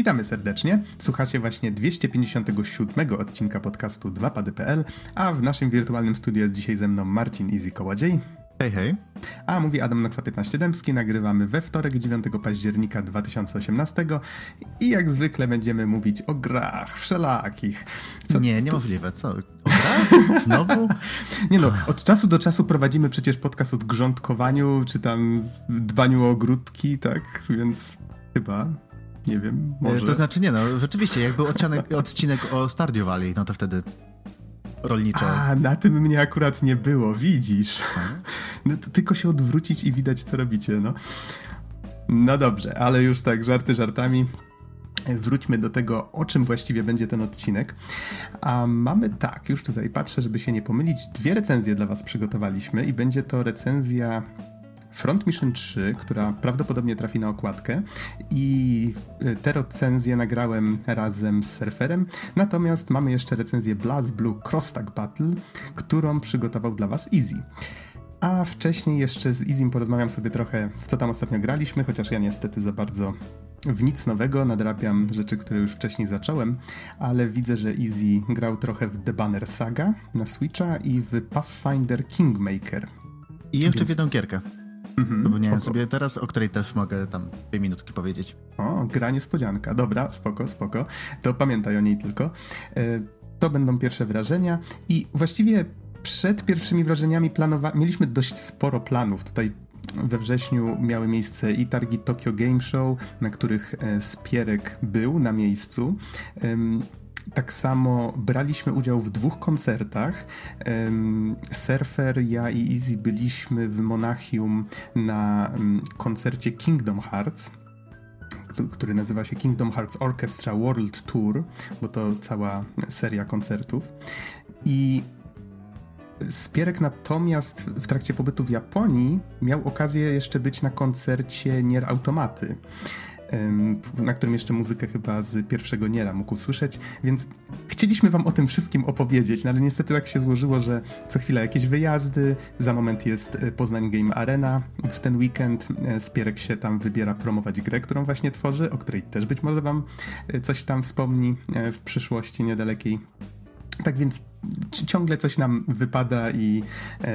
Witamy serdecznie. Słuchacie właśnie 257 odcinka podcastu 2pady.pl, a w naszym wirtualnym studiu jest dzisiaj ze mną Marcin Easy Kołodziej. Hej, hej. A mówi Adam Noxa 15 Dębski. Nagrywamy we wtorek 9 października 2018 i jak zwykle będziemy mówić o grach wszelakich. Co nie, niemożliwe. Co? O grach? Znowu? nie no, od czasu do czasu prowadzimy przecież podcast o grządkowaniu, czy tam dbaniu o ogródki, tak? Więc chyba nie wiem, może. To znaczy nie, no rzeczywiście, jak był odcinek, odcinek o Stardew Valley, no to wtedy rolniczo. A, na tym mnie akurat nie było, widzisz. No to tylko się odwrócić i widać, co robicie, no. No dobrze, ale już tak, żarty żartami. Wróćmy do tego, o czym właściwie będzie ten odcinek. A mamy tak, już tutaj patrzę, żeby się nie pomylić, dwie recenzje dla Was przygotowaliśmy i będzie to recenzja Front Mission 3, która prawdopodobnie trafi na okładkę i e, te recenzje nagrałem razem z surferem, natomiast mamy jeszcze recenzję Blast Blue Cross Tag Battle, którą przygotował dla Was Easy. A wcześniej jeszcze z Easym porozmawiam sobie trochę, w co tam ostatnio graliśmy, chociaż ja niestety za bardzo w nic nowego, nadrabiam rzeczy, które już wcześniej zacząłem, ale widzę, że Easy grał trochę w The Banner Saga na Switcha i w Pathfinder Kingmaker. I jeszcze Więc... w jedną gierkę. Mhm, Przypomniałem sobie teraz, o której też mogę tam dwie minutki powiedzieć. O, gra niespodzianka. Dobra, spoko, spoko. To pamiętaj o niej tylko. E, to będą pierwsze wrażenia i właściwie przed pierwszymi wrażeniami planowa- mieliśmy dość sporo planów. Tutaj we wrześniu miały miejsce i targi Tokyo Game Show, na których e, Spierek był na miejscu. Tak samo braliśmy udział w dwóch koncertach. Surfer, ja i Easy byliśmy w Monachium na koncercie Kingdom Hearts który nazywa się Kingdom Hearts Orchestra World Tour, bo to cała seria koncertów. I Spierek natomiast w trakcie pobytu w Japonii miał okazję jeszcze być na koncercie Nier Automaty na którym jeszcze muzykę chyba z pierwszego Niera mógł usłyszeć, więc chcieliśmy wam o tym wszystkim opowiedzieć, no ale niestety tak się złożyło, że co chwila jakieś wyjazdy, za moment jest e, Poznań Game Arena, w ten weekend e, Spierek się tam wybiera promować grę, którą właśnie tworzy, o której też być może wam e, coś tam wspomni w przyszłości niedalekiej. Tak więc ciągle coś nam wypada i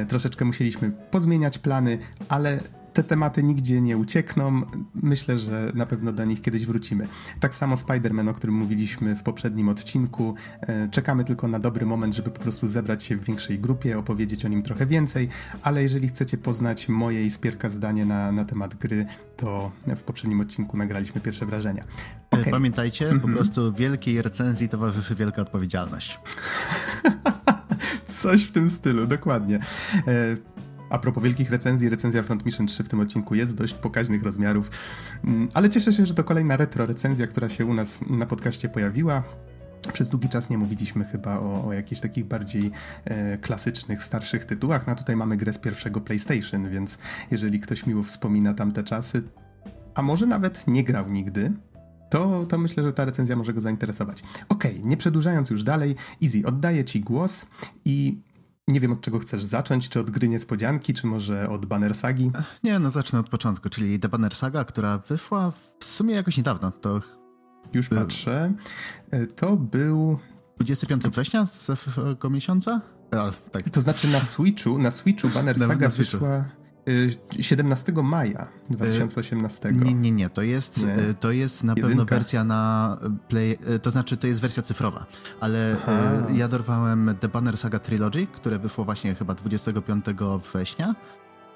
troszeczkę musieliśmy pozmieniać plany, ale te tematy nigdzie nie uciekną. Myślę, że na pewno do nich kiedyś wrócimy. Tak samo Spider-Man, o którym mówiliśmy w poprzednim odcinku. E, czekamy tylko na dobry moment, żeby po prostu zebrać się w większej grupie, opowiedzieć o nim trochę więcej, ale jeżeli chcecie poznać moje i Spierka zdanie na, na temat gry, to w poprzednim odcinku nagraliśmy pierwsze wrażenia. E, okay. Pamiętajcie, mm -hmm. po mhm. prostu wielkiej recenzji towarzyszy wielka odpowiedzialność. Coś w tym stylu, dokładnie. A propos wielkich recenzji, recenzja Front Mission 3 w tym odcinku jest dość pokaźnych rozmiarów, mm, ale cieszę się, że to kolejna retro recenzja, która się u nas na podcaście pojawiła. Przez długi czas nie mówiliśmy chyba o, o jakichś takich bardziej e, klasycznych, starszych tytułach. No tutaj mamy grę z pierwszego PlayStation, więc jeżeli ktoś miło wspomina tamte czasy, a może nawet nie grał nigdy, to, to myślę, że ta recenzja może go zainteresować. Okej, okay, nie przedłużając już dalej, Easy, oddaję Ci głos i nie wiem, od czego chcesz zacząć, czy od gry niespodzianki, czy może od Banner Sagi? Nie, no zacznę od początku, czyli The Banner Saga, która wyszła w sumie jakoś niedawno. To Już był... patrzę. E, to był... 25 września z zeszłego miesiąca? A, tak. To znaczy na Switchu, na Switchu Banner Saga na Switchu. wyszła 17 y, maja 2018. Nie, nie, nie. To jest, nie. Y, to jest na Jedynka. pewno wersja na Play, y, to znaczy to jest wersja cyfrowa, ale Aha. ja dorwałem The Banner Saga Trilogy, które wyszło właśnie chyba 25 września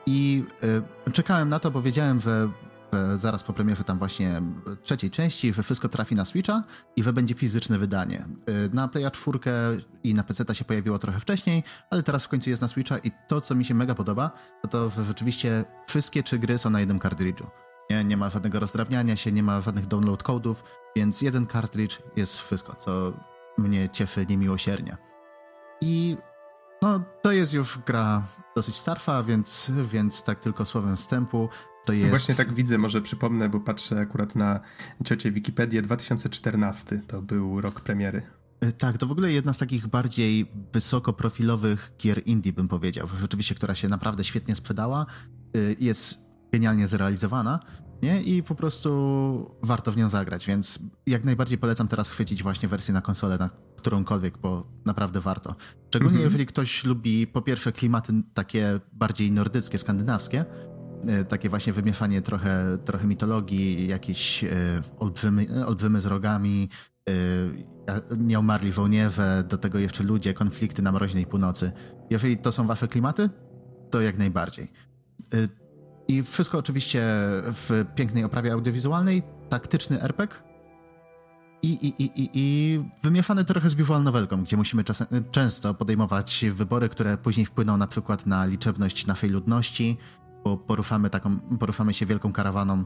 i czekałem na to, bo wiedziałem, że zaraz po premierze tam właśnie trzeciej części, że wszystko trafi na Switcha i że będzie fizyczne wydanie. E, na Playa 4 i na PC się pojawiło trochę wcześniej, ale teraz w końcu jest na Switcha i to, co mi się mega podoba, to to, że rzeczywiście wszystkie trzy gry są na jednym kartridżu. Nie, nie ma żadnego rozdrabniania się, nie ma żadnych download kodów, więc jeden kartridż jest wszystko, co mnie cieszy niemiłosiernie. I no, to jest już gra dosyć starsza, więc, więc tak tylko słowem wstępu. To jest... Właśnie tak widzę, może przypomnę, bo patrzę akurat na ciocię Wikipedię. 2014 to był rok premiery. E, tak, to w ogóle jedna z takich bardziej wysokoprofilowych gier indie, bym powiedział. Rzeczywiście, która się naprawdę świetnie sprzedała, e, jest genialnie zrealizowana. Nie? I po prostu warto w nią zagrać, więc jak najbardziej polecam teraz chwycić właśnie wersję na konsolę, na którąkolwiek, bo naprawdę warto. Szczególnie mhm. jeżeli ktoś lubi po pierwsze klimaty takie bardziej nordyckie, skandynawskie, e, takie właśnie wymieszanie trochę, trochę mitologii, jakieś e, olbrzymy, olbrzymy z rogami, e, nieumarli żołnierze, do tego jeszcze ludzie, konflikty na mroźnej północy. Jeżeli to są wasze klimaty, to jak najbardziej. I wszystko oczywiście w pięknej oprawie audiowizualnej, taktyczny RPG i, i, i, i, i wymieszany trochę z visual novelką, gdzie musimy czasem, często podejmować wybory, które później wpłyną na przykład na liczebność naszej ludności, bo poruszamy, taką, poruszamy się wielką karawaną,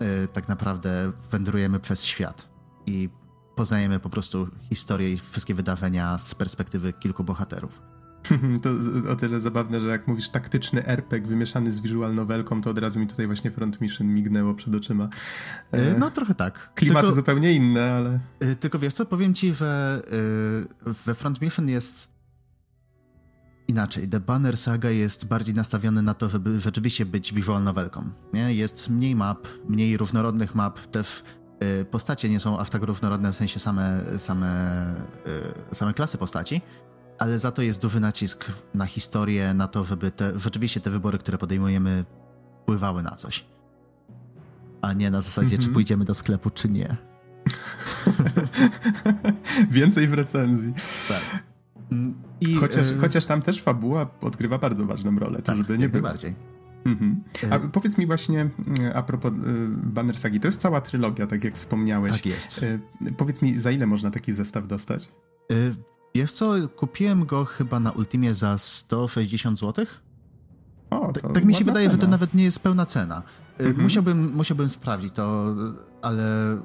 yy, tak naprawdę wędrujemy przez świat i poznajemy po prostu historię i wszystkie wydarzenia z perspektywy kilku bohaterów. To o tyle zabawne, że jak mówisz taktyczny RPG wymieszany z visual novelką, to od razu mi tutaj właśnie Front Mission mignęło przed oczyma. E, e no trochę tak. Klimaty tylko, zupełnie inne, ale... E, tylko wiesz co, powiem ci, że we Front Mission jest inaczej. The Banner Saga jest bardziej nastawiony na to, żeby rzeczywiście być visual novelką. Nie? Jest mniej map, mniej różnorodnych map, też postacie nie są aż tak różnorodne, w sensie same, same, same klasy postaci, ale za to jest duży nacisk na historię, na to, żeby te, rzeczywiście te wybory, które podejmujemy, wpływały na coś. A nie na zasadzie, mm -hmm. czy mhm. pójdziemy do sklepu, czy nie. Więcej w recenzji. Tak. Mm, I, chociaż, y chociaż tam też fabuła odgrywa bardzo ważną rolę, tak, żeby nie było. bardziej. Mhm. A y powiedz mi właśnie y, a propos Banner Sagi, to jest cała trylogia, tak jak wspomniałeś. Tak jest. Powiedz mi, za ile można taki zestaw dostać? Wiesz co, kupiłem go chyba na Ultimie za 160 zł. O, tak mi się wydaje, cena. że to nawet nie jest pełna cena. Y, mhm. Musiałbym, musiałbym sprawdzić to, ale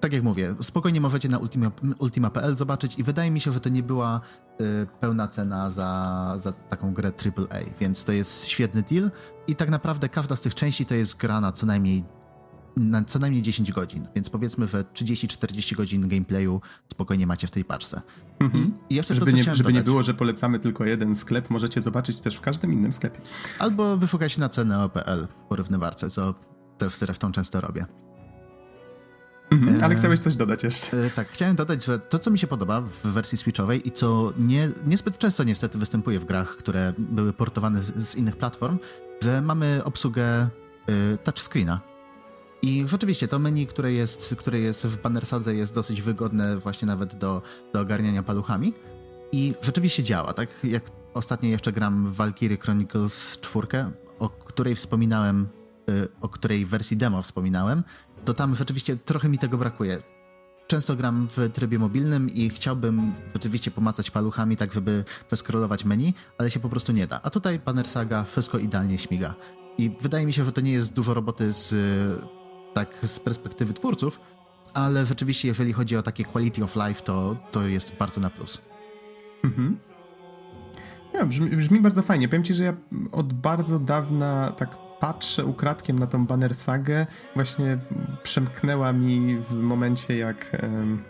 tak jak mówię, spokojnie możecie na ultima.pl ultima zobaczyć i wydaje mi się, że to nie była y, pełna cena za, za taką grę AAA, więc to jest świetny deal i tak naprawdę każda z tych części to jest gra na co najmniej na co najmniej 10 godzin, więc powiedzmy, że 30-40 godzin gameplayu spokojnie macie w tej paczce. Mhm. I jeszcze żeby to, nie, żeby nie było, że polecamy tylko jeden sklep, możecie zobaczyć też w każdym innym sklepie. Albo wyszukać na cenę OPL porównywarce, co też zresztą często robię. Mhm, ale chciałeś coś dodać jeszcze. E, tak, chciałem dodać, że to, co mi się podoba w wersji Switchowej i co nie, niezbyt często niestety występuje w grach, które były portowane z, z innych platform, że mamy obsługę y, touchscreena i rzeczywiście to menu, które jest, które jest w Bannersadze jest dosyć wygodne właśnie nawet do, do ogarniania paluchami. I rzeczywiście działa, tak jak ostatnio jeszcze gram w Valkyrie Chronicles 4, o której wspominałem, y, o której wersji demo wspominałem, to tam rzeczywiście trochę mi tego brakuje. Często gram w trybie mobilnym i chciałbym rzeczywiście pomacać paluchami, tak żeby przeskrolować menu, ale się po prostu nie da. A tutaj Banner Saga wszystko idealnie śmiga. I wydaje mi się, że to nie jest dużo roboty z tak z perspektywy twórców, ale rzeczywiście jeżeli chodzi o takie quality of life, to, to jest bardzo na plus. Mhm. Ja, brzmi, brzmi, bardzo fajnie. Powiem ci, że ja od bardzo dawna tak patrzę ukradkiem na tą Banner Sagę. Właśnie przemknęła mi w momencie, jak,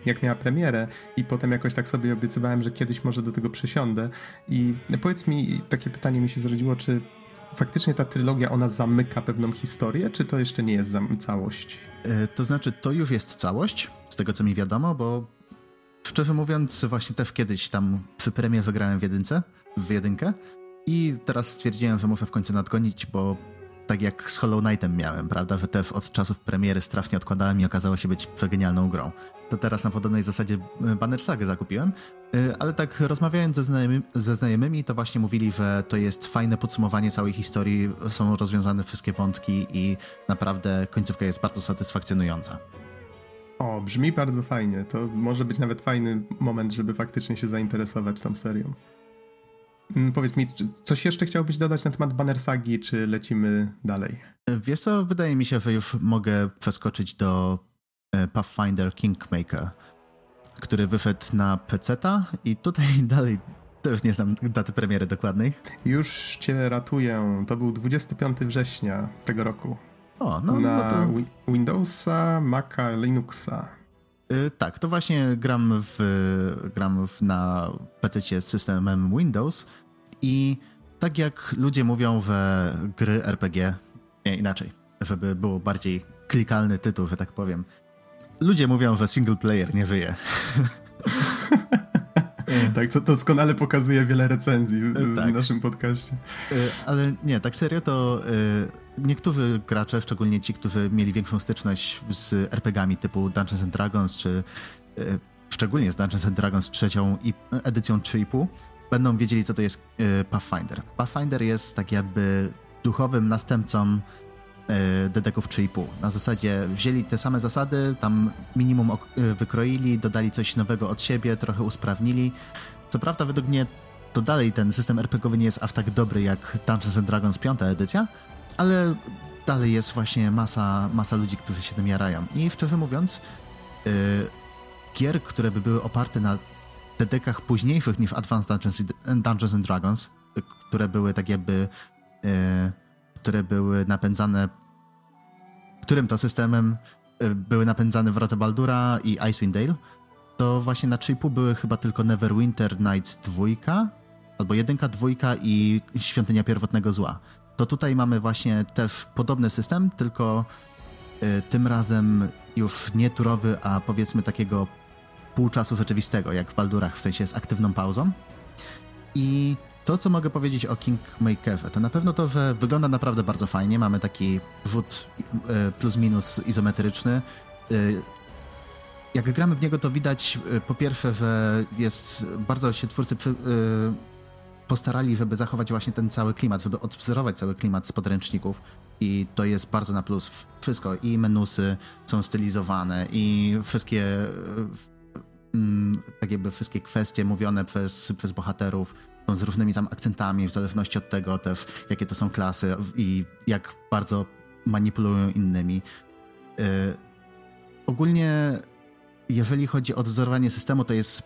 jak miała premierę i potem jakoś tak sobie obiecywałem, że kiedyś może do tego przesiądę. I powiedz mi, takie pytanie mi się zrodziło, czy faktycznie ta trylogia, ona zamyka pewną historię, czy to jeszcze nie jest całość? E, to znaczy, to już jest całość, z tego co mi wiadomo, bo szczerze mówiąc, właśnie też kiedyś tam przy premierze grałem w jedynce, w jedynkę i teraz stwierdziłem, że muszę w końcu nadgonić, bo tak jak z Hollow Knightem miałem, prawda, że też od czasów premiery strasznie odkładałem i okazało się być przegenialną grą. To teraz na podobnej zasadzie e, Banner Saga zakupiłem, e, ale tak rozmawiając ze znajomymi, ze znajomymi, to właśnie mówili, że to jest fajne podsumowanie całej historii, są rozwiązane wszystkie wątki i naprawdę końcówka jest bardzo satysfakcjonująca. O, brzmi bardzo fajnie. To może być nawet fajny moment, żeby faktycznie się zainteresować tą serią. Mm, powiedz mi, coś jeszcze chciałbyś dodać na temat Banner Sagi, czy lecimy dalej? Wiesz co, wydaje mi się, że już mogę przeskoczyć do e, Pathfinder Kingmaker, który wyszedł na PC-ta i tutaj dalej też nie znam daty premiery dokładnej. Już cię ratuję. To był 25 września tego roku. O, no, na no to... Windowsa, Maca, Linuxa. Yy, tak, to właśnie gram, w, gram w, na PC z systemem Windows i tak jak ludzie mówią, że gry RPG, nie inaczej, żeby było bardziej klikalny tytuł, że tak powiem. Ludzie mówią, że single player nie żyje. tak, co doskonale pokazuje wiele recenzji w, tak. naszym podcaście. E, ale nie, tak serio to e, niektórzy gracze, szczególnie ci, którzy mieli większą styczność z RPGami typu Dungeons and Dragons, czy e, szczególnie z Dungeons and Dragons trzecią edycją 3,5, będą wiedzieli, co to jest Pathfinder. Pathfinder jest tak jakby duchowym następcą Dedeków 3,5. Na zasadzie wzięli te same zasady, tam minimum wykroili, dodali coś nowego od siebie, trochę usprawnili. Co prawda, według mnie to dalej ten system RPGowy nie jest aż tak dobry jak Dungeons and Dragons 5 edycja, ale dalej jest właśnie masa, masa ludzi, którzy się tym jarają. I szczerze mówiąc, yy, gier, które by były oparte na dedekach późniejszych niż Advanced Dungeons, Dungeons and Dragons, które były tak jakby, yy, które były napędzane, którym to systemem yy, były napędzane Wrota Baldura i Icewind Dale, to właśnie na chipu były chyba tylko Neverwinter Nights 2, albo jedynka, dwójka i Świątynia Pierwotnego Zła. To tutaj mamy właśnie też podobny system, tylko y, tym razem już nie turowy, a powiedzmy takiego pół czasu rzeczywistego, jak w Baldurach, w sensie z aktywną pauzą. I to, co mogę powiedzieć o Kingmakerze, to na pewno to, że wygląda naprawdę bardzo fajnie. Mamy taki rzut y, plus minus izometryczny. Y, jak gramy w niego, to widać y, po pierwsze, że jest bardzo się twórcy przy, postarali, żeby zachować właśnie ten cały klimat, żeby odwzorować cały klimat z podręczników i to jest bardzo na plus. Wszystko i menusy są stylizowane i wszystkie tak jakby wszystkie kwestie mówione przez, przez bohaterów z różnymi tam akcentami, w zależności od tego też, jakie to są klasy i jak bardzo manipulują innymi. Yy, ogólnie jeżeli chodzi o dozorowanie systemu, to jest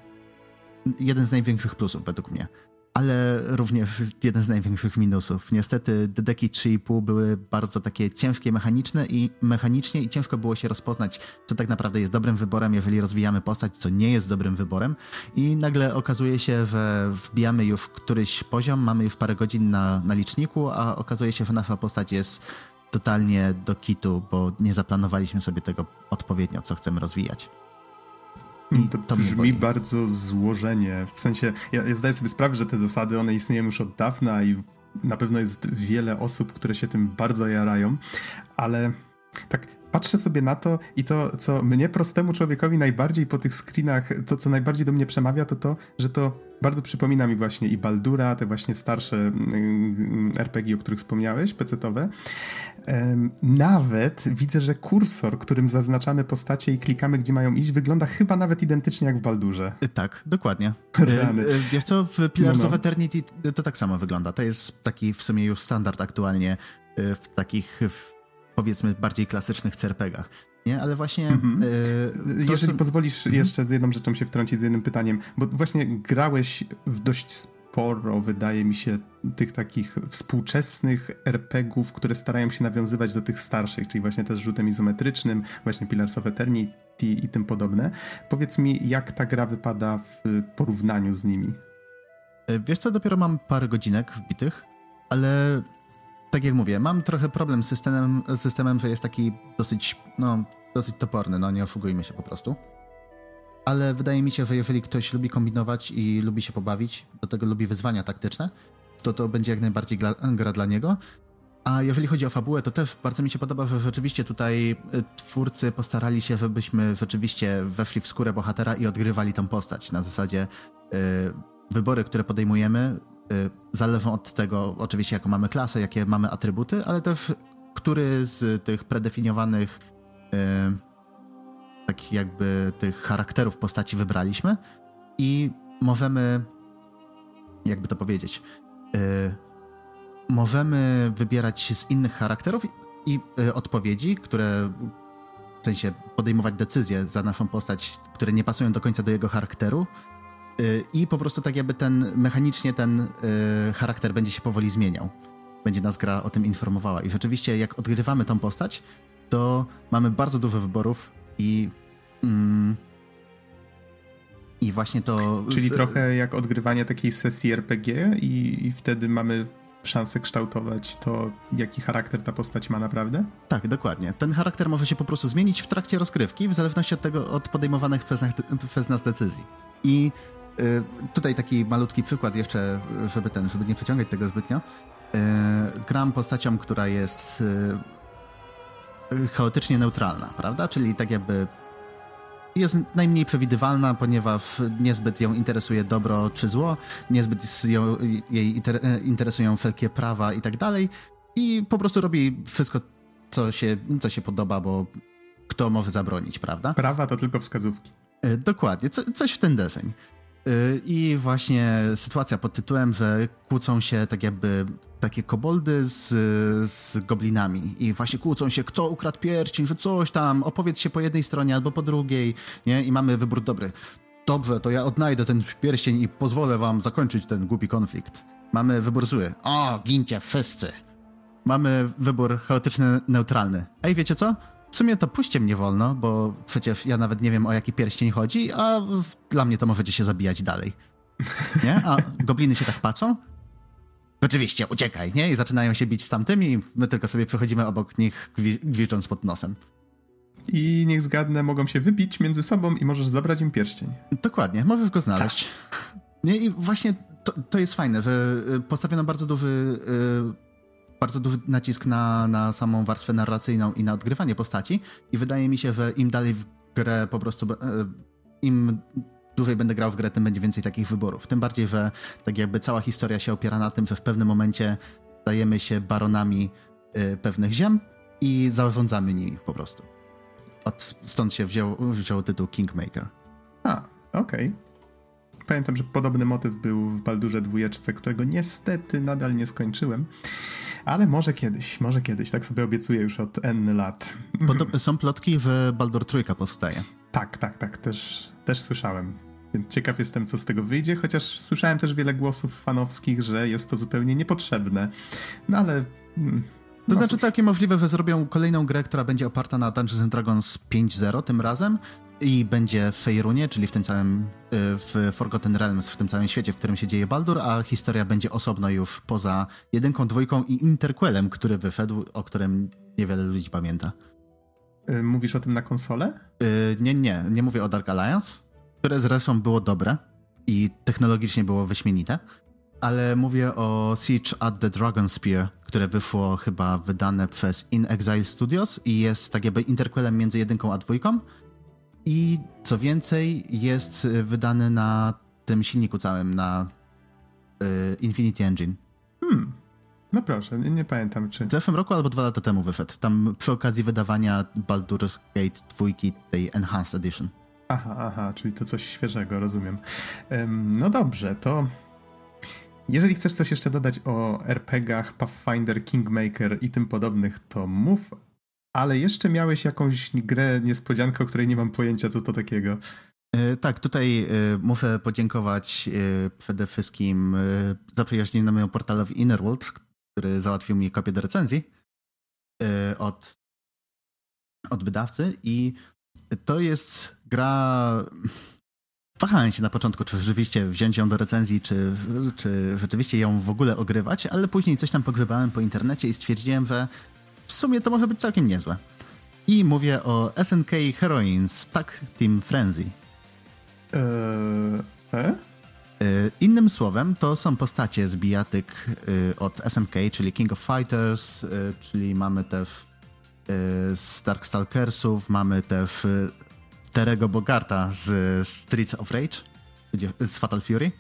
jeden z największych plusów według mnie, ale również jeden z największych minusów. Niestety Dedeki 3,5 były bardzo takie ciężkie mechaniczne i mechanicznie i ciężko było się rozpoznać, co tak naprawdę jest dobrym wyborem, jeżeli rozwijamy postać, co nie jest dobrym wyborem i nagle okazuje się, że wbijamy już któryś poziom, mamy już parę godzin na, na liczniku, a okazuje się, że nasza postać jest totalnie do kitu, bo nie zaplanowaliśmy sobie tego odpowiednio, co chcemy rozwijać. I to, to brzmi bardzo złożenie. W sensie, ja, ja zdaję sobie sprawę, że te zasady, one istnieją już od dawna i na pewno jest wiele osób, które się tym bardzo jarają, ale tak patrzę sobie na to i to, co mnie prostemu człowiekowi najbardziej po tych screenach, to co najbardziej do mnie przemawia, to to, że to bardzo przypomina mi właśnie i Baldura, te właśnie starsze mm, mm, RPG, o których wspomniałeś, pecetowe. Nawet widzę, że kursor, którym zaznaczamy postacie i klikamy, gdzie mają iść, wygląda chyba nawet identycznie jak w Baldurze. E, tak, dokładnie. Rany. E, e, wiesz co, w Pillars no, no. of Eternity to tak samo wygląda. To jest taki w sumie już standard aktualnie w takich powiedzmy bardziej klasycznych CRPGach. Nie, ale właśnie. Mhm. Y, Jeżeli pozwolisz mhm. jeszcze z jedną rzeczą się wtrącić, z jednym pytaniem, bo właśnie grałeś w dość sporo, wydaje mi się, tych takich współczesnych RPGów, które starają się nawiązywać do tych starszych, czyli właśnie też rzutem izometrycznym, właśnie Pillars of Eternity i tym podobne. Powiedz mi, jak ta gra wypada w porównaniu z nimi? E, wiesz co, dopiero mam parę godzinek wbitych, ale tak jak mówię, mam trochę problem z systemem, systemem, że jest taki dosyć, no, dosyć toporny, no nie oszukujmy się po prostu. Ale wydaje mi się, że jeżeli ktoś lubi kombinować i lubi się pobawić, do tego lubi wyzwania taktyczne, to to będzie jak najbardziej gra, gra dla niego. A jeżeli chodzi o fabułę, to też bardzo mi się podoba, że rzeczywiście tutaj y, twórcy postarali się, żebyśmy rzeczywiście weszli w skórę bohatera i odgrywali tą postać. Na zasadzie yy, wybory, które podejmujemy, zależą od tego, oczywiście, jaką mamy klasę, jakie mamy atrybuty, ale też który z tych predefiniowanych tak jakby tych charakterów postaci wybraliśmy i możemy, jakby to powiedzieć, y, możemy wybierać z innych charakterów i odpowiedzi, które w sensie podejmować decyzje za naszą postać, które nie pasują do końca do jego charakteru, Y, i po prostu tak jakby ten, mechanicznie ten y, charakter będzie się powoli zmieniał. Będzie nas gra o tym informowała. I rzeczywiście jak odgrywamy tą postać, to mamy bardzo dużo wyborów i... Mm, I właśnie to... Czyli z... trochę jak odgrywanie takiej sesji RPG i, i wtedy mamy szansę kształtować to, jaki charakter ta postać ma naprawdę? Tak, dokładnie. Ten charakter może się po prostu zmienić w trakcie rozgrywki, w zależności od tego, od podejmowanych przez nas, przez nas decyzji. I y, tutaj taki malutki przykład jeszcze, żeby ten, żeby nie przeciągać tego zbytnio. Y, gram postacią, która jest y, chaotycznie neutralna, prawda? Czyli tak jakby jest najmniej przewidywalna, ponieważ niezbyt ją interesuje dobro czy zło, niezbyt ją, jej interesują wszelkie prawa i tak dalej. I po prostu robi wszystko, co się, co się podoba, bo kto może zabronić, prawda? Prawa to tylko wskazówki. E, dokładnie, co, coś w ten deseń. Y, I właśnie sytuacja pod tytułem, że kłócą się tak jakby takie koboldy z, z goblinami i właśnie kłócą się, kto ukradł pierścień, że coś tam, opowiedz się po jednej stronie albo po drugiej, nie? I mamy wybór dobry. Dobrze, to ja odnajdę ten pierścień i pozwolę wam zakończyć ten głupi konflikt. Mamy wybór zły. O, gincie wszyscy. Mamy wybór chaotyczny, neutralny. Ej, wiecie co? W sumie to puśćcie mnie wolno, bo przecież ja nawet nie wiem o jaki pierścień chodzi, a dla mnie to możecie się zabijać dalej. Nie? A gobliny się tak patrzą? Oczywiście, uciekaj, nie? I zaczynają się bić z tamtymi i my tylko sobie przechodzimy obok nich gwi gwiżdżąc pod nosem. I niech zgadnę, mogą się wybić między sobą i możesz zabrać im pierścień. Dokładnie, możesz go znaleźć. Tak. Nie? I właśnie to, to jest fajne, że y, postawiono bardzo duży yy, bardzo duży nacisk na, na samą warstwę narracyjną i na odgrywanie postaci i wydaje mi się, że im dalej w grę po prostu, e, im dłużej będę grał w grę, tym będzie więcej takich wyborów. Tym bardziej, że tak jakby cała historia się opiera na tym, że w pewnym momencie stajemy się baronami e, pewnych ziem i zarządzamy nimi po prostu. Od, stąd się wziął, wziął tytuł Kingmaker. A, okej. Okay. Pamiętam, że podobny motyw był w Baldurze dwójeczce, którego niestety nadal nie skończyłem. Ale może kiedyś, może kiedyś, tak sobie obiecuję już od N lat. Podob są plotki, że Baldur trójka powstaje. Tak, tak, tak, też, też słyszałem. Więc ciekaw jestem, co z tego wyjdzie, chociaż słyszałem też wiele głosów fanowskich, że jest to zupełnie niepotrzebne. No ale... Mm, to no znaczy całkiem możliwe, że zrobią kolejną grę, która będzie oparta na Dungeons Dragons 5.0 tym razem, i będzie w Fejrunie, czyli w tym całym, y, w Forgotten Realms, w tym całym świecie, w którym się dzieje Baldur, a historia będzie osobno już poza jedynką, dwójką i interquelem, który wyszedł, o którym niewiele ludzi pamięta. Y, mówisz o tym na konsolę? Yy, nie, nie, nie mówię o Dark Alliance, które zresztą było dobre i technologicznie było wyśmienite, ale mówię o Siege at the Dragon Spear, które wyszło chyba wydane przez In Exile Studios i jest tak jakby interquelem między jedynką a dwójką i co więcej, jest y, wydany na tym silniku całym, na y, Infinity Engine. Hmm. No proszę, nie, nie, pamiętam czy. W zeszłym roku albo dwa lata temu wyszedł. Tam przy okazji wydawania Baldur's Gate 2, tej Enhanced Edition. Aha, aha, czyli to coś świeżego, rozumiem. Um, no dobrze, to. Jeżeli chcesz coś jeszcze dodać o RPGach, Pathfinder, Kingmaker i tym podobnych, to mów, ale jeszcze miałeś jakąś grę niespodziankę, o której nie mam pojęcia, co to takiego. E, tak, tutaj e, muszę podziękować e, przede wszystkim zaprzyjaźnionemu portalowi Innerworld, który załatwił mi kopię do recenzji od, od wydawcy i to jest gra... Wahałem się na początku, czy rzeczywiście wziąć ją do recenzji, czy, czy rzeczywiście ją w ogóle ogrywać, ale później coś tam pogrzebałem po internecie i stwierdziłem, że sumie to może być całkiem niezłe. I mówię o SNK Heroines Tag Team Frenzy. Eee, e? Innym słowem, to są postacie z bijatyk e, od SNK, czyli King of Fighters, e, czyli mamy też z Darkstalkersów, mamy też Terego Bogarta z Streets of Rage, z Fatal Fury.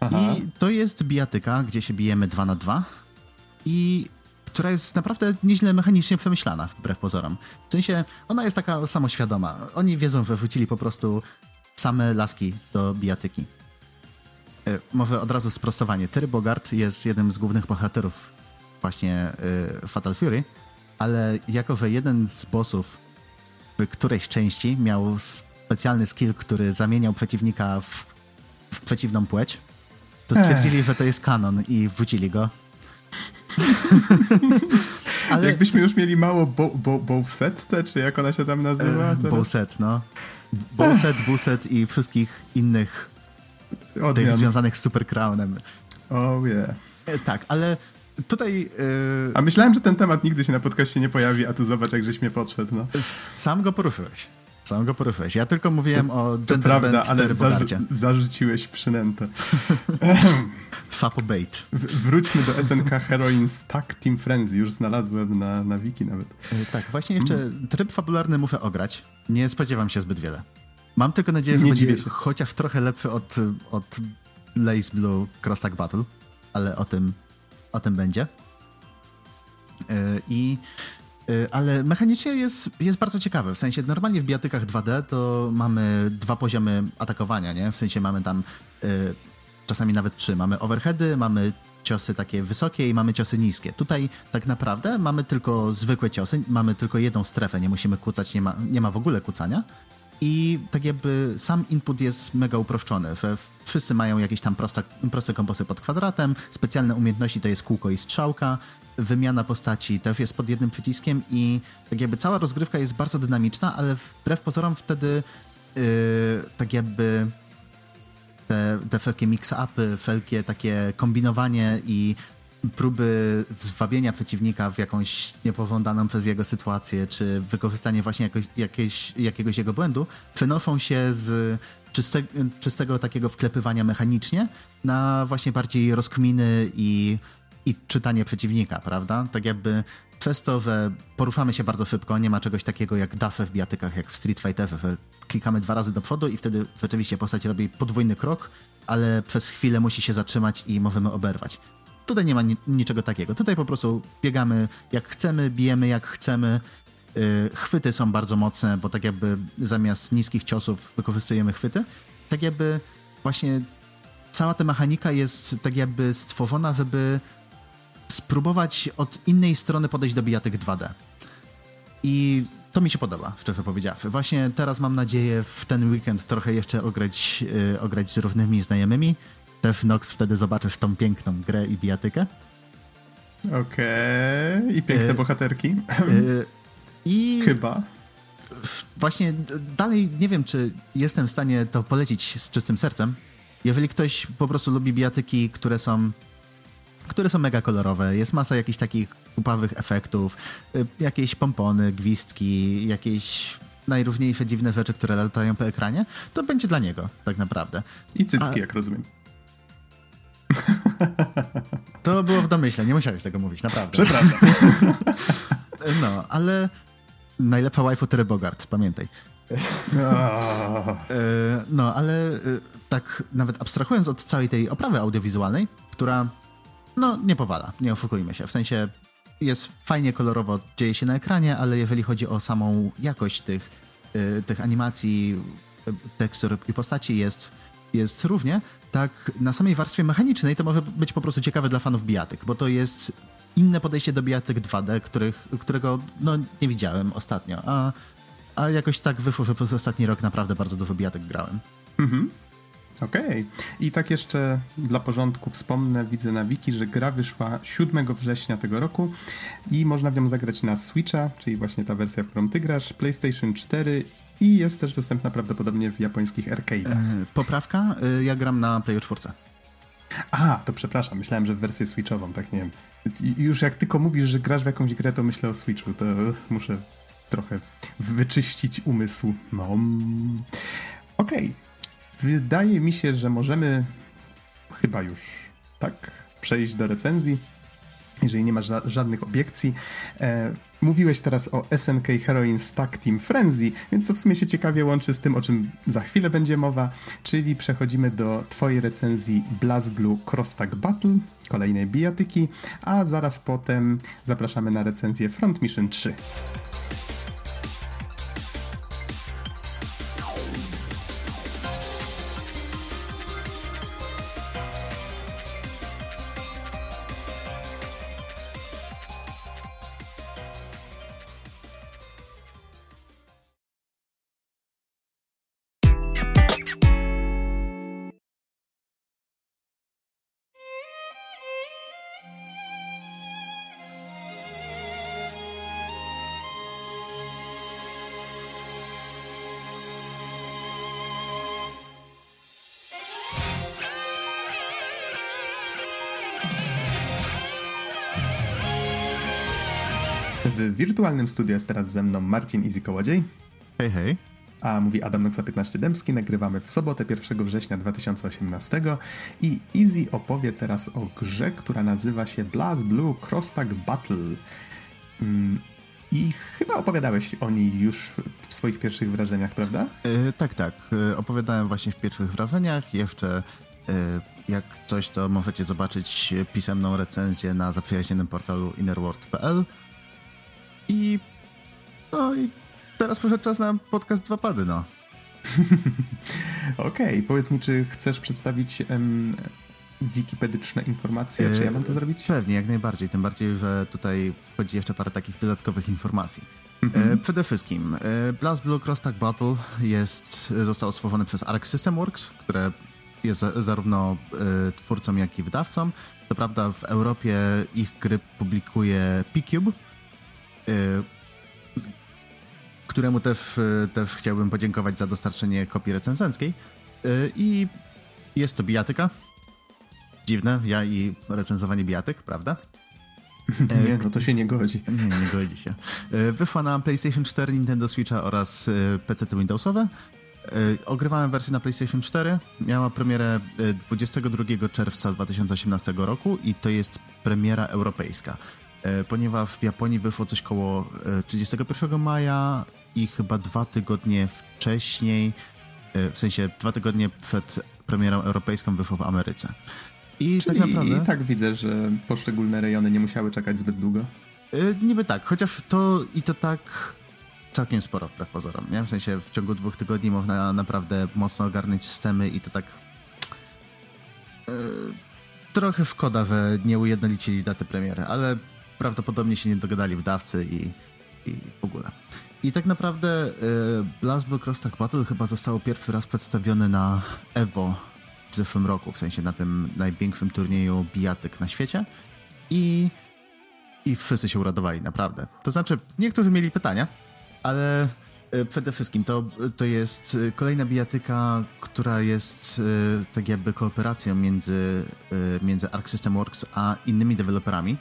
Aha. I to jest bijatyka, gdzie się bijemy 2 na 2 i która jest naprawdę nieźle mechanicznie przemyślana, wbrew pozorom. W sensie, ona jest taka samoświadoma. Oni wiedzą, że wrzucili po prostu same laski do bijatyki. E, może od razu sprostowanie. Terry Bogart jest jednym z głównych bohaterów właśnie y, Fatal Fury, ale jako, że jeden z bossów w którejś części miał specjalny skill, który zamieniał przeciwnika w, w przeciwną płeć, to stwierdzili, Ech. że to jest kanon i wrzucili go. Ale... Jakbyśmy już mieli mało bo, bo, Bowsette, czy jak ona się tam nazywa? E, Bowset, no. Bowset, Buset i wszystkich innych Odmian. tych związanych z Super Crownem. Oh yeah. E, tak, ale tutaj... Yy... A myślałem, że ten temat nigdy się na podcaście nie pojawi, a tu zobacz, jak żeś mnie podszedł. No. Sam go poruszyłeś. Sam go poruszyłeś. Ja tylko mówiłem to, o To prawda, ale zarzu zarzuciłeś przynętę. Fapo bait. wróćmy do SNK Heroin Stack Team Frenzy. Już znalazłem na, na wiki nawet. E, tak, właśnie jeszcze mm. tryb fabularny muszę ograć. Nie spodziewam się zbyt wiele. Mam tylko nadzieję, że będzie chociaż trochę lepszy od, od Lace Blue Cross Tag Battle, ale o tym, o tym będzie. Yy, I ale mechanicznie jest, jest bardzo ciekawe. W sensie normalnie w bijatykach 2D to mamy dwa poziomy atakowania, nie? W sensie mamy tam y, czasami nawet trzy. Mamy overheady, mamy ciosy takie wysokie i mamy ciosy niskie. Tutaj tak naprawdę mamy tylko zwykłe ciosy, mamy tylko jedną strefę, nie musimy kłócać, nie ma, nie ma w ogóle kłócania. I tak jakby sam input jest mega uproszczony. Wszyscy mają jakieś tam proste, proste pod kwadratem, specjalne umiejętności to jest kółko i strzałka, wymiana postaci też jest pod jednym przyciskiem i tak jakby cała rozgrywka jest bardzo dynamiczna, ale wbrew pozorom wtedy yy, tak jakby te, te wszelkie mix-upy, wszelkie takie kombinowanie i próby zwabienia przeciwnika w jakąś niepożądaną przez jego sytuację, czy wykorzystanie właśnie jakoś, jakieś, jakiegoś jego błędu, przenoszą się z czyste, czystego takiego wklepywania mechanicznie na właśnie bardziej rozkminy i i czytanie przeciwnika, prawda? Tak jakby przez to, że poruszamy się bardzo szybko, nie ma czegoś takiego jak dasze w bijatykach, jak w Street Fighterze, że klikamy dwa razy do przodu i wtedy rzeczywiście postać robi podwójny krok, ale przez chwilę musi się zatrzymać i możemy oberwać. Tutaj nie ma ni niczego takiego. Tutaj po prostu biegamy jak chcemy, bijemy jak chcemy. Yy, chwyty są bardzo mocne, bo tak jakby zamiast niskich ciosów wykorzystujemy chwyty. Tak jakby właśnie cała ta mechanika jest tak jakby stworzona, żeby spróbować od innej strony podejść do bijatyk 2D. I to mi się podoba, szczerze powiedziawszy. Właśnie teraz mam nadzieję w ten weekend trochę jeszcze ograć, yy, ograć z różnymi znajomymi. Też Nox wtedy zobaczysz tą piękną grę i bijatykę. Okej. Okay. I piękne yy, bohaterki. Yy, I... Chyba. Właśnie dalej nie wiem, czy jestem w stanie to polecić z czystym sercem. Jeżeli ktoś po prostu lubi bijatyki, które są które są mega kolorowe. Jest masa jakichś takich upawych efektów, y, jakieś pompony, gwizdki, jakieś najróżniejsze dziwne rzeczy, które latają po ekranie, to będzie dla niego tak naprawdę. I cycki, A... jak rozumiem. To było w domyśle, nie musiałeś tego mówić, naprawdę. Przepraszam. No, ale najlepsza waifu Terry Bogart, pamiętaj. E, no, ale y, tak nawet abstrahując od całej tej oprawy audiowizualnej, która no nie powala, nie oszukujmy się. W sensie jest fajnie kolorowo, dzieje się na ekranie, ale jeżeli chodzi o samą jakość tych, y, tych animacji, tekstur i postaci jest, jest różnie, tak na samej warstwie mechanicznej to może być po prostu ciekawe dla fanów bijatyk, bo to jest inne podejście do bijatyk 2D, których, którego no, nie widziałem ostatnio, a, a jakoś tak wyszło, że przez ostatni rok naprawdę bardzo dużo bijatyk grałem. Mhm. Okej. Okay. I tak jeszcze dla porządku wspomnę, widzę na wiki, że gra wyszła 7 września tego roku i można w nią zagrać na Switcha, czyli właśnie ta wersja, w którą ty grasz, PlayStation 4 i jest też dostępna prawdopodobnie w japońskich arcade'ach. E, poprawka? E, ja gram na Player 4. A, to przepraszam, myślałem, że w wersję Switchową, tak nie wiem. Już jak tylko mówisz, że grasz w jakąś grę, to myślę o Switchu, to muszę trochę wyczyścić umysł. No. Okej. Okay. Wydaje mi się, że możemy chyba już tak przejść do recenzji. Jeżeli nie masz ża żadnych obiekcji. E, mówiłeś teraz o SNK Heroin Stack Team Frenzy, więc to w sumie się ciekawie łączy z tym, o czym za chwilę będzie mowa, czyli przechodzimy do twojej recenzji BlazBlue Cross Tag Battle, kolejnej bijatyki, a zaraz potem zapraszamy na recenzję Front Mission 3. wirtualnym studiu jest teraz ze mną Marcin Easy Kołodziej. Hej, hej. A mówi Adam Noxa 15 Dębski. Nagrywamy w sobotę 1 września 2018 i Easy opowie teraz o grze, która nazywa się Blast Blue Crosstag Battle. Mm, I chyba opowiadałeś o niej już w swoich pierwszych wrażeniach, prawda? Yy, tak, tak. Yy, opowiadałem właśnie w pierwszych wrażeniach. Jeszcze yy, jak coś, to możecie zobaczyć pisemną recenzję na zaprzyjaźnionym portalu innerworld.pl. I no i teraz przyszedł czas na podcast Dwa Pady, no. Okej, okay. powiedz mi, czy chcesz przedstawić em, wikipedyczne informacje, czy ja mam to zrobić? Pewnie, jak najbardziej, tym bardziej, że tutaj wchodzi jeszcze parę takich dodatkowych informacji. Mm-hmm. E, przede wszystkim e, Blast Blue Cross Tag Battle jest, zostało stworzone przez Arc System Works, które jest za, zarówno e, twórcą, jak i wydawcą. To prawda, w Europie ich gry publikuje P-Cube, któremu też, e, też chciałbym podziękować za dostarczenie kopii recenzenckiej. E, I jest to bijatyka. Dziwne, ja i recenzowanie bijatyk, prawda? Nie, no to się nie godzi. Nie, nie godzi się. Wyszła na PlayStation 4, Nintendo Switcha oraz PC Windowsowe. Ogrywałem wersję na PlayStation 4. Miała premierę 22 czerwca 2018 roku i to jest premiera europejska. Ponieważ w Japonii wyszło coś koło 31 maja i chyba dwa tygodnie wcześniej, e, w sensie dwa tygodnie przed premierą europejską wyszło w Ameryce. I Czyli tak naprawdę... I tak widzę, że poszczególne rejony nie musiały czekać zbyt długo. Yy, niby tak, chociaż to i to tak całkiem sporo wbrew pozorom, nie? W sensie w ciągu dwóch tygodni można naprawdę mocno ogarnąć systemy i to tak... Yy, trochę szkoda, że nie ujednolicili daty premiery, ale prawdopodobnie się nie dogadali wdawcy i, i w ogóle. I tak naprawdę y, Blast Blue Cross Tag Battle chyba zostało pierwszy raz przedstawione na EVO w zeszłym roku, w sensie na tym największym turnieju bijatyk na świecie. I, I wszyscy się uradowali, naprawdę. To znaczy, niektórzy mieli pytania, ale y, przede wszystkim to, to jest y, kolejna bijatyka, która jest y, tak jakby kooperacją między, między Arc System Works a innymi deweloperami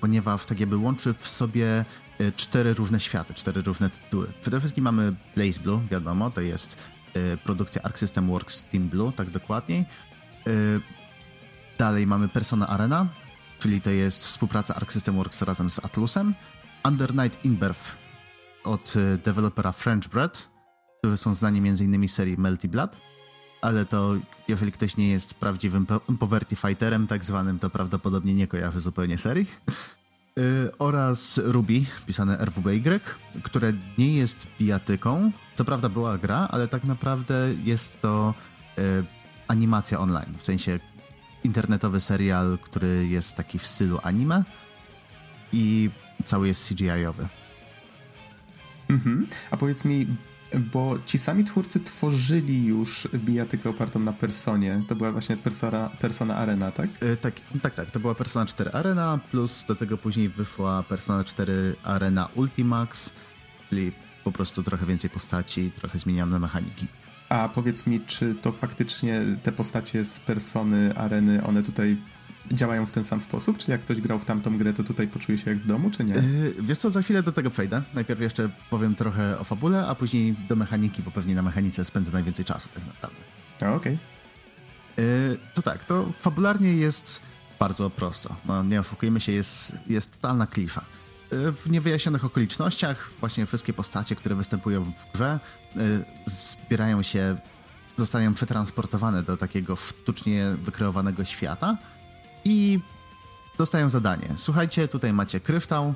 ponieważ tak jakby łączy w sobie Y, cztery różne światy, cztery różne tytuły. Przede wszystkim mamy Blaze Blue, wiadomo, to jest y, produkcja Arc System Works Team Blue, tak dokładniej. Dalej mamy Persona Arena, czyli to jest współpraca Arc System Works razem z Atlusem. Under Night Inbirth od dewelopera French Bread, którzy są znani m.in. serii Melty Blood, ale to jeżeli ktoś nie jest prawdziwym poverty fighterem tak zwanym, to prawdopodobnie nie kojarzy zupełnie serii. Yy, oraz Ruby, pisane RWBY, które nie jest bijatyką. Co prawda była gra, ale tak naprawdę jest to yy, animacja online, w sensie internetowy serial, który jest taki w stylu anime i cały jest CGI-owy. Mhm. A powiedz mi, bo ci sami twórcy tworzyli już bijatykę opartą na Personie. To była właśnie Persona, Persona Arena, tak? Yy, tak? Tak, tak. To była Persona 4 Arena, plus do tego później wyszła Persona 4 Arena Ultimax, czyli po prostu trochę więcej postaci, trochę zmienione mechaniki. A powiedz mi, czy to faktycznie te postacie z Persony Areny, one tutaj działają w ten sam sposób? Czy jak ktoś grał w tamtą grę, to tutaj poczuje się jak w domu, czy nie? Yy, wiesz co, za chwilę do tego przejdę. Najpierw jeszcze powiem trochę o fabule, a później do mechaniki, bo pewnie na mechanice spędzę najwięcej czasu tak naprawdę. Okej. Okay. Yy, to tak, to fabularnie jest bardzo prosto. No, nie oszukujmy się, jest, jest totalna klisza. Yy, w niewyjaśnionych okolicznościach właśnie wszystkie postacie, które występują w grze, yy, zbierają się, zostają przetransportowane do takiego sztucznie wykreowanego świata, i dostają zadanie. Słuchajcie, tutaj macie kryształ.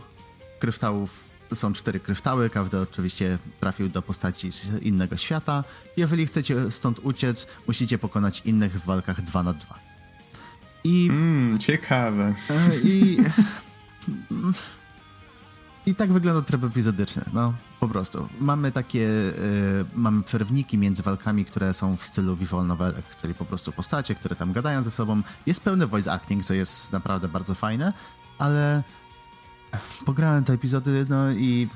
Kryształów są cztery kryształy, każdy oczywiście trafił do postaci z innego świata. Jeżeli chcecie stąd uciec, musicie pokonać innych w walkach 2 na 2. I. Mm, ciekawe. E, I. I tak wygląda tryb epizodyczny, no po prostu. Mamy takie, y, mamy przerwniki między walkami, które są w stylu visual novelek, czyli po prostu postacie, które tam gadają ze sobą. Jest pełny voice acting, co jest naprawdę bardzo fajne, ale pograłem te epizody, no i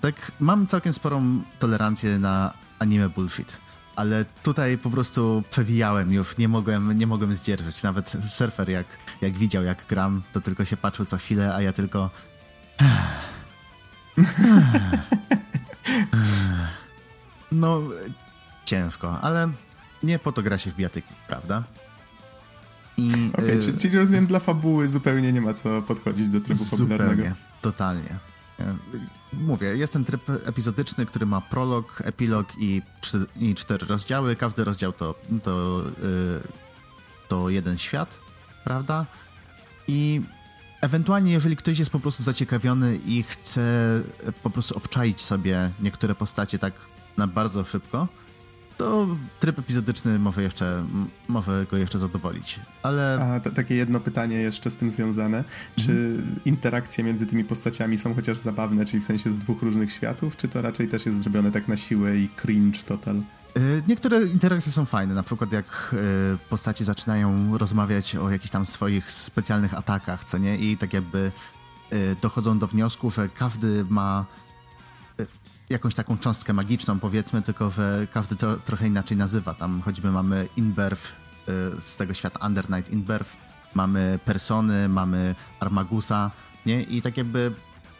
tak mam całkiem sporą tolerancję na anime bullshit. ale tutaj po prostu przewijałem już, nie mogłem, nie mogłem zdzierżyć. Nawet surfer jak, jak widział jak gram, to tylko się patrzył co chwilę, a ja tylko... No, ciężko, ale nie po to gra się w bijatyki, prawda? Okej, okay, y czyli rozumiem, dla fabuły zupełnie nie ma co podchodzić do trybu zupełnie, popularnego. totalnie. Mówię, jest ten tryb epizodyczny, który ma prolog, epilog i, i cztery rozdziały. Każdy rozdział to, to, yy, to jeden świat, prawda? I ewentualnie, jeżeli ktoś jest po prostu zaciekawiony i chce po prostu obczaić sobie niektóre postacie tak na bardzo szybko, to tryb epizodyczny może jeszcze, może go jeszcze zadowolić, ale... A to, takie jedno pytanie jeszcze z tym związane. Czy mhm. interakcje między tymi postaciami są chociaż zabawne, czyli w sensie z dwóch różnych światów, czy to raczej też jest zrobione tak na siłę i cringe total? Y, niektóre interakcje są fajne, na przykład jak y, postaci zaczynają rozmawiać o jakichś tam swoich specjalnych atakach, co nie? I tak jakby y, dochodzą do wniosku, że każdy ma jakąś taką cząstkę magiczną, powiedzmy, tylko że każdy to trochę inaczej nazywa. Tam choćby mamy Inberf z tego świata Under Night Inberf, mamy Persony, mamy Armagusa, nie? I tak jakby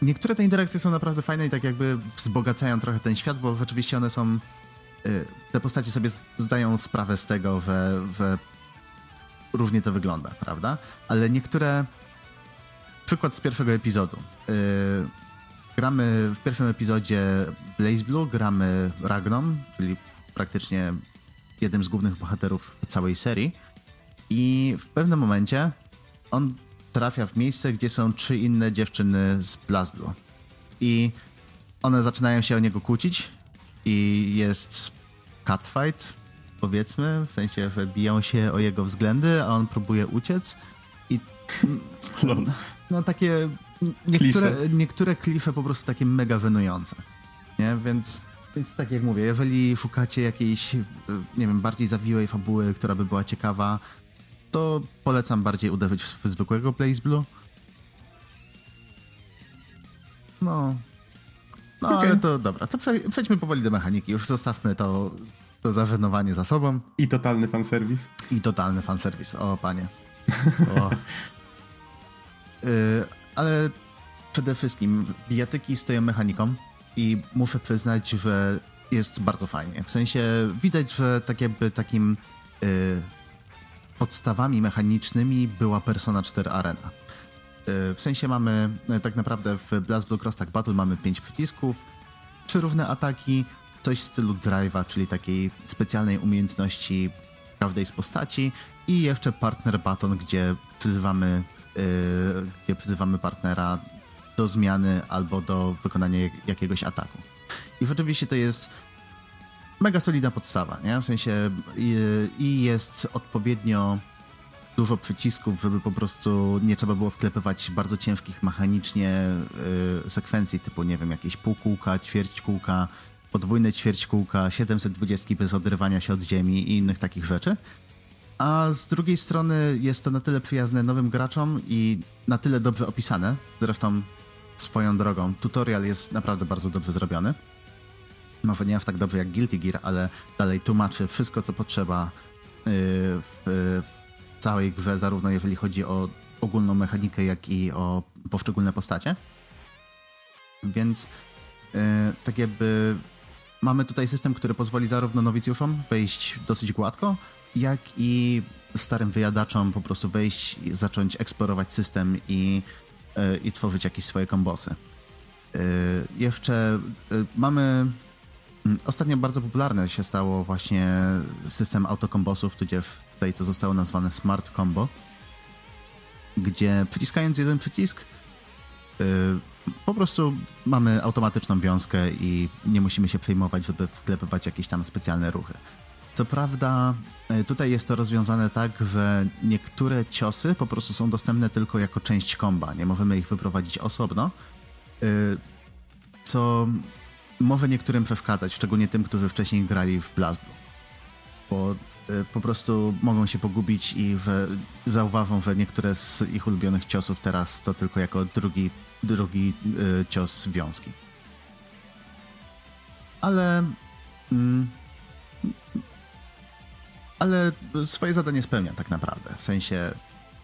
niektóre te interakcje są naprawdę fajne i tak jakby wzbogacają trochę ten świat, bo rzeczywiście one są te postacie sobie zdają sprawę z tego, że, że różnie to wygląda, prawda? Ale niektóre przykład z pierwszego epizodu. Yy, Gramy w pierwszym epizodzie Blaze Blue, gramy Ragnom, czyli praktycznie jednym z głównych bohaterów całej serii. I w pewnym momencie on trafia w miejsce, gdzie są trzy inne dziewczyny z Blaze Blue. I one zaczynają się o niego kłócić i jest catfight, powiedzmy, w sensie, że biją się o jego względy, a on próbuje uciec i no takie niektóre, niektóre klisze po prostu takie mega żenujące. Nie? Więc, więc tak jak mówię, jeżeli szukacie jakiejś, nie wiem, bardziej zawiłej fabuły, która by była ciekawa, to polecam bardziej uderzyć w zwykłego Blaze Blue. No. No okay. ale to dobra, to przejdźmy powoli do mechaniki. Już zostawmy to, to zażenowanie za sobą. I totalny fanserwis. I totalny fanserwis, o panie. O. y ale przede wszystkim bijatyki stoją mechaniką i muszę przyznać, że jest bardzo fajnie. W sensie widać, że tak jakby takim y, podstawami mechanicznymi była Persona 4 Arena. Y, w sensie mamy y, tak naprawdę w Blast Cross tak Battle mamy pięć przycisków, trzy różne ataki, coś w stylu drive'a, czyli takiej specjalnej umiejętności każdej z postaci i jeszcze partner baton, gdzie przyzywamy Y, gdzie przyzywamy partnera do zmiany albo do wykonania jakiegoś ataku. I rzeczywiście to jest mega solidna podstawa, nie? W sensie i, i jest odpowiednio dużo przycisków, żeby po prostu nie trzeba było wklepywać bardzo ciężkich mechanicznie y, sekwencji typu, nie wiem, jakieś półkółka, ćwierćkółka, podwójne ćwierćkółka, 720 bez odrywania się od ziemi i innych takich rzeczy a z drugiej strony jest to na tyle przyjazne nowym graczom i na tyle dobrze opisane. Zresztą swoją drogą, tutorial jest naprawdę bardzo dobrze zrobiony. Może nie aż tak dobrze jak Guilty Gear, ale dalej tłumaczy wszystko, co potrzeba y, w, w całej grze, zarówno jeżeli chodzi o ogólną mechanikę, jak i o poszczególne postacie. Więc y, tak jakby mamy tutaj system, który pozwoli zarówno nowicjuszom wejść dosyć gładko, jak i starym wyjadaczom po prostu wejść, zacząć eksplorować system i, e, i tworzyć jakieś swoje kombosy. E, jeszcze mamy. Mm, ostatnio bardzo popularne się stało właśnie system autokombosów, tudzież tutaj to zostało nazwane Smart Combo, gdzie przyciskając jeden przycisk po prostu mamy automatyczną wiązkę i nie musimy się przejmować, żeby wklepywać jakieś tam specjalne ruchy. Co prawda, e, tutaj jest to rozwiązane tak, że niektóre ciosy po prostu są dostępne tylko jako część komba. Nie możemy ich wyprowadzić osobno, e, co może niektórym przeszkadzać, szczególnie tym, którzy wcześniej grali w Blazblue. Bo po prostu mogą się pogubić i że zauważą, że niektóre z ich ulubionych ciosów teraz to tylko jako drugi, drugi cios wiązki. Ale. Mm, ale swoje zadanie spełnia tak naprawdę. W sensie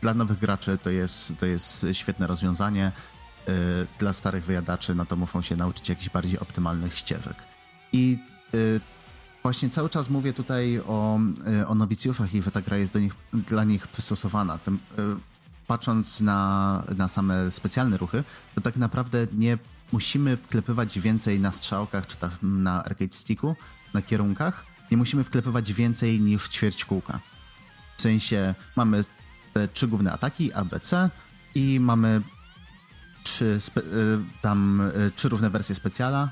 dla nowych graczy to jest, to jest świetne rozwiązanie. Y, dla starych wyjadaczy, no to muszą się nauczyć jakichś bardziej optymalnych ścieżek. I y, właśnie cały czas mówię tutaj o, y, o nowicjuszach i że ta gra jest do nich, dla nich przystosowana. Tym, patrząc na, na same specjalne ruchy, to tak naprawdę nie musimy wklepywać więcej na strzałkach czy tam na arcade sticku, na kierunkach. Nie musimy wklepywać więcej niż ćwierć kółka. W sensie mamy te trzy główne ataki, A, B, C i mamy trzy, y, tam trzy różne wersje specjala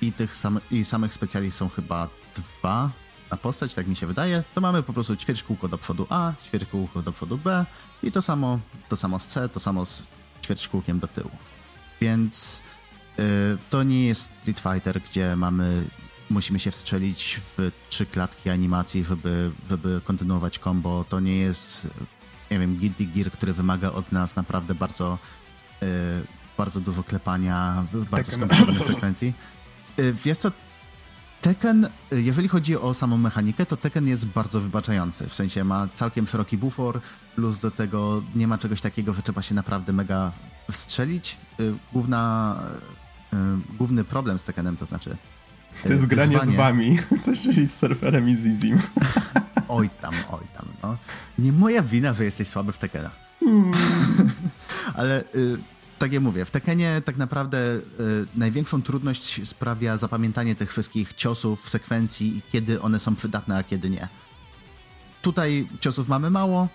i tych sam, i samych specjali są chyba dwa na postać, tak mi się wydaje, to mamy po prostu ćwierć kółko do przodu A, ćwierć kółko do przodu B i to samo, to samo z C, to samo z ćwierć kółkiem do tyłu. Więc yy, to nie jest Street Fighter, gdzie mamy musimy się wstrzelić w trzy klatki animacji, żeby, żeby kontynuować combo. To nie jest nie wiem, Guilty Gear, który wymaga od nas naprawdę bardzo, yy, bardzo dużo klepania, bardzo skomplikowanych sekwencji. Yy, wiesz co, Tekken, y, jeżeli chodzi o samą mechanikę, to Tekken jest bardzo wybaczający. W sensie ma całkiem szeroki bufor, plus do tego nie ma czegoś takiego, że trzeba się naprawdę mega wstrzelić. Y, główna, główny problem z Tekkenem to znaczy. To jest granie z wami, czyli z surferem i z Izim. Oj tam, oj tam, no. Nie moja wina, że jesteś słaby w Tekena. Hmm. Ale y, tak jak mówię, w Tekenie tak naprawdę y, największą trudność sprawia zapamiętanie tych wszystkich ciosów, sekwencji i kiedy one są przydatne, a kiedy nie. Tutaj ciosów mamy mało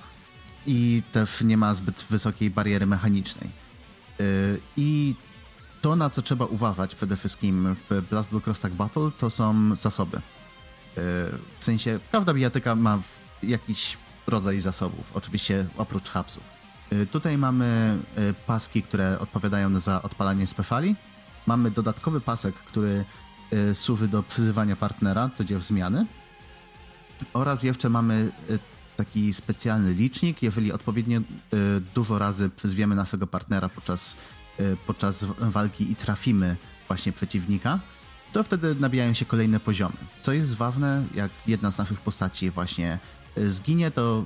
i też nie ma zbyt wysokiej bariery mechanicznej. Y, I to, na co trzeba uważać przede wszystkim w Blast Blue Cross Tag Battle, to są zasoby. W sensie, każda bijatyka ma jakiś rodzaj zasobów, oczywiście oprócz hapsów. Tutaj mamy paski, które odpowiadają za odpalanie speciali. Mamy dodatkowy pasek, który służy do przyzywania partnera, tudzież zmiany. Oraz jeszcze mamy taki specjalny licznik. Jeżeli odpowiednio dużo razy przyzwiemy naszego partnera podczas, podczas walki i trafimy właśnie przeciwnika, to wtedy nabijają się kolejne poziomy. Co jest ważne, jak jedna z naszych postaci właśnie zginie, to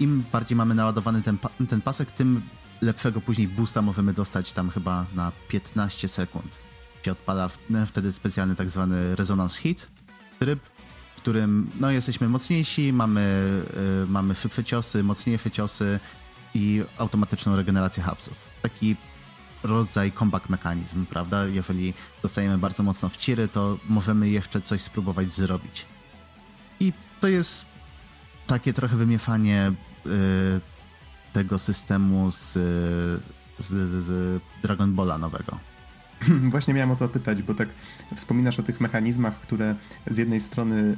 im bardziej mamy naładowany ten, ten pasek, tym lepszego później boosta możemy dostać tam chyba na 15 sekund. Się odpala wtedy specjalny tak zwany resonance hit tryb, w którym no, jesteśmy mocniejsi, mamy, yy, mamy szybsze ciosy, mocniejsze ciosy i automatyczną regenerację hapsów. Taki rodzaj comeback mechanizm, prawda? Jeżeli dostajemy bardzo mocno w ciry, to możemy jeszcze coś spróbować zrobić. I to jest takie trochę wymieszanie y, tego systemu z, z, z Dragon Balla nowego. Właśnie miałem o to pytać, bo tak wspominasz o tych mechanizmach, które z jednej strony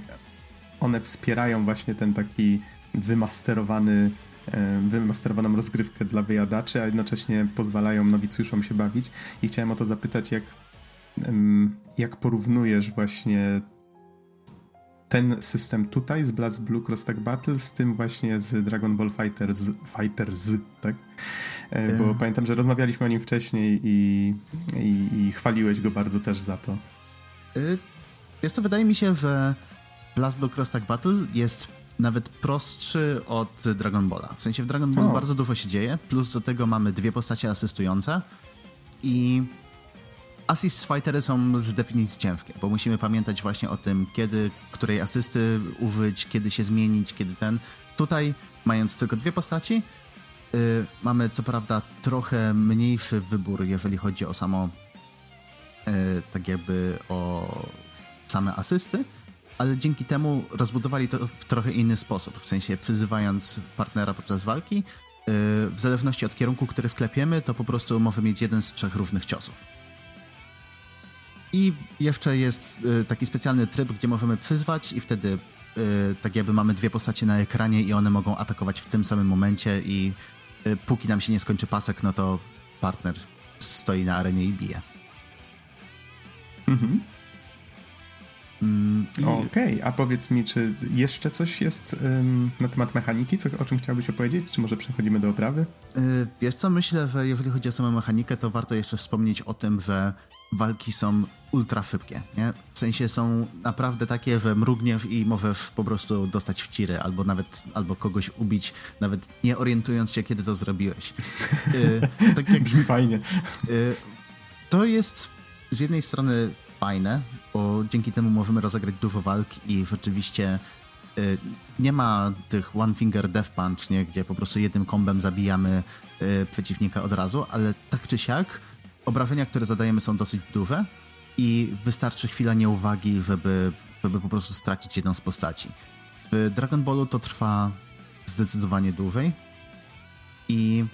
one wspierają właśnie ten taki wymasterowany E, wymasterowaną rozgrywkę dla wyjadaczy, a jednocześnie pozwalają nowicjuszom się bawić. I chciałem o to zapytać, jak, jak porównujesz właśnie ten system tutaj z Blast Blue Cross Tag Battle z tym właśnie z Dragon Ball Fighters, Fighters tak? E, bo pamiętam, że rozmawialiśmy o nim wcześniej i, i, i chwaliłeś go bardzo też za to. Jest to, wydaje mi się, że Blast Blue Cross Tag Battle jest nawet prostszy od Dragon Balla. W sensie w Dragon Ballu bardzo dużo się dzieje, plus do tego mamy dwie postacie asystujące i assist fightery są z definicji ciężkie, bo musimy pamiętać właśnie o tym, kiedy której asysty użyć, kiedy się zmienić, kiedy ten. Tutaj, mając tylko dwie postaci, yy, mamy co prawda trochę mniejszy wybór, jeżeli chodzi o samo, yy, tak jakby o same asysty, ale dzięki temu rozbudowali to w trochę inny sposób, w sensie przyzywając partnera podczas walki, yy, w zależności od kierunku, który wklepiemy, to po prostu może mieć jeden z trzech różnych ciosów. I jeszcze jest yy, taki specjalny tryb, gdzie możemy przyzwać i wtedy yy, tak jakby mamy dwie postacie na ekranie i one mogą atakować w tym samym momencie i póki nam się nie skończy pasek, no to partner stoi na arenie i bije. Mhm. Mm, Okej, okay. a powiedz mi, czy jeszcze coś jest um, na temat mechaniki, co, o czym chciałbyś opowiedzieć? Czy może przechodzimy do oprawy? Yy, wiesz co, myślę, że jeżeli chodzi o samą mechanikę, to warto jeszcze wspomnieć o tym, że walki są ultra szybkie, nie? W sensie są naprawdę takie, że mrugniesz i możesz po prostu dostać w ciry, albo nawet, albo kogoś ubić, nawet nie orientując się, kiedy to zrobiłeś. y, tak jak, Brzmi fajnie. Y, to jest z jednej strony fajne, bo dzięki temu możemy rozegrać dużo walk i rzeczywiście y, nie ma tych one finger death punch, nie? gdzie po prostu jednym kombem zabijamy przeciwnika od razu, ale tak czy siak obrażenia, które zadajemy są dosyć duże i wystarczy chwila nieuwagi, żeby, żeby po prostu stracić jedną z postaci. W Dragon Ballu to trwa zdecydowanie dłużej i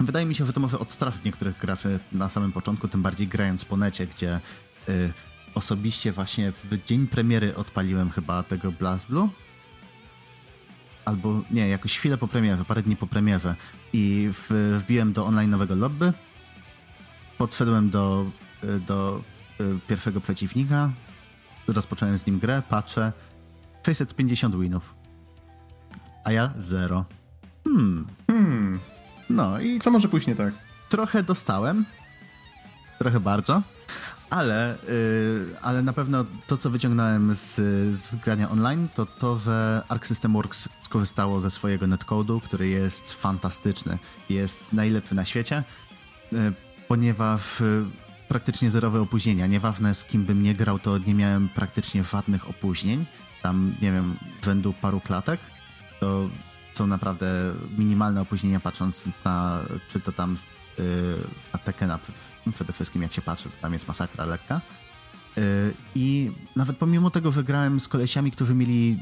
wydaje mi się, że to może odstraszyć niektórych graczy na samym początku, tym bardziej grając po necie, gdzie y, osobiście właśnie w dzień premiery odpaliłem chyba tego Blast Blue. Albo nie, jakoś chwilę po premierze, parę dni po premierze i w, wbiłem do online nowego lobby. Podszedłem do Y, do y, pierwszego przeciwnika, rozpocząłem z nim grę, patrzę, 650 winów, a ja zero. Hmm. hmm. No i... Co może pójść nie tak? Trochę dostałem, trochę bardzo, ale, yy, ale na pewno to, co wyciągnąłem z, z grania online, to to, że Arc System Works skorzystało ze swojego netcode'u, który jest fantastyczny. Jest najlepszy na świecie, yy, ponieważ praktycznie zerowe opóźnienia. Nieważne z kim bym nie grał, to nie miałem praktycznie żadnych opóźnień. Tam, nie wiem, rzędu paru klatek. To są naprawdę minimalne opóźnienia, patrząc na, czy to tam yy, na Tekena przede, przede wszystkim, jak się patrzy, to tam jest masakra lekka. Yy, I nawet pomimo tego, że grałem z kolesiami, którzy mieli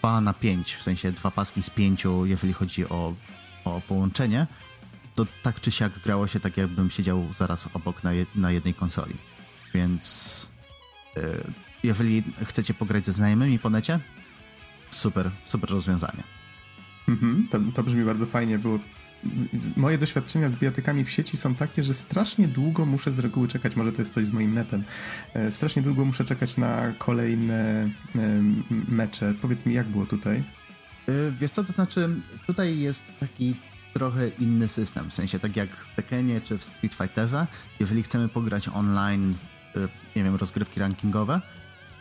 2 na 5, w sensie dwa paski z pięciu, jeżeli chodzi o, o połączenie, to tak czy siak grało się tak, jakbym siedział zaraz obok na, je, na jednej konsoli. Więc yy, jeżeli chcecie pograć ze znajomymi po necie, super, super rozwiązanie. Mhm, to, to brzmi bardzo fajnie, bo moje doświadczenia z bijatykami w sieci są takie, że strasznie długo muszę z reguły czekać, może to jest coś z moim netem, e, strasznie długo muszę czekać na kolejne mecze. Powiedz mi, jak było tutaj? Wiesz co, to znaczy tutaj jest taki trochę inny system, w sensie tak jak w Tekkenie czy w Street Fighterze, jeżeli chcemy pograć online, y, nie wiem, rozgrywki rankingowe,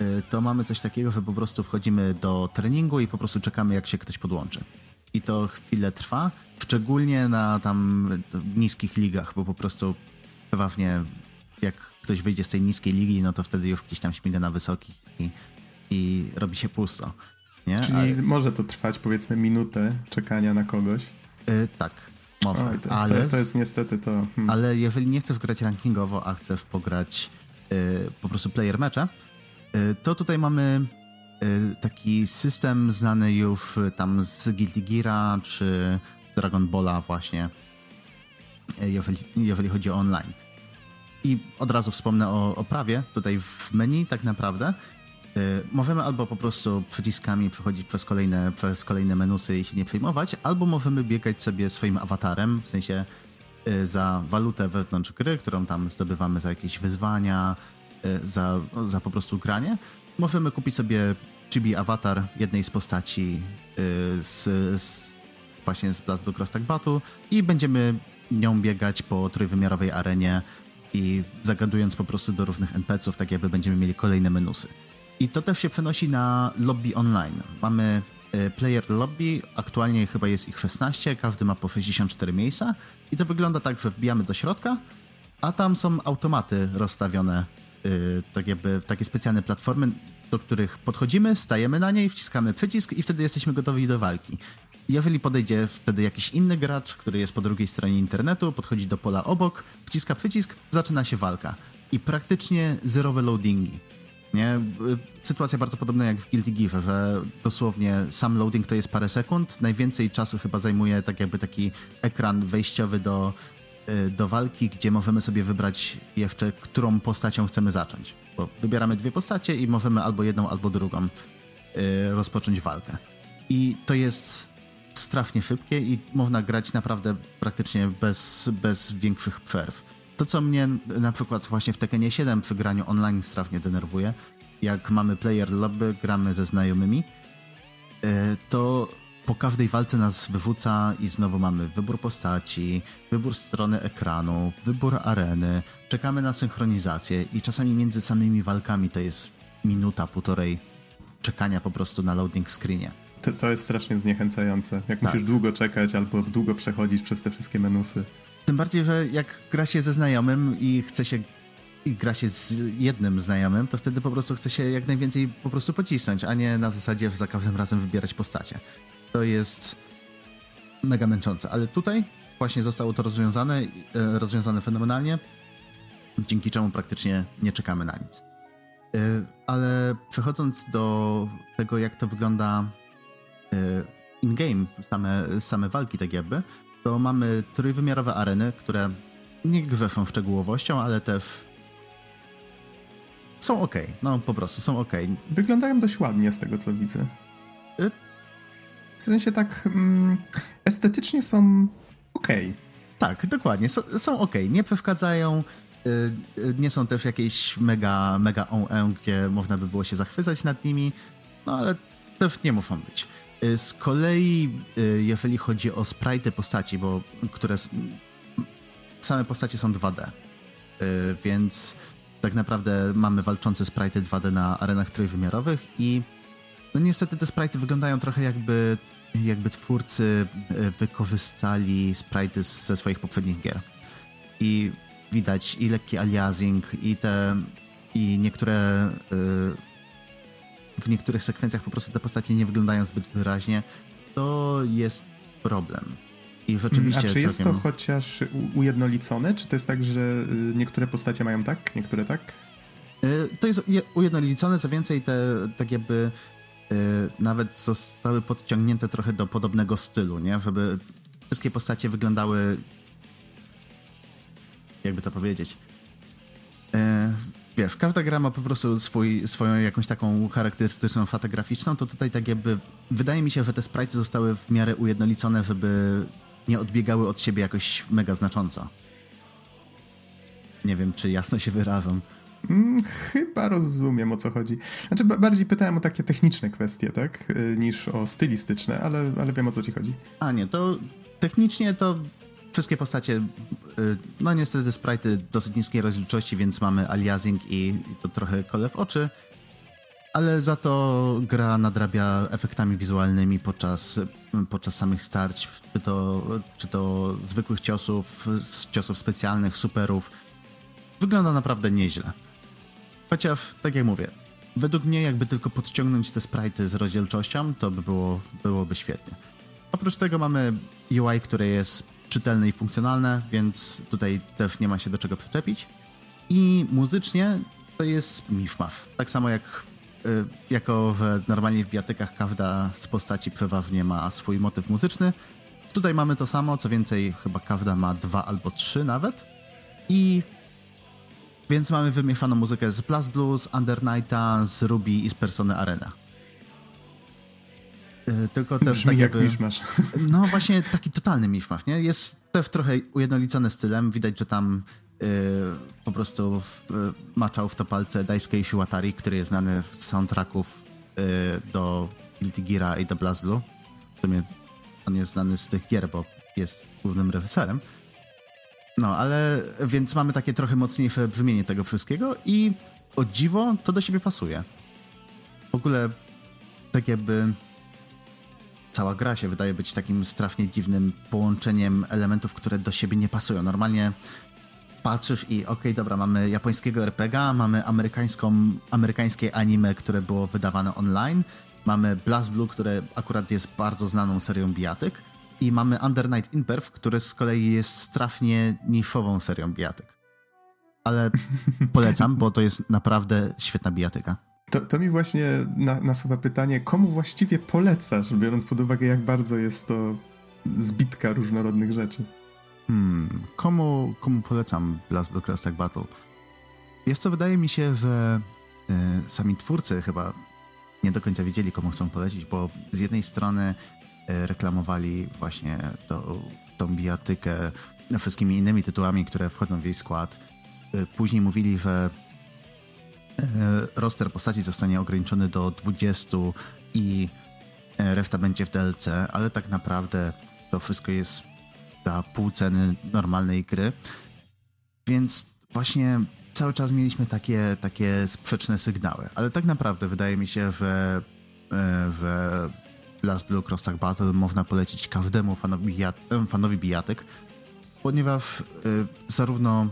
y, to mamy coś takiego, że po prostu wchodzimy do treningu i po prostu czekamy, jak się ktoś podłączy. I to chwilę trwa, szczególnie na tam niskich ligach, bo po prostu przeważnie jak ktoś wyjdzie z tej niskiej ligi, no to wtedy już gdzieś tam śmiga na wysokich i, i robi się pusto. Nie? Czyli Ale... może to trwać powiedzmy minutę czekania na kogoś? Yy, tak, może. Oj, to, ale, to, to, jest niestety to. Hmm. Ale jeżeli nie chcesz grać rankingowo, a chcesz pograć yy, po prostu player mecze, yy, to tutaj mamy y, taki system znany już tam z Guilty Geara czy Dragon Balla właśnie, y, jeżeli, jeżeli chodzi o online. I od razu wspomnę o, o prawie. Tutaj w menu tak naprawdę Y, możemy albo po prostu przyciskami przechodzić przez kolejne, przez kolejne menusy i się nie przejmować, albo możemy biegać sobie swoim awatarem, w sensie y, za walutę wewnątrz gry, którą tam zdobywamy za jakieś wyzwania, y, za, za po prostu granie. Możemy kupić sobie chibi awatar jednej z postaci z, z właśnie z Blast Blue Cross Battle i będziemy nią biegać po trójwymiarowej arenie i zagadując po prostu do różnych NPC-ów, tak jakby będziemy mieli kolejne menusy. I to też się przenosi na lobby online. Mamy e, player lobby, aktualnie chyba jest ich 16, każdy ma po 64 miejsca i to wygląda tak, że wbijamy do środka, a tam są automaty rozstawione, yy, tak jakby takie specjalne platformy, do których podchodzimy, stajemy na niej, wciskamy przycisk i wtedy jesteśmy gotowi do walki. Jeżeli podejdzie wtedy jakiś inny gracz, który jest po drugiej stronie internetu, podchodzi do pola obok, wciska przycisk, zaczyna się walka. I praktycznie zerowe loadingi nie? Sytuacja bardzo podobna jak w Guilty Gear, że dosłownie sam loading to jest parę sekund, najwięcej czasu chyba zajmuje tak jakby taki ekran wejściowy do, y, do walki, gdzie możemy sobie wybrać jeszcze, którą postacią chcemy zacząć. Bo wybieramy dwie postacie i możemy albo jedną, albo drugą y, rozpocząć walkę. I to jest strasznie szybkie i można grać naprawdę praktycznie bez, bez większych przerw. To, co mnie na przykład właśnie w Tekkenie 7 przy graniu online strasznie denerwuje, jak mamy player lobby, gramy ze znajomymi, e, to po każdej walce nas wyrzuca i znowu mamy wybór postaci, wybór strony ekranu, wybór areny, czekamy na synchronizację i czasami między samymi walkami to jest minuta, półtorej czekania po prostu na loading screenie. To, to jest strasznie zniechęcające. Jak tak. musisz długo czekać albo długo przechodzić przez te wszystkie menusy. Tym bardziej, że jak gra się ze znajomym i chce się i gra się z jednym znajomym, to wtedy po prostu chce się jak najwięcej po prostu pocisnąć, a nie na zasadzie za każdym razem wybierać postacie. To jest mega męczące, ale tutaj właśnie zostało to rozwiązane, e, rozwiązane fenomenalnie, dzięki czemu praktycznie nie czekamy na nic. E, ale przechodząc do tego, jak to wygląda e, in-game, same, same walki tak jakby, to mamy trójwymiarowe areny, które nie grzeszą szczegółowością, ale też są ok. No po prostu są ok. Wyglądają dość ładnie z tego co widzę. Y w sensie tak mm, estetycznie są ok. Tak, dokładnie. S są ok. Nie przeszkadzają. Y, y nie są też jakieś mega, mega on gdzie można by było się zachwycać nad nimi. No ale też nie muszą być. Y, z kolei, y, jeżeli chodzi o sprite postaci, bo które same postacie są 2D, więc tak naprawdę mamy walczące sprite 2D na arenach trójwymiarowych i no niestety te sprite wyglądają trochę jakby, jakby twórcy wykorzystali sprite ze swoich poprzednich gier. I widać i lekki aliasing, i te i niektóre w niektórych sekwencjach po prostu te postacie nie wyglądają zbyt wyraźnie. To jest problem. I rzeczywiście. A czy jest całkiem... to chociaż ujednolicone? Czy to jest tak, że y, niektóre postacie mają tak, niektóre tak? Y, to jest ujednolicone, co więcej, te tak jakby y, nawet zostały podciągnięte trochę do podobnego stylu, nie? Żeby wszystkie postacie wyglądały jakby to powiedzieć. Wiesz, każda gra ma po prostu swój, swoją jakąś taką charakterystyczną fatę graficzną, to tutaj tak jakby wydaje mi się, że te sprite zostały w miarę ujednolicone, żeby nie odbiegały od siebie jakoś mega znacząco. Nie wiem, czy jasno się wyrażam. Mm, chyba rozumiem o co chodzi. Znaczy, bardziej pytałem o takie techniczne kwestie, tak? Y, niż o stylistyczne, ale, ale wiem o co ci chodzi. A nie, to technicznie to wszystkie postacie, y, no niestety sprite dosyć niskiej rozdzielczości, więc mamy aliasing i to trochę kole w oczy ale za to gra nadrabia efektami wizualnymi podczas, podczas samych starć, czy to, czy to zwykłych ciosów, ciosów specjalnych, superów. Wygląda naprawdę nieźle. Chociaż, tak jak mówię, według mnie jakby tylko podciągnąć te sprite z rozdzielczością, to by było, byłoby świetnie. Oprócz tego mamy UI, które jest czytelne i funkcjonalne, więc tutaj też nie ma się do czego przyczepić. I muzycznie to jest miszmasz. Tak samo jak Y, jako w, normalnie w biatykach każda z postaci przeważnie ma swój motyw muzyczny. Tutaj mamy to samo, co więcej, chyba każda ma dwa albo trzy nawet. I więc mamy wymieszaną muzykę z Blast Blues, Under Nighta, z Ruby i z Persony Arena. Y, tylko też Brzmi tak jak jakby, miszmasz. No właśnie taki totalny miszmasz, nie? Jest też trochę ujednolicony stylem. Widać, że tam Y, po prostu w, y, maczał w to palce Daisuke Ishiwatari, który jest znany z soundtracków y, do Guilty Gear i do BlazBlue. W sumie on jest znany z tych gier, bo jest głównym reżyserem. No, ale więc mamy takie trochę mocniejsze brzmienie tego wszystkiego i o dziwo to do siebie pasuje. W ogóle tak jakby cała gra się wydaje być takim strasznie dziwnym połączeniem elementów, które do siebie nie pasują. Normalnie patrzysz i okej, okay, dobra, mamy japońskiego RPGa, mamy amerykańską, amerykańskie anime, które było wydawane online, mamy Blast Blue, które akurat jest bardzo znaną serią bijatyk i mamy Under Night Imperv, który z kolei jest strasznie niszową serią bijatyk. Ale polecam, bo to jest naprawdę świetna bijatyka. To, to mi właśnie na, nasuwa pytanie, komu właściwie polecasz, biorąc pod uwagę, jak bardzo jest to zbitka różnorodnych rzeczy? Hmm, komu, komu polecam Blast Blue Cross Tag Battle? Jest wydaje mi się, że y, sami twórcy chyba nie do końca wiedzieli, komu chcą polecić, bo z jednej strony y, reklamowali właśnie to, tą bijatykę wszystkimi innymi tytułami, które wchodzą w jej skład. Y, później mówili, że roster postaci zostanie ograniczony do 20 i e, reszta będzie w DLC, ale tak naprawdę to wszystko jest za pół ceny normalnej gry. Więc właśnie cały czas mieliśmy takie, takie sprzeczne sygnały, ale tak naprawdę wydaje mi się, że, e, że Last Blue Cross Tag Battle można polecić każdemu fanowi, fanowi bijatyk, ponieważ zarówno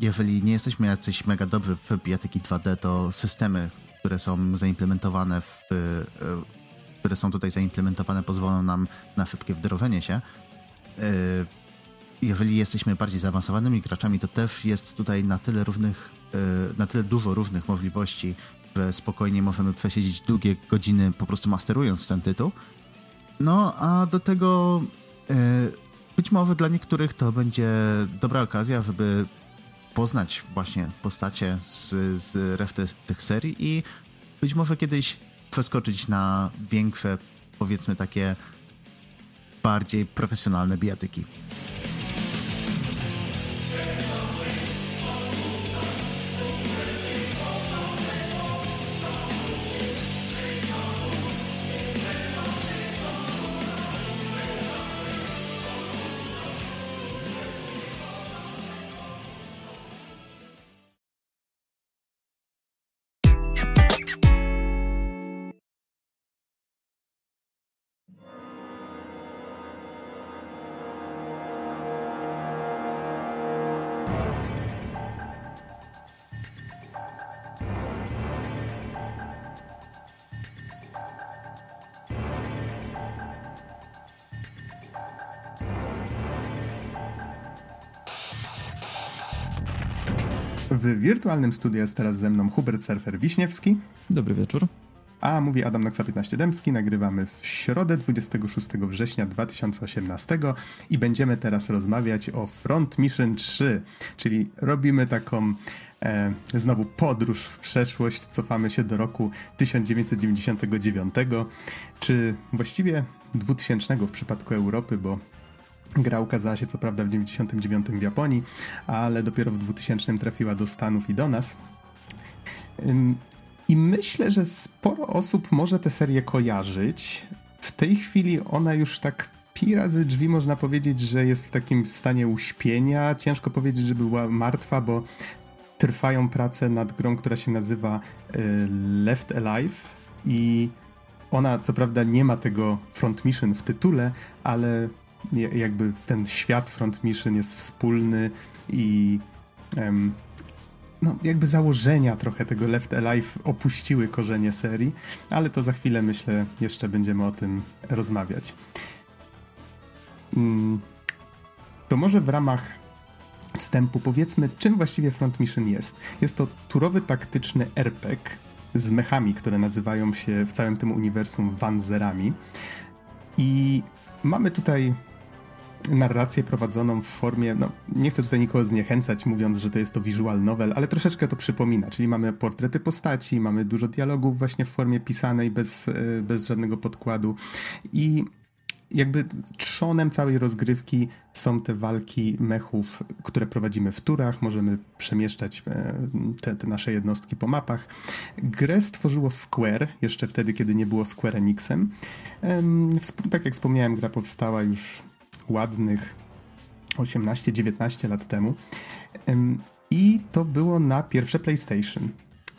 jeżeli nie jesteśmy jacyś mega dobrzy w bijatyki 2D, to systemy, które są zaimplementowane w, e, które są tutaj zaimplementowane pozwolą nam na szybkie wdrożenie się. E, jeżeli jesteśmy bardziej zaawansowanymi graczami, to też jest tutaj na tyle różnych, e, na tyle dużo różnych możliwości, że spokojnie możemy przesiedzieć długie godziny po prostu masterując ten tytuł. No, a do tego być może dla niektórych to będzie dobra okazja, żeby poznać właśnie postacie z, z reszty tych serii i być może kiedyś przeskoczyć na większe, powiedzmy takie bardziej profesjonalne bijatyki. W wirtualnym studiu jest teraz ze mną Hubert Surfer Wiśniewski. Dobry wieczór. A mówi Adam Naksa 15 Dębski. Nagrywamy w środę 26 września 2018 i będziemy teraz rozmawiać o Front Mission 3, czyli robimy taką e, znowu podróż w przeszłość, cofamy się do roku 1999, czy właściwie 2000 w przypadku Europy, bo Gra ukazała się co prawda w 99 w Japonii, ale dopiero w 2000 trafiła do Stanów i do nas. I myślę, że sporo osób może tę serię kojarzyć. W tej chwili ona już tak pi razy drzwi można powiedzieć, że jest w takim stanie uśpienia. Ciężko powiedzieć, że była martwa, bo trwają prace nad grą, która się nazywa y, Left Alive i ona co prawda nie ma tego front mission w tytule, ale jakby ten świat Front Mission jest wspólny i um, no, jakby założenia trochę tego Left Alive opuściły korzenie serii, ale to za chwilę myślę jeszcze będziemy o tym rozmawiać. Mm, to może w ramach wstępu powiedzmy, czym właściwie Front Mission jest. Jest to turowy taktyczny RPG z mechami, które nazywają się w całym tym uniwersum Wanzerami. I mamy tutaj narrację prowadzoną w formie, no nie chcę tutaj nikogo zniechęcać mówiąc, że to jest to visual novel, ale troszeczkę to przypomina, czyli mamy portrety postaci, mamy dużo dialogów właśnie w formie pisanej bez, e, bez żadnego podkładu i jakby trzonem całej rozgrywki są te walki mechów, które prowadzimy w turach, możemy przemieszczać e, te, te, nasze jednostki po mapach. Grę stworzyło Square, jeszcze wtedy, kiedy nie było Square Enixem. Tak jak wspomniałem, gra powstała już ładnych 18-19 lat temu. I to było na pierwsze PlayStation.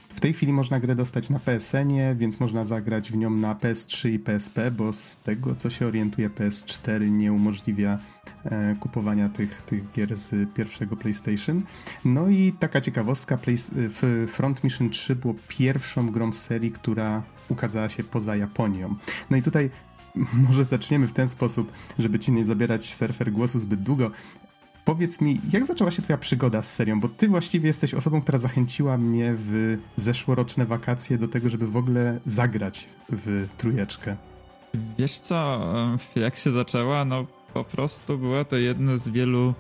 W tej chwili można grę dostać na PSN-ie, więc można zagrać w nią na PS3 i PSP, bo z tego co się orientuje PS4 nie umożliwia e, kupowania tych, tych gier z pierwszego PlayStation. No i taka ciekawostka, Play, Front Mission 3 było pierwszą grą serii, która ukazała się poza Japonią. No i tutaj może zaczniemy w ten sposób, żeby ci nie zabierać surfer głosu zbyt długo. Powiedz mi, jak zaczęła się twoja przygoda z serią? Bo ty właściwie jesteś osobą, która zachęciła mnie w zeszłoroczne wakacje do tego, żeby w ogóle zagrać w trójeczkę. Wiesz co, jak się zaczęła? No po prostu była to jedna z wielu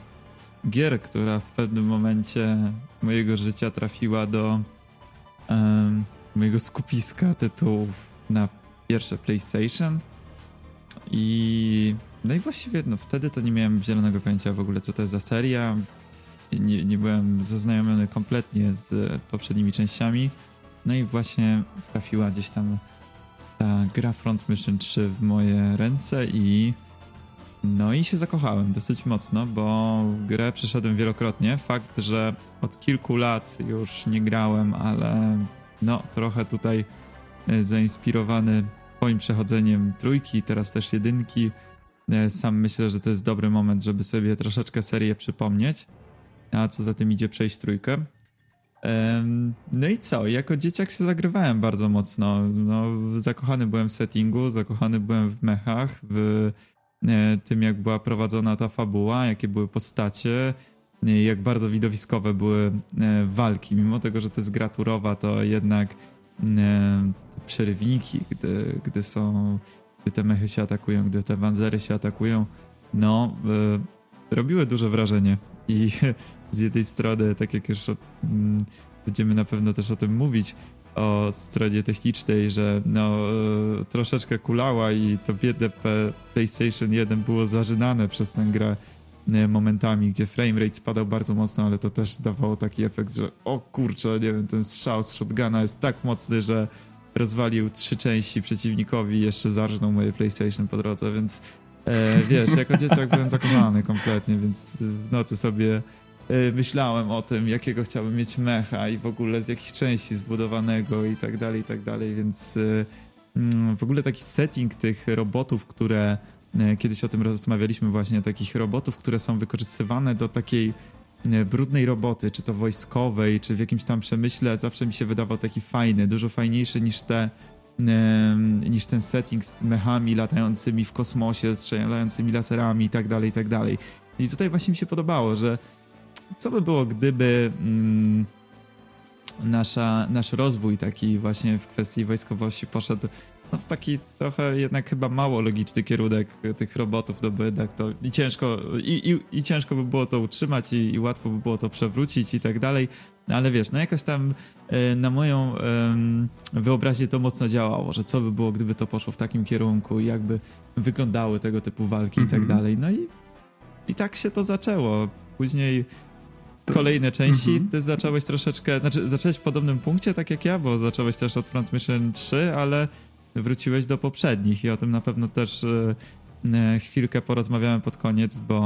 gier, która w pewnym momencie mojego życia trafiła do um, mojego skupiska tytułów na pierwsze PlayStation. I no i właściwie no, wtedy to nie miałem zielonego pojęcia w ogóle, co to jest za seria. Nie, nie byłem zaznajomiony kompletnie z poprzednimi częściami. No i właśnie trafiła gdzieś tam ta gra Front Mission 3 w moje ręce i no i się zakochałem dosyć mocno, bo grę przeszedłem wielokrotnie. Fakt, że od kilku lat już nie grałem, ale no trochę tutaj e, zainspirowany moim przechodzeniem trójki, teraz też jedynki. E, sam myślę, że to jest dobry moment, żeby sobie troszeczkę serię przypomnieć, a co za tym idzie przejść trójkę. No i co? Jako dzieciak się zagrywałem bardzo mocno. No, zakochany byłem w settingu, zakochany byłem w mechach, w e, tym, jak była prowadzona ta fabuła, jakie były postacie, e, jak bardzo widowiskowe były walki. Mimo tego, że to jest gra turowa, to jednak przerywniki, gdy, gdy są, gdy te mechy się atakują, gdy te wanzery się atakują, no, robiły duże wrażenie. I z jednej strony, tak jak już mm, będziemy na pewno też o tym mówić, o stronie technicznej, że no e, troszeczkę kulała i to biedne PlayStation 1 było zażynane przez tę grę e, momentami, gdzie framerate spadał bardzo mocno, ale to też dawało taki efekt, że o kurczę, nie wiem, ten strzał z shotguna jest tak mocny, że rozwalił trzy części przeciwnikowi i jeszcze zarżnął moje PlayStation po drodze, więc e, wiesz, jako dzieciak byłem zakochany kompletnie, więc w nocy sobie Y, myślałem o tym, jakiego chciałbym mieć mecha i w ogóle z jakich części zbudowanego i tak dalej, i tak dalej, więc y, mm, w ogóle taki setting tych robotów, które kiedyś o tym rozmawialiśmy właśnie, takich robotów, które są wykorzystywane do takiej brudnej roboty, czy to wojskowej, czy w jakimś tam przemyśle, zawsze mi się wydawał taki fajny, dużo fajniejszy niż te niż ten setting z mechami latającymi w kosmosie, strzelającymi laserami i tak dalej, i tak dalej. I tutaj właśnie mi się podobało, że co by było, gdyby mm, nasza, nasz rozwój taki właśnie w kwestii wojskowości poszedł no, w taki trochę jednak chyba mało logiczny kierunek tych robotów, no bo jednak to i ciężko, i, i, i ciężko by było to utrzymać i, i, łatwo by było to przewrócić i tak dalej, no, ale wiesz, no jakoś tam e, na moją e, wyobraźnię to mocno działało, że co by było, gdyby to poszło w takim kierunku i jakby wyglądały tego typu walki mm -hmm. i tak mhm. dalej, no i i tak się to zaczęło. Później kolejne części, mm -hmm. ty zacząłeś troszeczkę, znaczy zacząłeś w podobnym punkcie, tak jak ja, bo zacząłeś też od Front Mission 3, ale wróciłeś do poprzednich i o tym na pewno też e, e, chwilkę porozmawiamy pod koniec, bo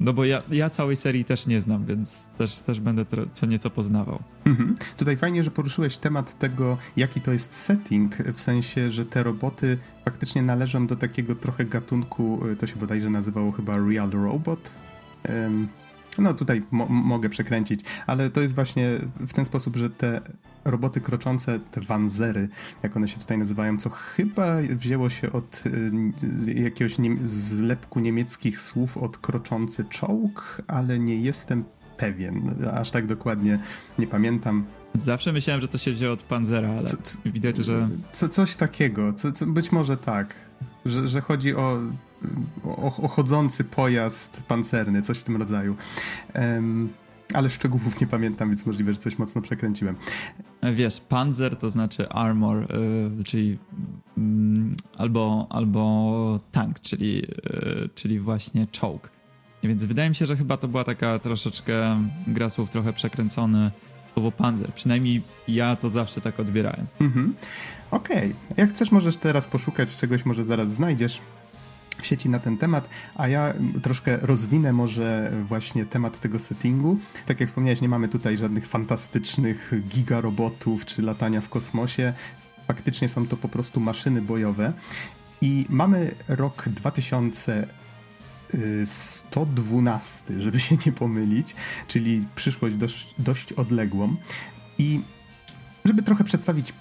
no bo ja, ja całej serii też nie znam, więc też, też będę co nieco poznawał. Mhm. Tutaj fajnie, że poruszyłeś temat tego, jaki to jest setting, w sensie, że te roboty faktycznie należą do takiego trochę gatunku, e, to się bodajże nazywało chyba Real Robot. Um, no tutaj mo mogę przekręcić, ale to jest właśnie w ten sposób, że te roboty kroczące, te wanzery, jak one się tutaj nazywają, co chyba wzięło się od y, jakiegoś nie zlepku niemieckich słów od kroczący czołg, ale nie jestem pewien, aż tak dokładnie nie pamiętam. Zawsze myślałem, że to się wzięło od Panzera, ale co, co, widać, że... Co, coś takiego, co, być może tak, że, że chodzi o ochodzący pojazd pancerny, coś w tym rodzaju. Um, ale szczegółów nie pamiętam, więc możliwe, że coś mocno przekręciłem. Wiesz, panzer to znaczy armor, yy, czyli yy, albo, albo tank, czyli, yy, czyli właśnie czołg. Więc wydaje mi się, że chyba to była taka troszeczkę gra słów trochę przekręcony słowo panzer. Przynajmniej ja to zawsze tak odbierałem. Mhm. Okej. Okay. Jak chcesz, możesz teraz poszukać czegoś, może zaraz znajdziesz w sieci na ten temat, a ja troszkę rozwinę może właśnie temat tego settingu. Tak jak wspomniałeś, nie mamy tutaj żadnych fantastycznych gigarobotów czy latania w kosmosie. Faktycznie są to po prostu maszyny bojowe. I mamy rok 2112, żeby się nie pomylić, czyli przyszłość dość, dość odległą. I żeby trochę przedstawić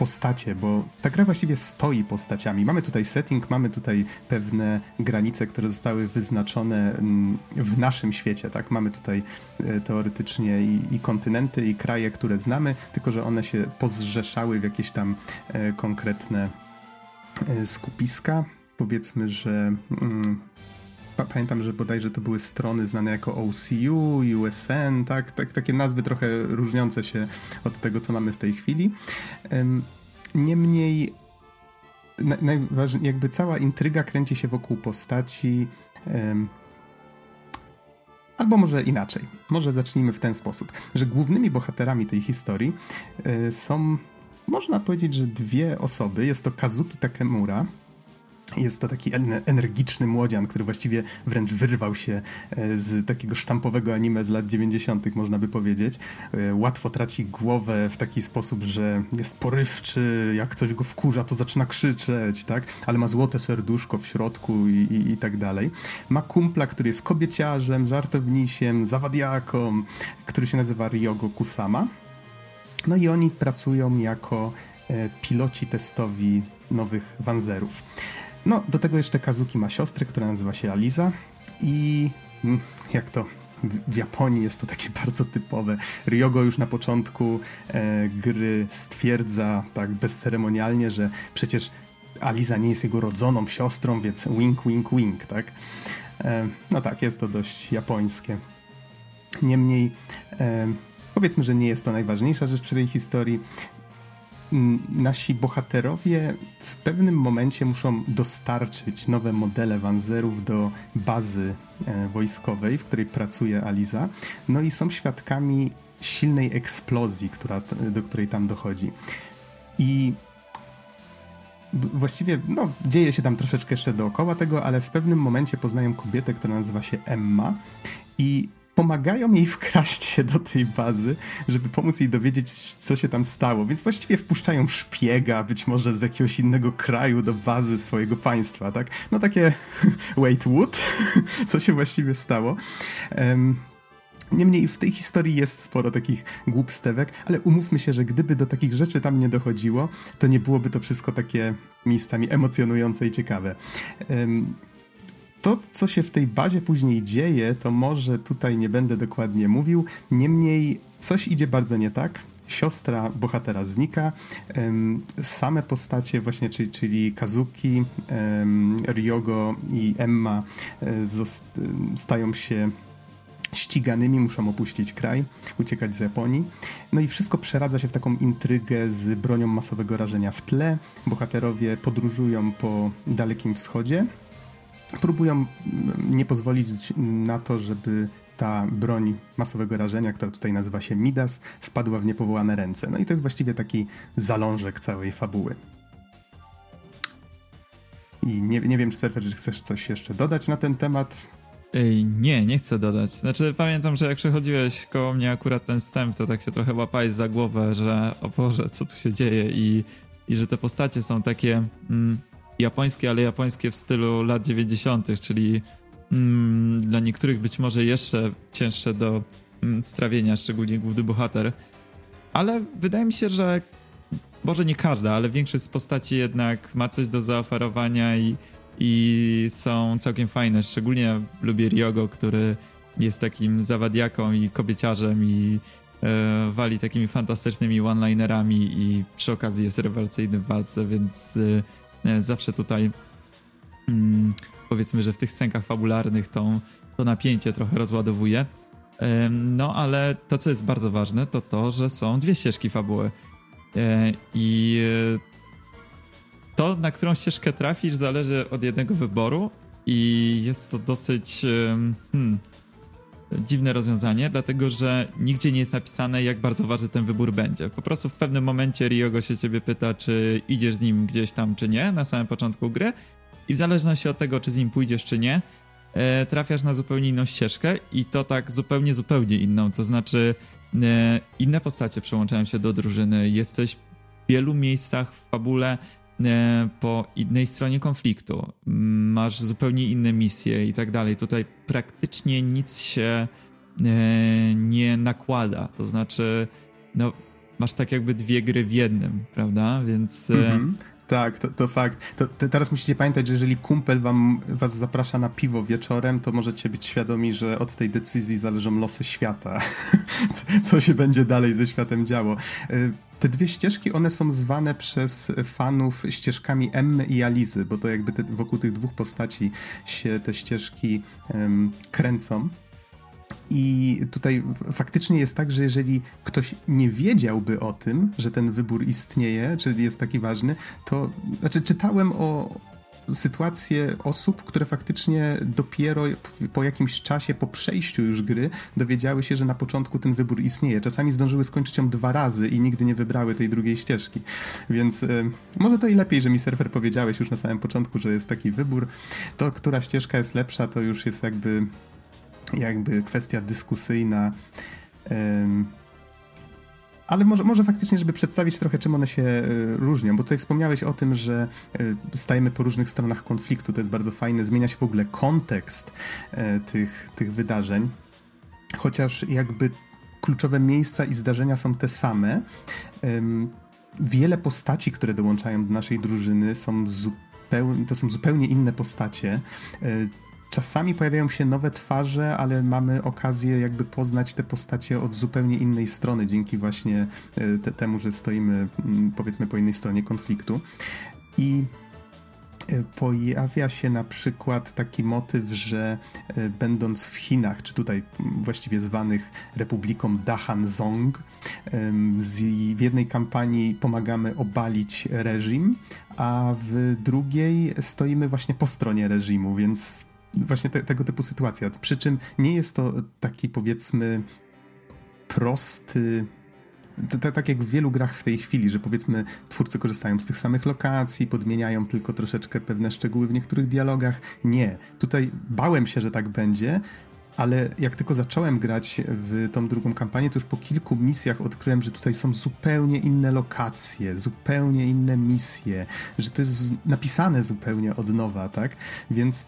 postacie, bo ta gra właściwie stoi postaciami. Mamy tutaj setting, mamy tutaj pewne granice, które zostały wyznaczone mm, w naszym świecie, tak? Mamy tutaj e, teoretycznie i, i kontynenty, i kraje, które znamy, tylko że one się pozrzeszały w jakieś tam e, konkretne e, skupiska. Powiedzmy, że mm, pamiętam, że bodajże to były strony znane jako OCU, USN, tak, tak, takie nazwy trochę różniące się od tego, co mamy w tej chwili. Niemniej jakby cała intryga kręci się wokół postaci. Albo może inaczej. Może zacznijmy w ten sposób, że głównymi bohaterami tej historii e, są można powiedzieć, że dwie osoby. Jest to Kazuki Takemura, jest to taki energiczny młodzian, który właściwie wręcz wyrwał się e, z takiego sztampowego anime z lat 90., można by powiedzieć. E, łatwo traci głowę w taki sposób, że jest porywczy, jak coś go wkurza, to zaczyna krzyczeć, tak? Ale ma złote serduszko w środku i, i, i tak dalej. Ma kumpla, który jest kobieciarzem, żartownisiem, zawadiaką, który się nazywa Ryogo Kusama. No i oni pracują jako e, piloci testowi nowych Wanzerów. No, do tego jeszcze Kazuki ma siostrę, która nazywa się Aliza i mm, jak to w Japonii jest to takie bardzo typowe. Ryogo już na początku e, gry stwierdza tak bezceremonialnie, że przecież Aliza nie jest jego rodzoną siostrą, więc wink, wink, wink, tak? E, no tak, jest to dość japońskie. Niemniej e, powiedzmy, że nie jest to najważniejsza rzecz przy tej historii nasi bohaterowie w pewnym momencie muszą dostarczyć nowe modele Wanzerów do bazy e, wojskowej, w której pracuje Aliza. No i są świadkami silnej eksplozji, która, do której tam dochodzi. I właściwie no, dzieje się tam troszeczkę jeszcze dookoła tego, ale w pewnym momencie poznają kobietę, która nazywa się Emma i pomagają jej wkraść się do tej bazy, żeby pomóc jej dowiedzieć, co się tam stało. Więc właściwie wpuszczają szpiega, być może z jakiegoś innego kraju do bazy swojego państwa, tak? No takie wait, what? co się właściwie stało? Um, Niemniej w tej historii jest sporo takich głupstewek, ale umówmy się, że gdyby do takich rzeczy tam nie dochodziło, to nie byłoby to wszystko takie miejscami emocjonujące i ciekawe. Um, to, co się w tej bazie później dzieje, to może tutaj nie będę dokładnie mówił. Niemniej coś idzie bardzo nie tak. Siostra bohatera znika. Same postacie, właśnie, czyli, czyli Kazuki, Ryogo i Emma e, stają się ściganymi, muszą opuścić kraj, uciekać z Japonii. No i wszystko przeradza się w taką intrygę z bronią masowego rażenia w tle. Bohaterowie podróżują po Dalekim Wschodzie próbują mm, nie pozwolić na to, żeby ta broń masowego rażenia, która tutaj nazywa się Midas, wpadła w niepowołane ręce. No i to jest właściwie taki zalążek całej fabuły. I nie, nie wiem, czy Surfer, czy chcesz coś jeszcze dodać na ten temat? Ej, nie, nie chcę dodać. Znaczy, pamiętam, że jak przechodziłeś koło mnie akurat ten wstęp, to tak się trochę łapałeś za głowę, że o Boże, co tu się dzieje i, i że te postacie są takie mm, japońskie, ale japońskie w stylu lat 90., czyli mm, dla niektórych być może jeszcze cięższe do mm, strawienia, szczególnie główny bohater. Ale wydaje mi się, że może nie każda, ale większość z postaci jednak ma coś do zaoferowania i, i są całkiem fajne. Szczególnie lubię Ryogo, który jest takim zawadiaką i kobieciarzem i e, wali takimi fantastycznymi one-linerami i przy okazji jest rewelacyjny w walce, więc e, zawsze tutaj mm, powiedzmy, że w tych scenkach fabularnych to, to napięcie trochę rozładowuje. No, ale to, co jest bardzo ważne, to to, że są dwie ścieżki fabuły. E, I e, to, na którą ścieżkę trafisz, zależy od jednego wyboru, i jest to dosyć hmm, dziwne rozwiązanie, dlatego że nigdzie nie jest napisane, jak bardzo ważny ten wybór będzie. Po prostu w pewnym momencie Ryogo się ciebie pyta, czy idziesz z nim gdzieś tam, czy nie, na samym początku gry, i w zależności od tego, czy z nim pójdziesz, czy nie, e, trafiasz na zupełnie inną ścieżkę i to tak zupełnie, zupełnie inną. To znaczy, e, inne postacie przyłączają się do drużyny, jesteś w wielu miejscach w fabule po innej stronie konfliktu, masz zupełnie inne misje i tak dalej. Tutaj praktycznie nic się e, nie nakłada. To znaczy, no, masz tak jakby dwie gry w jednym, prawda? Więc. Mm -hmm. Tak, to, to fakt. To, to, teraz musicie pamiętać, że jeżeli kumpel wam, was zaprasza na piwo wieczorem, to możecie być świadomi, że od tej decyzji zależą losy świata. Co się będzie dalej ze światem działo. Te dwie ścieżki, one są zwane przez fanów ścieżkami Emmy i Alizy, bo to jakby te, wokół tych dwóch postaci się te ścieżki um, kręcą. I tutaj faktycznie jest tak, że jeżeli ktoś nie wiedziałby o tym, że ten wybór istnieje, czy jest taki ważny, to znaczy czytałem o, sytuacje osób, które faktycznie dopiero po jakimś czasie, po przejściu już gry, dowiedziały się, że na początku ten wybór istnieje. Czasami zdążyły skończyć ją dwa razy i nigdy nie wybrały tej drugiej ścieżki. Więc y, może to i lepiej, że mi surfer powiedziałeś już na samym początku, że jest taki wybór. To, która ścieżka jest lepsza, to już jest jakby jakby kwestia dyskusyjna. Ale może, może faktycznie, żeby przedstawić trochę, czym one się e, różnią, bo tutaj wspomniałeś o tym, że e, stajemy po różnych stronach konfliktu, to jest bardzo fajne, zmienia się w ogóle kontekst e, tych, tych wydarzeń, chociaż jakby kluczowe miejsca i zdarzenia są te same. Wiele postaci, które dołączają do naszej drużyny są to są zupełnie inne postacie Czasami pojawiają się nowe twarze, ale mamy okazję jakby poznać te postacie od zupełnie innej strony, dzięki właśnie e, te, temu, że stoimy mm, powiedzmy po innej stronie konfliktu. I e, pojawia się na przykład taki motyw, że e, będąc w Chinach, czy tutaj właściwie zwanych Republiką Dahan Zong, w jednej kampanii pomagamy obalić reżim, a w drugiej stoimy właśnie po stronie reżimu, więc właśnie te, tego typu sytuacja. Przy czym nie jest to taki powiedzmy prosty. Tak jak w wielu grach w tej chwili, że powiedzmy twórcy korzystają z tych samych lokacji, podmieniają tylko troszeczkę pewne szczegóły w niektórych dialogach. Nie. Tutaj bałem się, że tak będzie, ale jak tylko zacząłem grać w tą drugą kampanię, to już po kilku misjach odkryłem, że tutaj są zupełnie inne lokacje, zupełnie inne misje, że to jest napisane zupełnie od nowa, tak? Więc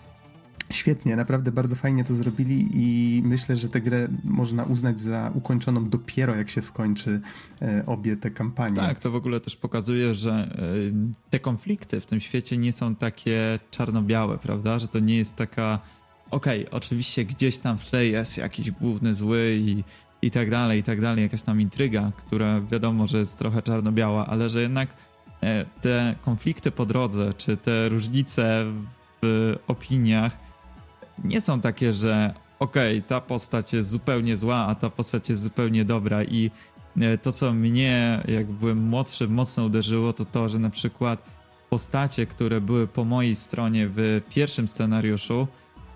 Świetnie, naprawdę bardzo fajnie to zrobili i myślę, że tę grę można uznać za ukończoną dopiero jak się skończy e, obie te kampanie. Tak, to w ogóle też pokazuje, że e, te konflikty w tym świecie nie są takie czarno-białe, prawda? Że to nie jest taka okej, okay, oczywiście gdzieś tam w tle jest jakiś główny zły i, i tak dalej, i tak dalej, jakaś tam intryga, która wiadomo, że jest trochę czarno-biała, ale że jednak e, te konflikty po drodze, czy te różnice w opiniach nie są takie, że okej, okay, ta postać jest zupełnie zła, a ta postać jest zupełnie dobra i e, to, co mnie, jak byłem młodszy, mocno uderzyło, to to, że na przykład postacie, które były po mojej stronie w pierwszym scenariuszu,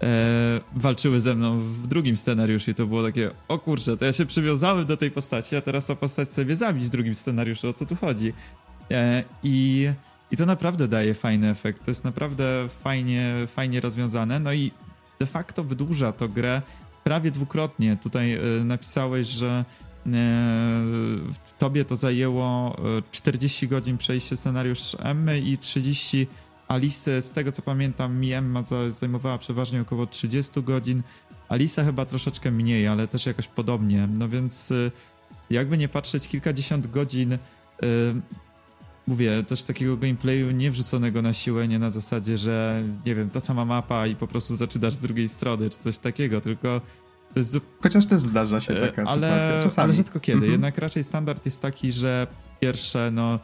e, walczyły ze mną w drugim scenariuszu i to było takie, o kurczę, to ja się przywiązałem do tej postaci, a teraz ta postać chce mnie zabić w drugim scenariuszu, o co tu chodzi? E, I, I to naprawdę daje fajny efekt, to jest naprawdę fajnie, fajnie rozwiązane, no i de facto wydłuża to grę prawie dwukrotnie. Tutaj e, napisałeś, że e, tobie to zajęło 40 e, godzin przejście scenariusz Emmy i 30 Alice. Z tego co pamiętam, mi Emma zajmowała przeważnie około 30 godzin. Alisa chyba troszeczkę mniej, ale też jakoś podobnie. No więc jakby nie patrzeć, kilkadziesiąt godzin mówię, też takiego gameplayu nie wrzuconego na siłę, nie na zasadzie, że nie wiem, ta sama mapa i po prostu zaczynasz z drugiej strony, czy coś takiego, tylko to jest... Chociaż też zdarza się taka ale, sytuacja czasami. Ale rzadko kiedy, mhm. jednak raczej standard jest taki, że pierwsze, no,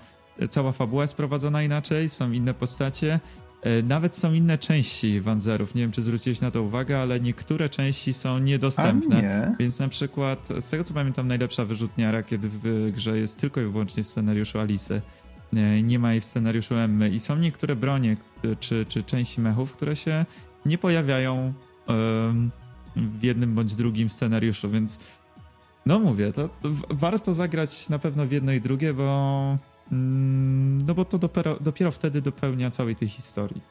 cała fabuła jest prowadzona inaczej, są inne postacie, e, nawet są inne części Wanzerów. Nie wiem, czy zwróciłeś na to uwagę, ale niektóre części są niedostępne. Nie. Więc na przykład, z tego co pamiętam, najlepsza wyrzutnia rakiet w grze jest tylko i wyłącznie w scenariuszu Alice. Nie ma jej w scenariuszu Emmy i są niektóre bronie czy, czy części mechów, które się nie pojawiają w jednym bądź drugim scenariuszu, więc no mówię, to, to warto zagrać na pewno w jedno i drugie, bo mm, no bo to dopiero, dopiero wtedy dopełnia całej tej historii.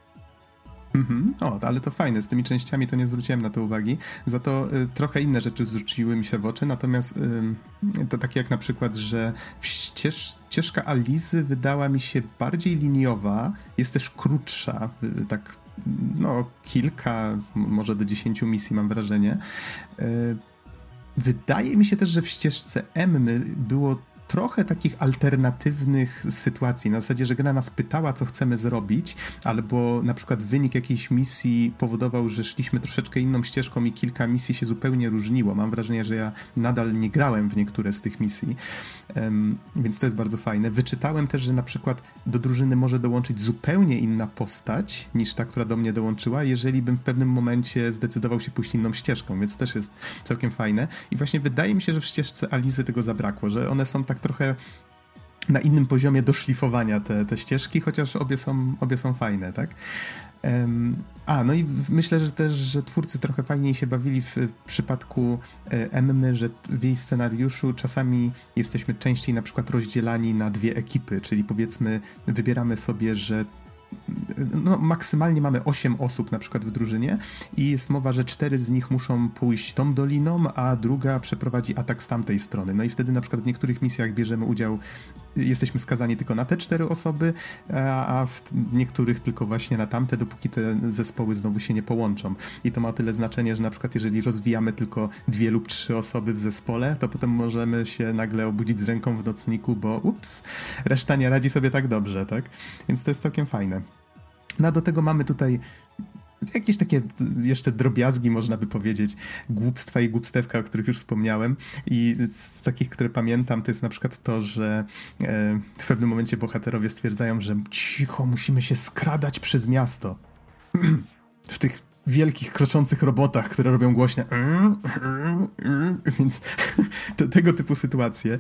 Mhm. O, ale to fajne, z tymi częściami to nie zwróciłem na to uwagi. Za to y, trochę inne rzeczy zwróciły mi się w oczy, natomiast y, to takie jak na przykład, że ścież, ścieżka Alizy wydała mi się bardziej liniowa, jest też krótsza, y, tak no kilka, może do dziesięciu misji mam wrażenie. Y, wydaje mi się też, że w ścieżce Emmy było trochę takich alternatywnych sytuacji, na zasadzie, że gra nas pytała, co chcemy zrobić, albo na przykład wynik jakiejś misji powodował, że szliśmy troszeczkę inną ścieżką i kilka misji się zupełnie różniło. Mam wrażenie, że ja nadal nie grałem w niektóre z tych misji, um, więc to jest bardzo fajne. Wyczytałem też, że na przykład do drużyny może dołączyć zupełnie inna postać niż ta, która do mnie dołączyła, jeżeli bym w pewnym momencie zdecydował się pójść inną ścieżką, więc też jest całkiem fajne. I właśnie wydaje mi się, że w ścieżce Alizy tego zabrakło, że one są tak trochę na innym poziomie doszlifowania te, te ścieżki, chociaż obie są, obie są fajne, tak? A, no i myślę, że też, że twórcy trochę fajniej się bawili w przypadku e, Emmy, że w jej scenariuszu czasami jesteśmy częściej na przykład rozdzielani na dwie ekipy, czyli powiedzmy wybieramy sobie, że no, maksymalnie mamy 8 osób na przykład w drużynie i jest mowa, że cztery z nich muszą pójść tą doliną, a druga przeprowadzi atak z tamtej strony. No i wtedy na przykład w niektórych misjach bierzemy udział, jesteśmy skazani tylko na te cztery osoby, a w niektórych tylko właśnie na tamte, dopóki te zespoły znowu się nie połączą. I to ma tyle znaczenie, że na przykład jeżeli rozwijamy tylko dwie lub trzy osoby w zespole, to potem możemy się nagle obudzić z ręką w nocniku, bo ups, reszta nie radzi sobie tak dobrze, tak? Więc to jest całkiem fajne. No do tego mamy tutaj jakieś takie jeszcze drobiazgi, można by powiedzieć, głupstwa i głupstewka, o których już wspomniałem. I z takich, które pamiętam, to jest na przykład to, że e, w pewnym momencie bohaterowie stwierdzają, że cicho, musimy się skradać przez miasto. w tych wielkich, kroczących robotach, które robią głośne. Więc te, tego typu sytuacje. E,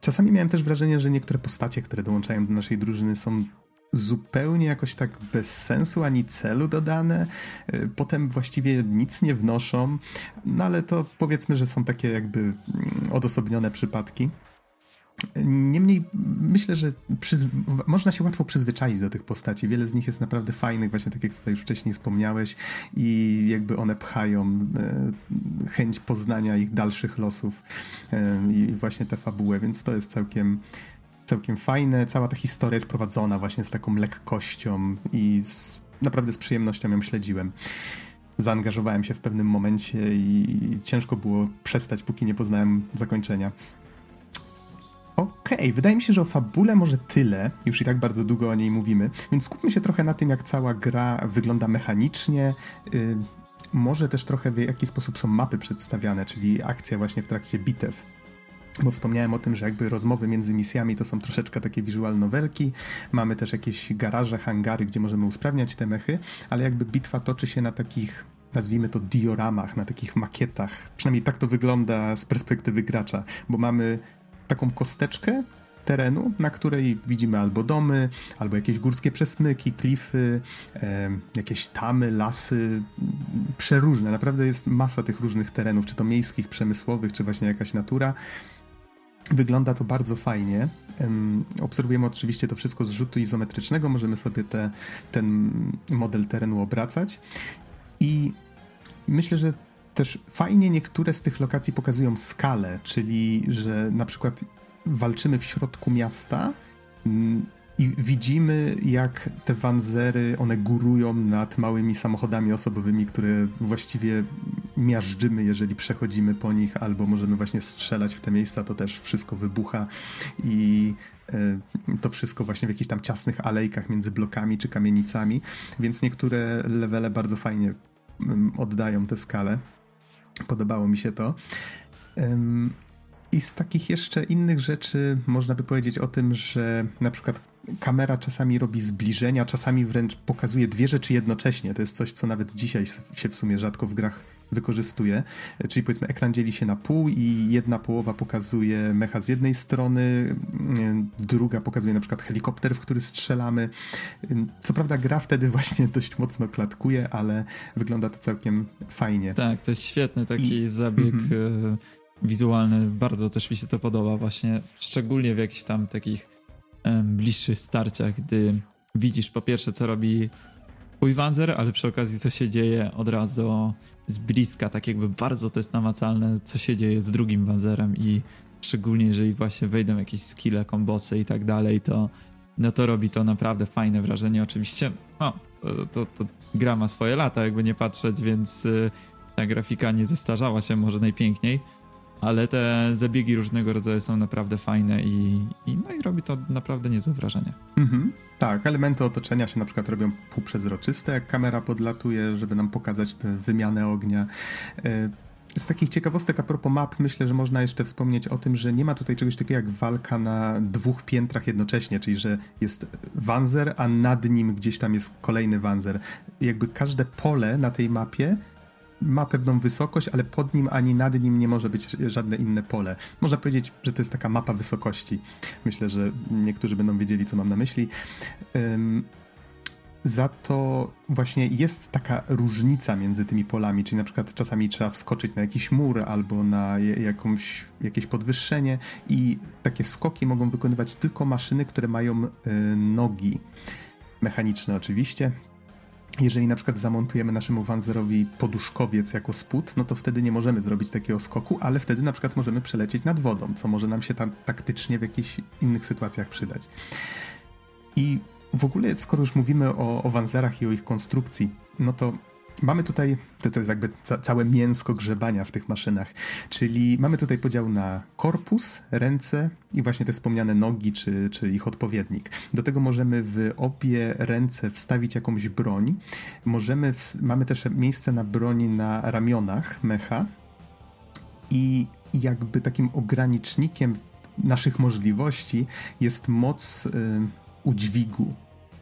czasami miałem też wrażenie, że niektóre postacie, które dołączają do naszej drużyny, są zupełnie jakoś tak bez sensu ani celu dodane. Y, potem właściwie nic nie wnoszą, no ale to powiedzmy, że są takie jakby mm, odosobnione przypadki. Niemniej myślę, że można się łatwo przyzwyczaić do tych postaci. Wiele z nich jest naprawdę fajnych, właśnie tak jak tutaj już wcześniej wspomniałeś, i jakby one pchają e, chęć poznania ich dalszych losów e, i właśnie tę fabułę, więc to jest całkiem, całkiem fajne. Cała ta historia jest prowadzona właśnie z taką lekkością i z, naprawdę z przyjemnością ją śledziłem. Zaangażowałem się w pewnym momencie i ciężko było przestać, póki nie poznałem zakończenia. Okej, okay, wydaje mi się, że o fabule może tyle, już i tak bardzo długo o niej mówimy, więc skupmy się trochę na tym, jak cała gra wygląda mechanicznie. Yy, może też trochę w jaki sposób są mapy przedstawiane, czyli akcja właśnie w trakcie bitew bo wspomniałem o tym, że jakby rozmowy między misjami to są troszeczkę takie visual novelki, mamy też jakieś garaże, hangary, gdzie możemy usprawniać te mechy, ale jakby bitwa toczy się na takich nazwijmy to dioramach, na takich makietach. Przynajmniej tak to wygląda z perspektywy gracza, bo mamy taką kosteczkę terenu, na której widzimy albo domy, albo jakieś górskie przesmyki, klify, e, jakieś tamy, lasy, przeróżne. Naprawdę jest masa tych różnych terenów, czy to miejskich, przemysłowych, czy właśnie jakaś natura. Wygląda to bardzo fajnie. Obserwujemy oczywiście to wszystko z rzutu izometrycznego, możemy sobie te, ten model terenu obracać i myślę, że też fajnie niektóre z tych lokacji pokazują skalę, czyli że na przykład walczymy w środku miasta i widzimy, jak te wanzery, one górują nad małymi samochodami osobowymi, które właściwie miażdżymy, jeżeli przechodzimy po nich, albo możemy właśnie strzelać w te miejsca, to też wszystko wybucha i e, to wszystko właśnie w jakichś tam ciasnych alejkach między blokami czy kamienicami, więc niektóre levele bardzo fajnie mm, oddają tę skalę. Podobało mi się to. I z takich jeszcze innych rzeczy można by powiedzieć o tym, że na przykład kamera czasami robi zbliżenia, czasami wręcz pokazuje dwie rzeczy jednocześnie. To jest coś, co nawet dzisiaj się w sumie rzadko w grach wykorzystuje. Czyli powiedzmy, ekran dzieli się na pół i jedna połowa pokazuje mecha z jednej strony, druga pokazuje na przykład helikopter, w który strzelamy. Co prawda, gra wtedy właśnie dość mocno klatkuje, ale wygląda to całkiem fajnie. Tak, to jest świetny taki I... zabieg. Mm -hmm wizualny, bardzo też mi się to podoba właśnie, szczególnie w jakichś tam takich bliższych starciach, gdy widzisz po pierwsze co robi twój Wanzer, ale przy okazji co się dzieje od razu z bliska, tak jakby bardzo to jest namacalne, co się dzieje z drugim Wanzerem i szczególnie jeżeli właśnie wejdą jakieś skille, kombosy i tak dalej, to no to robi to naprawdę fajne wrażenie. Oczywiście, no, to, to gra ma swoje lata, jakby nie patrzeć, więc y, ta grafika nie zestarzała się może najpiękniej, ale te zabiegi różnego rodzaju są naprawdę fajne i, i, no i robi to naprawdę niezłe wrażenie. Mhm. Tak, elementy otoczenia się na przykład robią półprzezroczyste, jak kamera podlatuje, żeby nam pokazać tę wymianę ognia. E, z takich ciekawostek a propos map, myślę, że można jeszcze wspomnieć o tym, że nie ma tutaj czegoś takiego jak walka na dwóch piętrach jednocześnie, czyli że jest wanzer, a nad nim gdzieś tam jest kolejny wanzer. Jakby każde pole na tej mapie ma pewną wysokość, ale pod nim ani nad nim nie może być żadne inne pole. Można powiedzieć, że to jest taka mapa wysokości. Myślę, że niektórzy będą wiedzieli, co mam na myśli. Za to właśnie jest taka różnica między tymi polami, czyli na przykład czasami trzeba wskoczyć na jakiś mur albo na jakąś, jakieś podwyższenie i takie skoki mogą wykonywać tylko maszyny, które mają y, nogi mechaniczne oczywiście. Jeżeli na przykład zamontujemy naszemu Wanzerowi poduszkowiec jako spód, no to wtedy nie możemy zrobić takiego skoku, ale wtedy na przykład możemy przelecieć nad wodą, co może nam się tam taktycznie w jakichś innych sytuacjach przydać. I w ogóle, skoro już mówimy o, o Wanzerach i o ich konstrukcji, no to Mamy tutaj, to, to jest jakby ca całe mięsko grzebania w tych maszynach, czyli mamy tutaj podział na korpus, ręce i właśnie te wspomniane nogi, czy, czy ich odpowiednik. Do tego możemy w obie ręce wstawić jakąś broń. Możemy, mamy też miejsce na broni na ramionach mecha i jakby takim ogranicznikiem naszych możliwości jest moc y, udźwigu,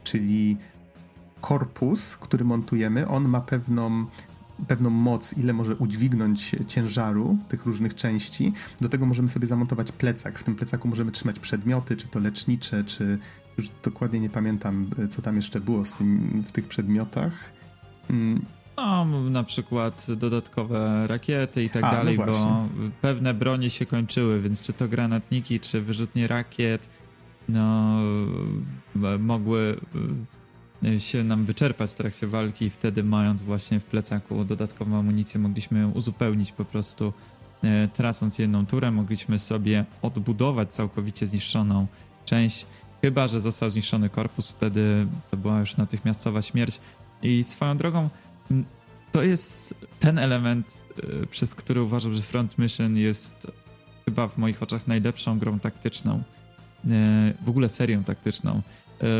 czyli korpus, który montujemy, on ma pewną, pewną moc, ile może udźwignąć ciężaru tych różnych części. Do tego możemy sobie zamontować plecak. W tym plecaku możemy trzymać przedmioty, czy to lecznicze, czy już dokładnie nie pamiętam, co tam jeszcze było z tym, w tych przedmiotach. Mm. No, na przykład dodatkowe rakiety i tak A, no dalej, no bo pewne bronie się kończyły, więc czy to granatniki, czy wyrzutnie rakiet, no, mogły się nam wyczerpać w trakcie walki i wtedy mając właśnie w plecaku dodatkową amunicję mogliśmy ją uzupełnić po prostu y, tracąc jedną turę, mogliśmy sobie odbudować całkowicie zniszczoną część, chyba że został zniszczony korpus, wtedy to była już natychmiastowa śmierć. I swoją drogą to jest ten element, y, przez który uważam, że Front Mission jest chyba w moich oczach najlepszą grą taktyczną, w ogóle serią taktyczną. E,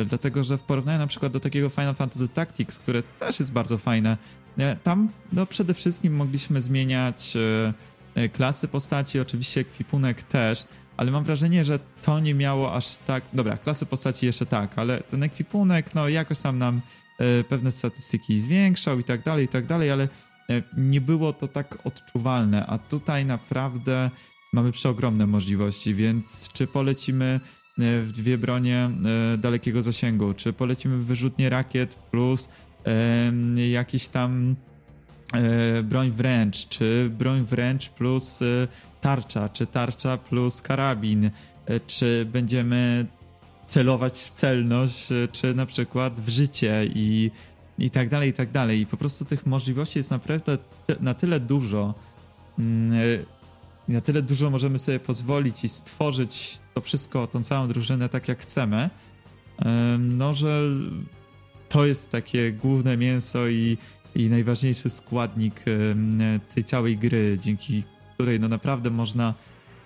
dlatego że w porównaniu na przykład do takiego Final Fantasy Tactics, które też jest bardzo fajne, e, tam no, przede wszystkim mogliśmy zmieniać e, klasy postaci, oczywiście ekwipunek też, ale mam wrażenie, że to nie miało aż tak. Dobra, klasy postaci jeszcze tak, ale ten ekwipunek, no jakoś tam nam pewne statystyki zwiększał i tak dalej, i tak dalej, ale nie było to tak odczuwalne, a tutaj naprawdę mamy przeogromne możliwości, więc czy polecimy E, w dwie bronie e, dalekiego zasięgu, czy polecimy wyrzutnie rakiet plus e, jakiś tam broń wręcz, czy broń wręcz plus tarcza, czy tarcza plus karabin, czy będziemy celować w celność, czy na przykład w życie? I, i tak dalej, i tak dalej. I po prostu tych możliwości jest naprawdę na tyle dużo, mm, i na tyle dużo możemy sobie pozwolić i stworzyć to wszystko, tą całą drużynę tak jak chcemy, no że to jest takie główne mięso i, i najważniejszy składnik tej całej gry, dzięki której no naprawdę można,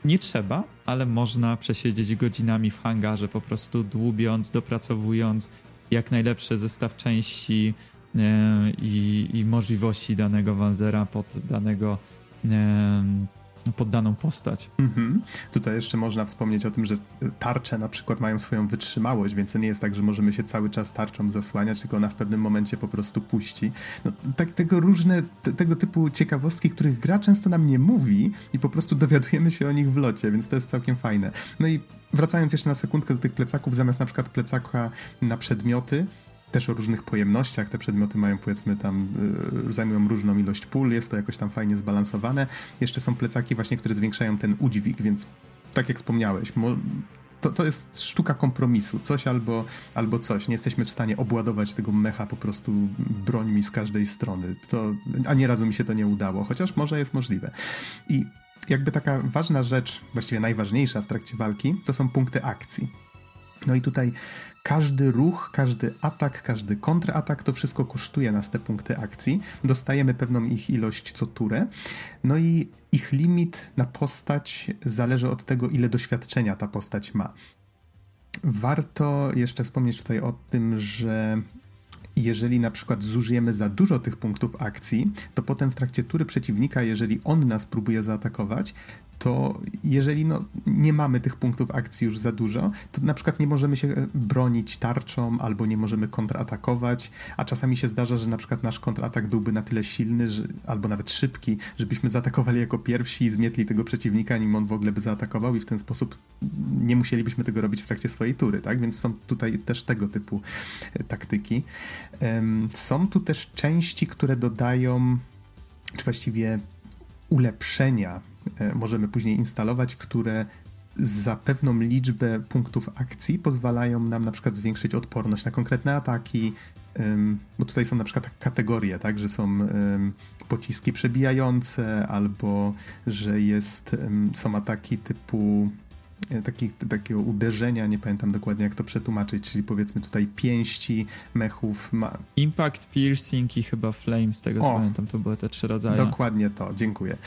nie trzeba, ale można przesiedzieć godzinami w hangarze, po prostu dłubiąc, dopracowując jak najlepszy zestaw części i, i możliwości danego Wanzera pod danego poddaną postać. Mhm. Tutaj jeszcze można wspomnieć o tym, że tarcze na przykład mają swoją wytrzymałość, więc to nie jest tak, że możemy się cały czas tarczą zasłaniać, tylko ona w pewnym momencie po prostu puści. No, tak, tego różne, te, tego typu ciekawostki, których gra często nam nie mówi i po prostu dowiadujemy się o nich w locie, więc to jest całkiem fajne. No i wracając jeszcze na sekundkę do tych plecaków, zamiast na przykład plecaka na przedmioty, też o różnych pojemnościach. Te przedmioty mają powiedzmy tam, y, zajmują różną ilość pól, jest to jakoś tam fajnie zbalansowane. Jeszcze są plecaki właśnie, które zwiększają ten udźwig, więc tak jak wspomniałeś, to, to jest sztuka kompromisu. Coś albo, albo coś. Nie jesteśmy w stanie obładować tego mecha po prostu brońmi z każdej strony. To, a nie razu mi się to nie udało, chociaż może jest możliwe. I jakby taka ważna rzecz, właściwie najważniejsza w trakcie walki, to są punkty akcji. No i tutaj każdy ruch, każdy atak, każdy kontratak, to wszystko kosztuje nas te punkty akcji. Dostajemy pewną ich ilość co turę. No i ich limit na postać zależy od tego, ile doświadczenia ta postać ma. Warto jeszcze wspomnieć tutaj o tym, że jeżeli na przykład zużyjemy za dużo tych punktów akcji, to potem w trakcie tury przeciwnika, jeżeli on nas próbuje zaatakować, to jeżeli no, nie mamy tych punktów akcji już za dużo, to na przykład nie możemy się bronić tarczą albo nie możemy kontratakować, a czasami się zdarza, że na przykład nasz kontratak byłby na tyle silny, że, albo nawet szybki, żebyśmy zaatakowali jako pierwsi i zmietli tego przeciwnika, nim on w ogóle by zaatakował i w ten sposób nie musielibyśmy tego robić w trakcie swojej tury, tak? Więc są tutaj też tego typu e, taktyki. Są tu też części, które dodają, czy właściwie ulepszenia E, możemy później instalować, które za pewną liczbę punktów akcji pozwalają nam na przykład zwiększyć odporność na konkretne ataki, bo tutaj są na przykład kategorie, tak, że są pociski przebijające albo że jest, są ataki typu E, taki, takiego uderzenia, nie pamiętam dokładnie jak to przetłumaczyć, czyli powiedzmy tutaj pięści mechów. Ma... Impact, piercing i chyba flame, z tego co pamiętam, to były te trzy rodzaje. Dokładnie to, dziękuję.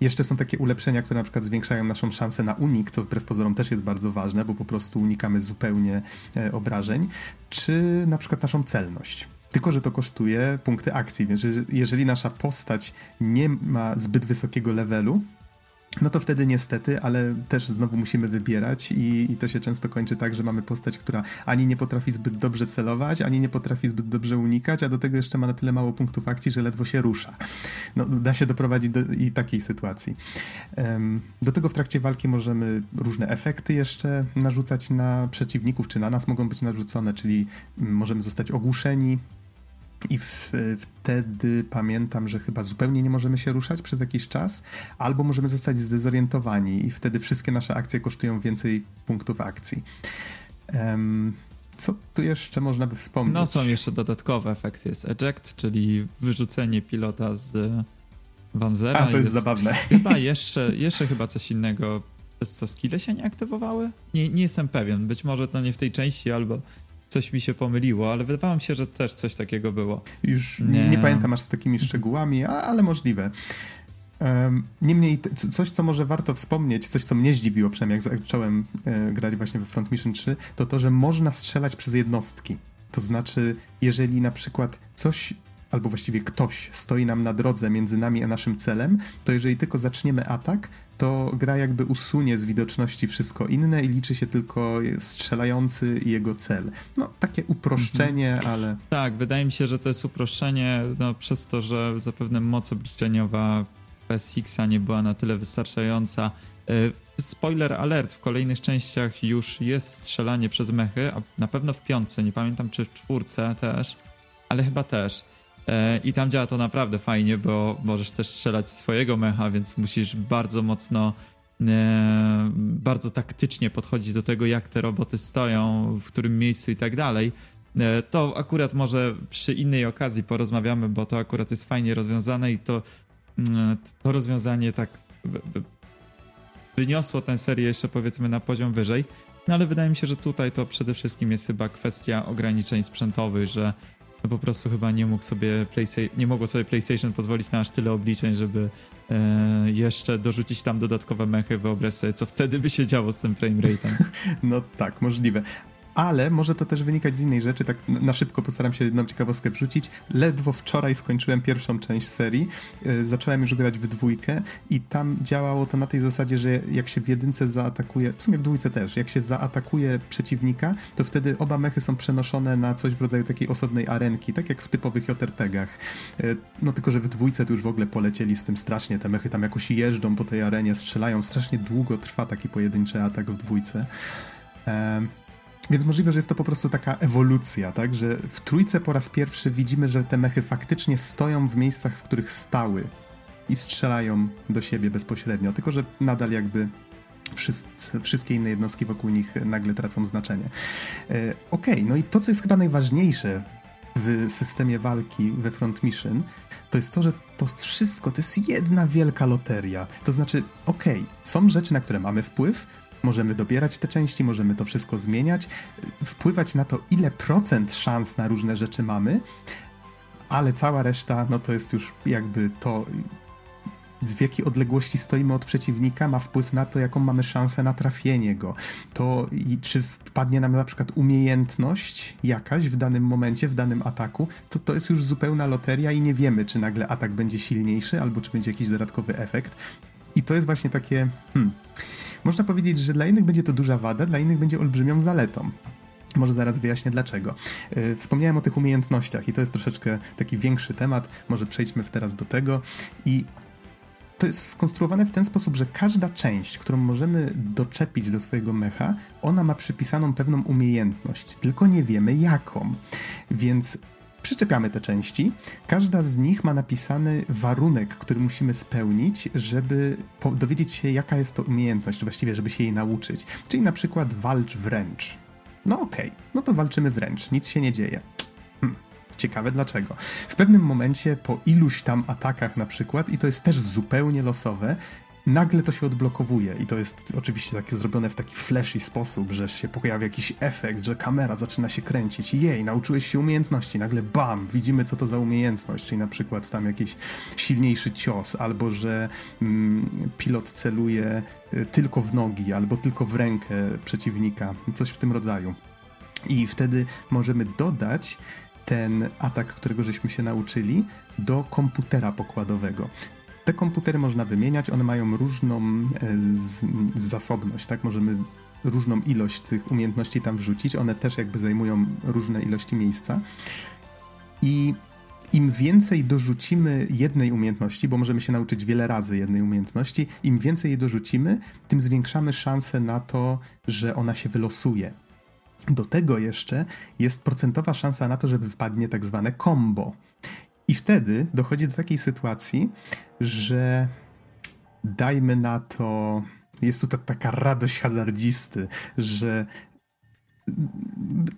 Jeszcze są takie ulepszenia, które na przykład zwiększają naszą szansę na unik, co wbrew pozorom też jest bardzo ważne, bo po prostu unikamy zupełnie e, obrażeń, czy na przykład naszą celność. Tylko, że to kosztuje punkty akcji, więc jeżeli nasza postać nie ma zbyt wysokiego levelu, no to wtedy niestety, ale też znowu musimy wybierać i, i, to się często kończy tak, że mamy postać, która ani nie potrafi zbyt dobrze celować, ani nie potrafi zbyt dobrze unikać, a do tego jeszcze ma na tyle mało punktów akcji, że ledwo się rusza. No, da się doprowadzić do i takiej sytuacji. Do tego w trakcie walki możemy różne efekty jeszcze narzucać na przeciwników, czy na nas mogą być narzucone, czyli możemy zostać ogłuszeni, i w, wtedy pamiętam, że chyba zupełnie nie możemy się ruszać przez jakiś czas, albo możemy zostać zdezorientowani, i wtedy wszystkie nasze akcje kosztują więcej punktów akcji. Um, co tu jeszcze można by wspomnieć? No, są jeszcze dodatkowe efekty. Jest eject, czyli wyrzucenie pilota z Wanzera. A, to jest, jest zabawne. Chyba jeszcze, jeszcze chyba coś innego. Przez co skille się nie aktywowały? Nie, nie jestem pewien. Być może to nie w tej części, albo coś mi się pomyliło, ale wydawało mi się, że też coś takiego było. Już nie, nie pamiętam aż z takimi szczegółami, ale możliwe. Niemniej coś, co może warto wspomnieć, coś, co mnie zdziwiło, przynajmniej jak zacząłem e, grać właśnie we Front Mission 3, to to, że można strzelać przez jednostki. To znaczy, jeżeli na przykład coś albo właściwie ktoś stoi nam na drodze między nami a naszym celem, to jeżeli tylko zaczniemy atak, to gra jakby usunie z widoczności wszystko inne i liczy się tylko strzelający i jego cel. No, takie uproszczenie, mhm. ale... Tak, wydaje mi się, że to jest uproszczenie no, przez to, że zapewne moc obliczeniowa PSX-a nie była na tyle wystarczająca. E, spoiler alert, w kolejnych częściach już jest strzelanie przez mechy, a na pewno w piątce, nie pamiętam czy w czwórce też, ale chyba też. E, I tam działa to naprawdę fajnie, bo możesz też strzelać swojego mecha, więc musisz bardzo mocno, e, bardzo taktycznie podchodzić do tego, jak te roboty stoją, w którym miejscu i tak dalej. E, to akurat może przy innej okazji porozmawiamy, bo to akurat jest fajnie rozwiązane i to, to rozwiązanie tak wyniosło tę serię jeszcze powiedzmy na poziom wyżej. No ale wydaje mi się, że tutaj to przede wszystkim jest chyba kwestia ograniczeń sprzętowych, że no po prostu chyba nie mógł sobie nie mogło sobie PlayStation pozwolić na aż tyle obliczeń, żeby e, jeszcze dorzucić tam dodatkowe mechy. Wyobraź sobie, co wtedy by się działo z tym framerate'em. No tak, możliwe ale może to też wynikać z innej rzeczy, tak na szybko postaram się jedną ciekawostkę wrzucić. Ledwo wczoraj skończyłem pierwszą część serii, yy, zacząłem już grać w dwójkę i tam działało to na tej zasadzie, że jak się w jedynce zaatakuje, w sumie w dwójce też, jak się zaatakuje przeciwnika, to wtedy oba mechy są przenoszone na coś w rodzaju takiej osobnej arenki, tak jak w typowych JRPG-ach. Yy, no tylko, że w dwójce to już w ogóle polecieli z tym strasznie, te mechy tam jakoś jeżdżą po tej arenie, strzelają, strasznie długo trwa taki pojedynczy atak w dwójce. Yy. Więc możliwe, że jest to po prostu taka ewolucja, tak? Że w trójce po raz pierwszy widzimy, że te mechy faktycznie stoją w miejscach, w których stały i strzelają do siebie bezpośrednio, tylko że nadal jakby wszyscy, wszystkie inne jednostki wokół nich nagle tracą znaczenie. E, Okej, okay, no i to, co jest chyba najważniejsze w systemie walki we Front Mission, to jest to, że to wszystko to jest jedna wielka loteria. To znaczy, okej, okay, są rzeczy, na które mamy wpływ, Możemy dobierać te części, możemy to wszystko zmieniać, wpływać na to, ile procent szans na różne rzeczy mamy, ale cała reszta, no to jest już jakby to, z jakiej odległości stoimy od przeciwnika, ma wpływ na to, jaką mamy szansę na trafienie go. To i czy wpadnie nam na przykład umiejętność jakaś w danym momencie, w danym ataku, to to jest już zupełna loteria i nie wiemy, czy nagle atak będzie silniejszy, albo czy będzie jakiś dodatkowy efekt. I to jest właśnie takie, hmm, można powiedzieć, że dla innych będzie to duża wada, dla innych będzie olbrzymią zaletą. Może zaraz wyjaśnię dlaczego. E, wspomniałem o tych umiejętnościach i to jest troszeczkę taki większy temat. Może przejdźmy teraz do tego. I to jest skonstruowane w ten sposób, że każda część, którą możemy doczepić do swojego mecha, ona ma przypisaną pewną umiejętność, tylko nie wiemy jaką. Więc przyczepiamy te części. Każda z nich ma napisany warunek, który musimy spełnić, żeby dowiedzieć się, jaka jest to umiejętność, właściwie, żeby się jej nauczyć. Czyli na przykład walcz wręcz. No okej, okay, no to walczymy wręcz, nic się nie dzieje. Hm. Ciekawe dlaczego. W pewnym momencie, po iluś tam atakach na przykład, i to jest też zupełnie losowe, nagle to się odblokowuje i to jest oczywiście takie zrobione w taki flashy sposób, że się pojawia jakiś efekt, że kamera zaczyna się kręcić. Jej, nauczyłeś się umiejętności, nagle bam, widzimy co to za umiejętność, czyli na przykład tam jakiś silniejszy cios, albo że mm, pilot celuje y, tylko w nogi, albo tylko w rękę przeciwnika, coś w tym rodzaju. I wtedy możemy dodać ten atak, którego żeśmy się nauczyli, do komputera pokładowego. Te komputery można wymieniać, one mają różną e, z, zasobność, tak? Możemy różną ilość tych umiejętności tam wrzucić, one też jakby zajmują różne ilości miejsca. I im więcej dorzucimy jednej umiejętności, bo możemy się nauczyć wiele razy jednej umiejętności, im więcej jej dorzucimy, tym zwiększamy szanse na to, że ona się wylosuje. Do tego jeszcze jest procentowa szansa na to, żeby wpadnie tak zwane combo. I wtedy dochodzi do takiej sytuacji, że dajmy na to. Jest tu ta, taka radość hazardzisty, że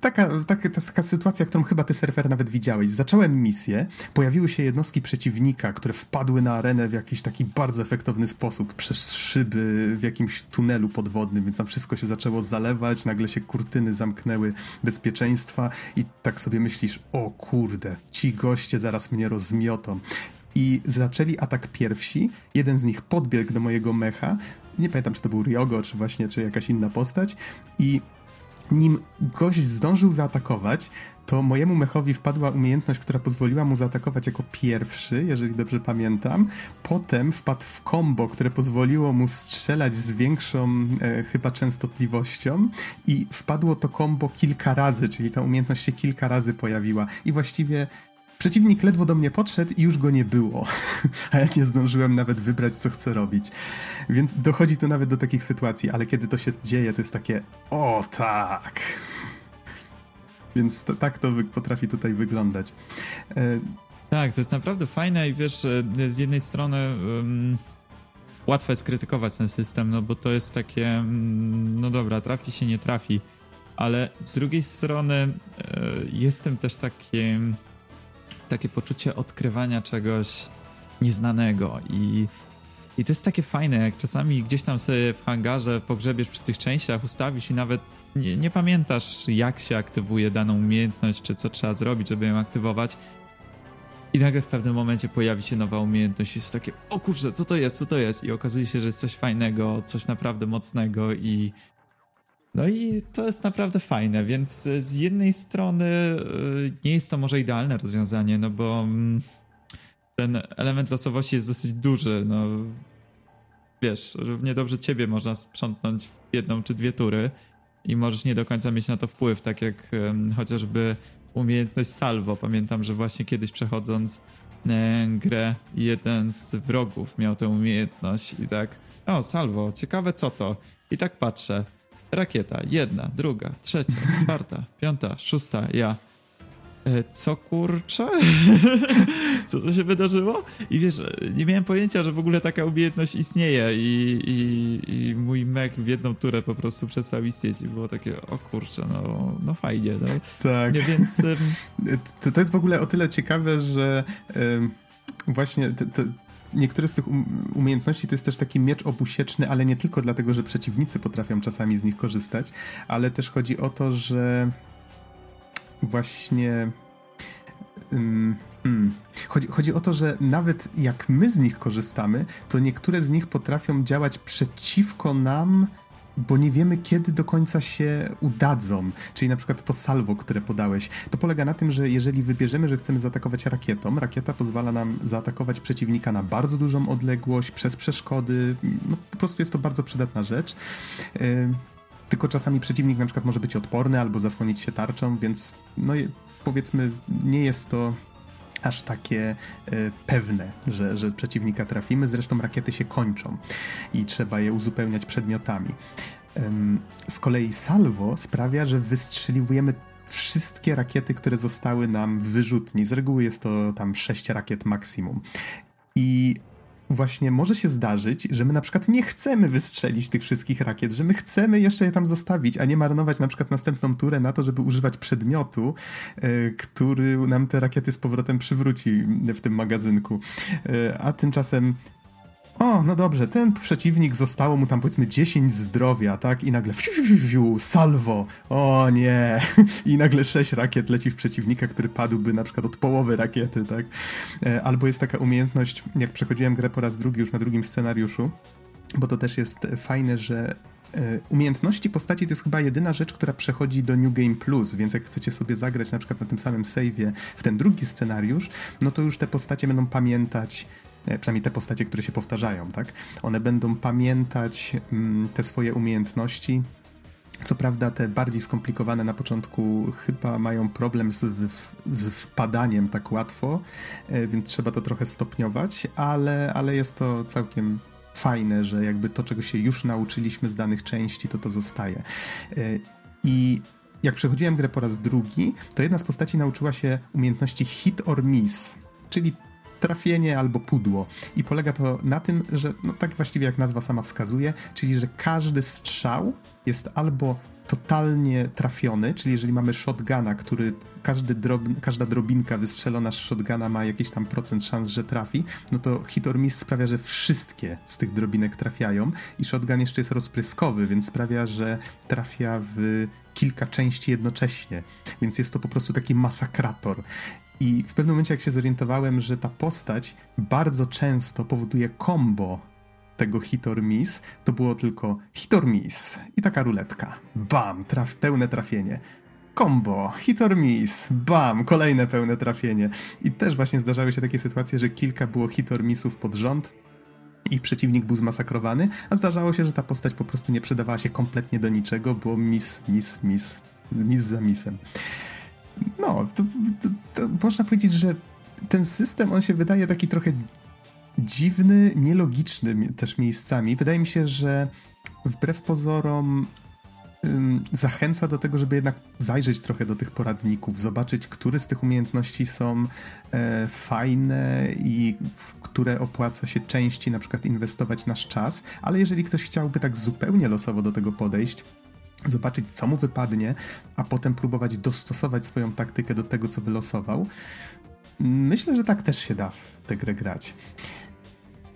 taka, taka, taka sytuacja, którą chyba ty surfer nawet widziałeś. Zacząłem misję, pojawiły się jednostki przeciwnika, które wpadły na arenę w jakiś taki bardzo efektowny sposób, przez szyby w jakimś tunelu podwodnym, więc tam wszystko się zaczęło zalewać, nagle się kurtyny zamknęły bezpieczeństwa i tak sobie myślisz, o kurde, ci goście zaraz mnie rozmiotą. I zaczęli atak pierwsi, jeden z nich podbiegł do mojego mecha, nie pamiętam czy to był Ryogo, czy właśnie, czy jakaś inna postać i nim gość zdążył zaatakować, to mojemu mechowi wpadła umiejętność, która pozwoliła mu zaatakować jako pierwszy, jeżeli dobrze pamiętam. Potem wpadł w combo, które pozwoliło mu strzelać z większą e, chyba częstotliwością i wpadło to combo kilka razy, czyli ta umiejętność się kilka razy pojawiła. I właściwie Przeciwnik ledwo do mnie podszedł i już go nie było, a ja nie zdążyłem nawet wybrać, co chcę robić. Więc dochodzi to nawet do takich sytuacji, ale kiedy to się dzieje, to jest takie o tak. Więc to, tak to potrafi tutaj wyglądać. E... Tak, to jest naprawdę fajne i wiesz, z jednej strony um, łatwo jest krytykować ten system, no bo to jest takie, um, no dobra, trafi się, nie trafi, ale z drugiej strony e, jestem też takim takie poczucie odkrywania czegoś nieznanego i i to jest takie fajne, jak czasami gdzieś tam sobie w hangarze pogrzebiesz przy tych częściach, ustawisz i nawet nie, nie, pamiętasz, jak się aktywuje daną umiejętność, czy co trzeba zrobić, żeby ją aktywować. I nagle w pewnym momencie pojawi się nowa umiejętność i jest takie, o kurczę, co to jest, co to jest? I okazuje się, że jest coś fajnego, coś naprawdę mocnego i no i to jest naprawdę fajne, więc z jednej strony y, nie jest to może idealne rozwiązanie, no bo mm, ten element losowości jest dosyć duży, no wiesz, równie dobrze ciebie można sprzątnąć w jedną czy dwie tury i możesz nie do końca mieć na to wpływ, tak jak chociażby umiejętność salvo. Pamiętam, że właśnie kiedyś przechodząc e, grę jeden z wrogów miał tę umiejętność i tak, o salvo, ciekawe co to. I tak patrzę, Rakieta. Jedna, druga, trzecia, czwarta, piąta, szósta, ja. E, co kurczę? Co to się wydarzyło? I wiesz, nie miałem pojęcia, że w ogóle taka umiejętność istnieje i, i, i mój mech w jedną turę po prostu przestał istnieć i było takie, o kurczę, no, no fajnie. No. Tak. Nie, więc... To, to jest w ogóle o tyle ciekawe, że właśnie niektóre z tych um, umiejętności to jest też taki miecz obusieczny, ale nie tylko dlatego, że przeciwnicy potrafią czasami z nich korzystać, ale też chodzi o to, że właśnie. Hmm. Chodzi, chodzi o to, że nawet jak my z nich korzystamy, to niektóre z nich potrafią działać przeciwko nam bo nie wiemy, kiedy do końca się udadzą. Czyli na przykład to salvo, które podałeś. To polega na tym, że jeżeli wybierzemy, że chcemy zaatakować rakietą, rakieta pozwala nam zaatakować przeciwnika na bardzo dużą odległość, przez przeszkody. No, po prostu jest to bardzo przydatna rzecz. Yy, tylko czasami przeciwnik na przykład może być odporny albo zasłonić się tarczą, więc no powiedzmy nie jest to aż takie y, pewne, że, że przeciwnika trafimy. Zresztą rakiety się kończą i trzeba je uzupełniać przedmiotami. z kolei salvo sprawia, że wystrzeliwujemy wszystkie rakiety, które zostały nam wyrzutni. Z reguły jest to tam 6 rakiet maksimum. I właśnie może się zdarzyć, że my na przykład nie chcemy wystrzelić tych wszystkich rakiet, że my chcemy jeszcze je tam zostawić, a nie marnować na przykład następną turę na to, żeby używać przedmiotu, e, który nam te rakiety z powrotem przywróci w tym magazynku. E, a tymczasem o, no dobrze, ten przeciwnik zostało mu tam powiedzmy 10 zdrowia, tak? I nagle fiu, fiu, fiu, salvo, o nie! I nagle 6 rakiet leci w przeciwnika, który padłby na przykład od połowy rakiety, tak? E, albo jest taka umiejętność, jak przechodziłem grę po raz drugi już na drugim scenariuszu, bo to też jest fajne, że e, Umiejętności postaci to jest chyba jedyna rzecz, która przechodzi do New Game Plus, więc jak chcecie sobie zagrać na przykład na tym samym save'ie w ten drugi scenariusz, no to już te postacie będą pamiętać przynajmniej te postacie, które się powtarzają, tak? One będą pamiętać mm, te swoje umiejętności. Co prawda, te bardziej skomplikowane na początku chyba mają problem z, z wpadaniem tak łatwo, e, więc trzeba to trochę stopniować, ale, ale jest to całkiem fajne, że jakby to, czego się już nauczyliśmy z danych części, to to zostaje. E, I jak przechodziłem grę po raz drugi, to jedna z postaci nauczyła się umiejętności hit or miss, czyli trafienie albo pudło. I polega to na tym, że no tak właściwie jak nazwa sama wskazuje, czyli że każdy strzał jest albo totalnie trafiony, czyli jeżeli mamy shotguna, który każdy każda drobinka wystrzelona z shotguna ma jakiś tam procent szans, że trafi, no to hit or miss sprawia, że wszystkie z tych drobinek trafiają i shotgun jeszcze jest rozpryskowy, więc sprawia, że trafia w kilka części jednocześnie, więc jest to po prostu taki masakrator. I w pewnym momencie, jak się zorientowałem, że ta postać bardzo często powoduje combo tego hit or miss, to było tylko hit or miss i taka ruletka. Bam, traf, pełne trafienie. Combo, hit or miss, bam, kolejne pełne trafienie. I też właśnie zdarzały się takie sytuacje, że kilka było hit or missów pod rząd, i przeciwnik był zmasakrowany, a zdarzało się, że ta postać po prostu nie przydawała się kompletnie do niczego, bo miss, miss, miss, miss za missem. No, to, to, to można powiedzieć, że ten system, on się wydaje taki trochę dziwny, nielogiczny też miejscami. Wydaje mi się, że wbrew pozorom zachęca do tego, żeby jednak zajrzeć trochę do tych poradników, zobaczyć, które z tych umiejętności są e, fajne i w które opłaca się częściej na przykład inwestować nasz czas, ale jeżeli ktoś chciałby tak zupełnie losowo do tego podejść, zobaczyć, co mu wypadnie, a potem próbować dostosować swoją taktykę do tego, co wylosował. Myślę, że tak też się da w tę grę grać.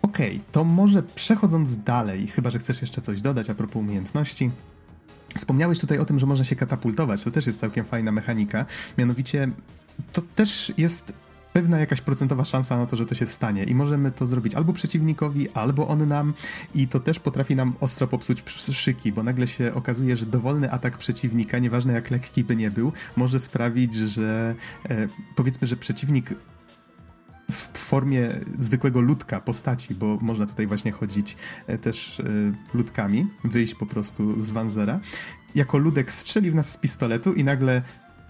Okej, okay, to może przechodząc dalej, chyba że chcesz jeszcze coś dodać a propos umiejętności. Wspomniałeś tutaj o tym, że można się katapultować, to też jest całkiem fajna mechanika. Mianowicie to też jest pewna jakaś procentowa szansa na to, że to się stanie i możemy to zrobić albo przeciwnikowi, albo on nam i to też potrafi nam ostro popsuć szyki, bo nagle się okazuje, że dowolny atak przeciwnika, nieważne jak lekki by nie był, może sprawić, że e, powiedzmy, że przeciwnik w formie zwykłego ludka postaci, bo można tutaj właśnie chodzić e, też e, ludkami, wyjść po prostu z Wanzera. Jako ludek strzeli w nas z pistoletu i nagle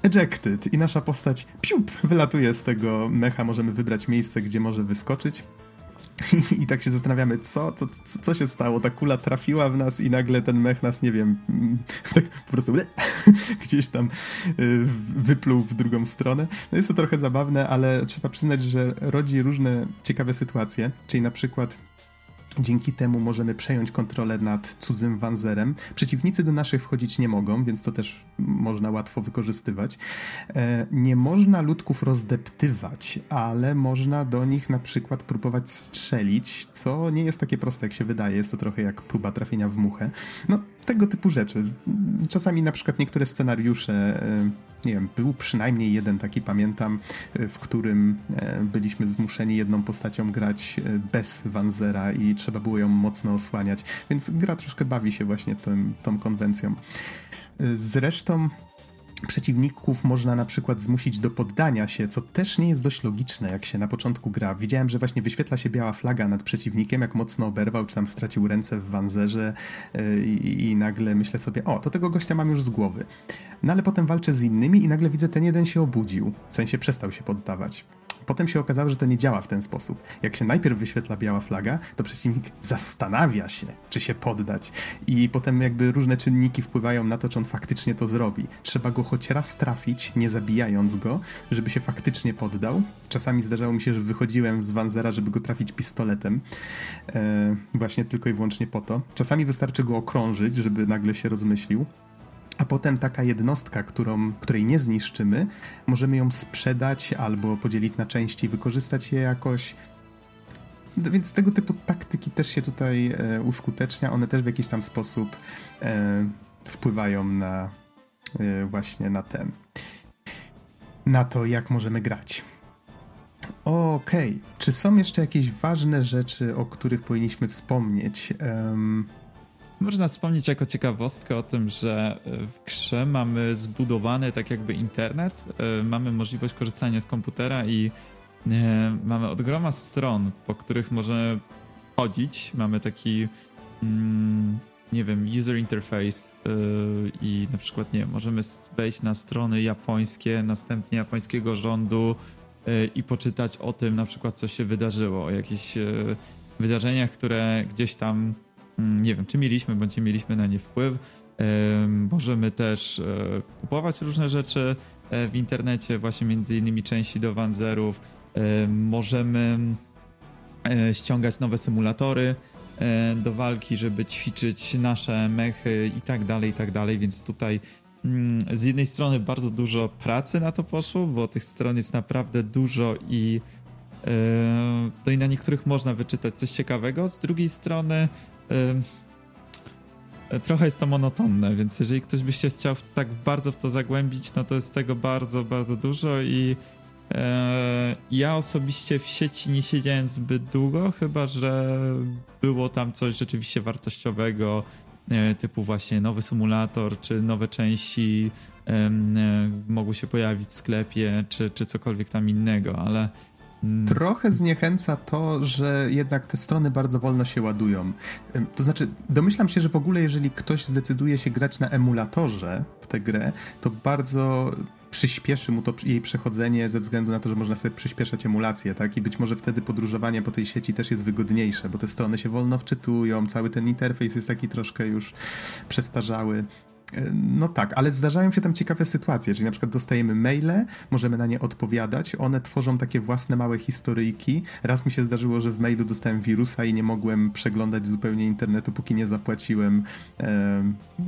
ejected i nasza postać piup, wylatuje z tego mecha, możemy wybrać miejsce, gdzie może wyskoczyć. I, tak się zastanawiamy, co, to, co, co, się stało? Ta kula trafiła w nas i nagle ten mech nas, nie wiem, tak po prostu gdzieś tam y, wypluł w drugą stronę. No jest to trochę zabawne, ale trzeba przyznać, że rodzi różne ciekawe sytuacje, czyli na przykład Dzięki temu możemy przejąć kontrolę nad cudzym wanzerem. Przeciwnicy do naszych wchodzić nie mogą, więc to też można łatwo wykorzystywać. E, nie można ludków rozdeptywać, ale można do nich na przykład próbować strzelić, co nie jest takie proste, jak się wydaje. Jest to trochę jak próba trafienia w muchę. No, tego typu rzeczy. Czasami na przykład niektóre scenariusze e, nie wiem, był przynajmniej jeden taki, pamiętam, w którym byliśmy zmuszeni jedną postacią grać bez Wanzera i trzeba było ją mocno osłaniać, więc gra troszkę bawi się właśnie tym, tą konwencją. Zresztą przeciwników można na przykład zmusić do poddania się, co też nie jest dość logiczne, jak się na początku gra. Widziałem, że właśnie wyświetla się biała flaga nad przeciwnikiem, jak mocno oberwał, czy tam stracił ręce w wanzerze yy, i nagle myślę sobie, o, to tego gościa mam już z głowy. No ale potem walczę z innymi i nagle widzę, ten jeden się obudził, w sensie przestał się poddawać. Potem się okazało, że to nie działa w ten sposób. Jak się najpierw wyświetla biała flaga, to przeciwnik zastanawia się, czy się poddać. I potem jakby różne czynniki wpływają na to, czy on faktycznie to zrobi. Trzeba go choć raz trafić, nie zabijając go, żeby się faktycznie poddał. Czasami zdarzało mi się, że wychodziłem z Wanzera, żeby go trafić pistoletem. E, właśnie tylko i wyłącznie po to. Czasami wystarczy go okrążyć, żeby nagle się rozmyślił a potem taka jednostka, którą, której nie zniszczymy, możemy ją sprzedać albo podzielić na części, wykorzystać je jakoś. Więc tego typu taktyki też się tutaj e, uskutecznia. One też w jakiś tam sposób e, wpływają na e, właśnie na ten. Na to, jak możemy grać. Okej. Okay. Czy są jeszcze jakieś ważne rzeczy, o których powinniśmy wspomnieć? Um, można wspomnieć jako ciekawostkę o tym, że e, w grze mamy zbudowany tak jakby internet, e, mamy możliwość korzystania z komputera i e, mamy od groma stron, po których możemy chodzić. Mamy taki, mm, nie wiem, user interface i na przykład, nie możemy wejść na strony japońskie, następnie japońskiego rządu i poczytać o tym na przykład, co się wydarzyło, o jakichś wydarzeniach, które gdzieś tam nie wiem, czy mieliśmy, bądź nie mieliśmy na nie wpływ. Możemy też e, kupować różne rzeczy e, w internecie, właśnie między innymi części do Wanzerów. Możemy e, ściągać nowe symulatory do walki, żeby ćwiczyć nasze mechy i tak dalej, i tak dalej, więc tutaj mm, z jednej strony bardzo dużo pracy na to poszło, bo tych stron jest naprawdę dużo i no i na niektórych można wyczytać coś ciekawego, z drugiej strony trochę jest to monotonne, więc jeżeli ktoś by się chciał tak bardzo w to zagłębić, no to jest tego bardzo, bardzo dużo i e, ja osobiście w sieci nie siedziałem zbyt długo, chyba że było tam coś rzeczywiście wartościowego, e, typu właśnie nowy symulator, czy nowe części e, mogły się pojawić w sklepie, czy, czy cokolwiek tam innego, ale. Trochę zniechęca to, że jednak te strony bardzo wolno się ładują. To znaczy, domyślam się, że w ogóle jeżeli ktoś zdecyduje się grać na emulatorze w tę grę, to bardzo przyspieszy mu to jej przechodzenie ze względu na to, że można sobie przyspieszać emulację, tak? I być może wtedy podróżowanie po tej sieci też jest wygodniejsze, bo te strony się wolno wczytują, cały ten interfejs jest taki troszkę już przestarzały. No tak, ale zdarzają się tam ciekawe sytuacje, czyli na przykład dostajemy maile, możemy na nie odpowiadać, one tworzą takie własne małe historyjki. Raz mi się zdarzyło, że w mailu dostałem wirusa i nie mogłem przeglądać zupełnie internetu, póki nie zapłaciłem,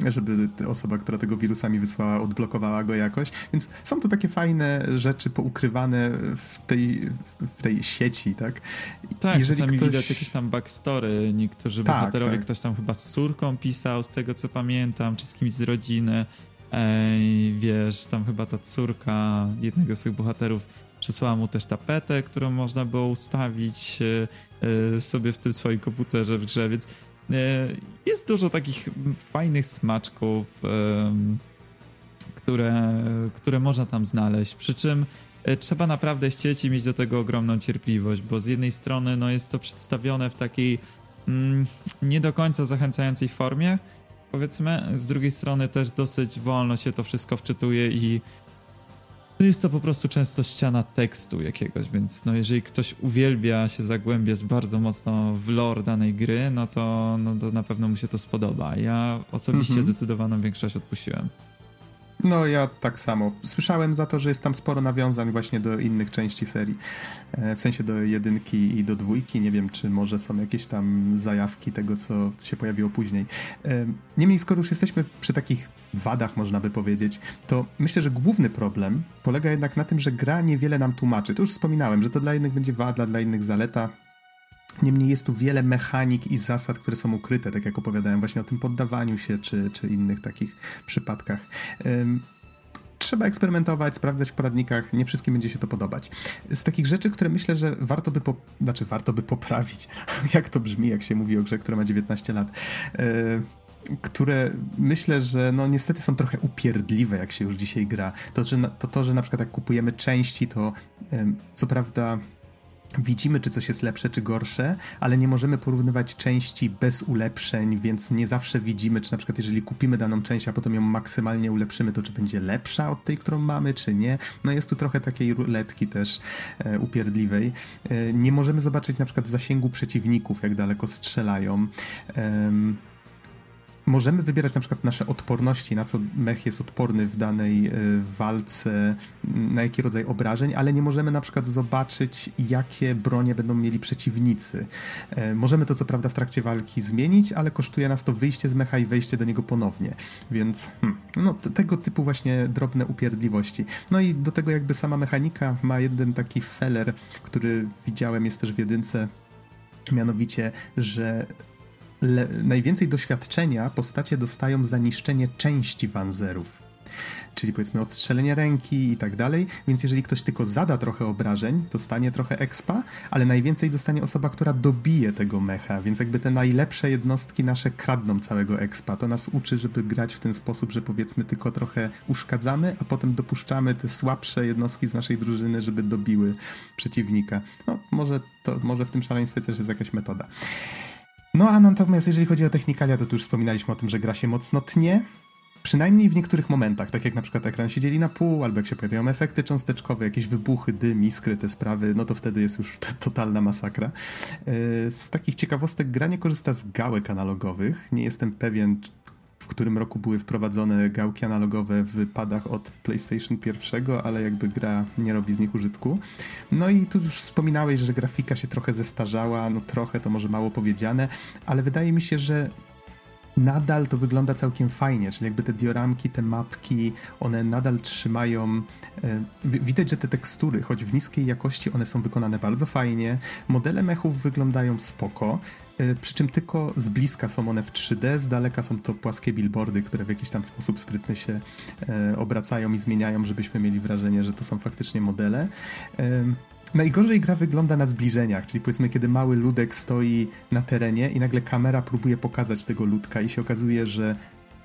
żeby osoba, która tego wirusa mi wysłała, odblokowała go jakoś. Więc są to takie fajne rzeczy poukrywane w tej, w tej sieci, tak? Tak, Jeżeli czasami ktoś... widać jakieś tam backstory, niektórzy tak, bohaterowie, tak. ktoś tam chyba z córką pisał, z tego co pamiętam, czy z kimś z rodziny. Ej, wiesz, tam chyba ta córka jednego z tych bohaterów przesłała mu też tapetę, którą można było ustawić e, e, sobie w tym swoim komputerze w grze, więc e, jest dużo takich fajnych smaczków, które, które można tam znaleźć. Przy czym trzeba naprawdę chcieć i mieć do tego ogromną cierpliwość, bo z jednej strony no, jest to przedstawione w takiej mm, nie do końca zachęcającej formie, powiedzmy. Z drugiej strony też dosyć wolno się to wszystko wczytuje i jest to po prostu często ściana tekstu jakiegoś, więc no jeżeli ktoś uwielbia się zagłębiać bardzo mocno w lore danej gry, no to, no to na pewno mu się to spodoba. Ja osobiście mhm. zdecydowaną większość odpuściłem. No ja tak samo. Słyszałem za to, że jest tam sporo nawiązań właśnie do innych części serii. E, w sensie do jedynki i do dwójki. Nie wiem, czy może są jakieś tam zajawki tego, co się pojawiło później. E, niemniej, skoro już jesteśmy przy takich wadach, można by powiedzieć, to myślę, że główny problem polega jednak na tym, że gra niewiele nam tłumaczy. To już wspominałem, że to dla jednych będzie wada, dla innych zaleta Niemniej jest tu wiele mechanik i zasad, które są ukryte, tak jak opowiadałem właśnie o tym poddawaniu się, czy, czy innych takich przypadkach. trzeba eksperymentować, sprawdzać w poradnikach, nie wszystkim będzie się to podobać. Z takich rzeczy, które myślę, że warto by, po, znaczy warto by poprawić, jak to brzmi, jak się mówi o grze, która ma 19 lat, które myślę, że no niestety są trochę upierdliwe, jak się już dzisiaj gra. To, że, to, to że na przykład jak kupujemy części, to co prawda widzimy, czy coś jest lepsze, czy gorsze, ale nie możemy porównywać części bez ulepszeń, więc nie zawsze widzimy, czy na przykład jeżeli kupimy daną część, a potem ją maksymalnie ulepszymy, to czy będzie lepsza od tej, którą mamy, czy nie. No jest tu trochę takiej ruletki też e, upierdliwej. E, nie możemy zobaczyć na przykład zasięgu przeciwników, jak daleko strzelają. E, możemy wybierać na przykład nasze odporności, na co mech jest odporny w danej y, walce, na jaki rodzaj obrażeń, ale nie możemy na przykład zobaczyć, jakie bronie będą mieli przeciwnicy. E, możemy to co prawda w trakcie walki zmienić, ale kosztuje nas to wyjście z mecha i wejście do niego ponownie, więc hmm, no, tego typu właśnie drobne upierdliwości. No i do tego jakby sama mechanika ma jeden taki feller, który widziałem jest też w jedynce, mianowicie, że le- najwięcej doświadczenia postacie dostają za niszczenie części wanzerów. Czyli powiedzmy odstrzelenie ręki i tak dalej, więc jeżeli ktoś tylko zada trochę obrażeń, dostanie trochę expa, ale najwięcej dostanie osoba, która dobije tego mecha, więc jakby te najlepsze jednostki nasze kradną całego expa. To nas uczy, żeby grać w ten sposób, że powiedzmy tylko trochę uszkadzamy, a potem dopuszczamy te słabsze jednostki z naszej drużyny, żeby dobiły przeciwnika. No, może, to, może w tym szaleństwie też jest jakaś metoda. No a natomiast jeżeli chodzi o technikalia, to tu już wspominaliśmy o tym, że gra się mocno tnie. Przynajmniej w niektórych momentach, tak jak na przykład ekran się dzieli na pół, albo jak się pojawiają efekty cząsteczkowe, jakieś wybuchy, dym, iskry, te sprawy, no to wtedy jest już totalna masakra. E, z takich ciekawostek gra nie korzysta z gałek analogowych. Nie jestem pewien, w którym roku były wprowadzone gałki analogowe w padach od PlayStation 1, ale jakby gra nie robi z nich użytku. No i tu już wspominałeś, że grafika się trochę zestarzała, no trochę to może mało powiedziane, ale wydaje mi się, że nadal to wygląda całkiem fajnie, czyli jakby te dioramki, te mapki, one nadal trzymają. E, widać, że te tekstury, choć w niskiej jakości, one są wykonane bardzo fajnie. Modele mechów wyglądają spoko. E, przy czym tylko z bliska są one w 3D, z daleka są to płaskie billboardy, które w jakiś tam sposób sprytny się e, obracają i zmieniają, żebyśmy mieli wrażenie, że to są faktycznie modele. Najgorzej gra wygląda na zbliżeniach, czyli powiedzmy, kiedy mały ludek stoi na terenie i nagle kamera próbuje pokazać tego ludka i się okazuje, że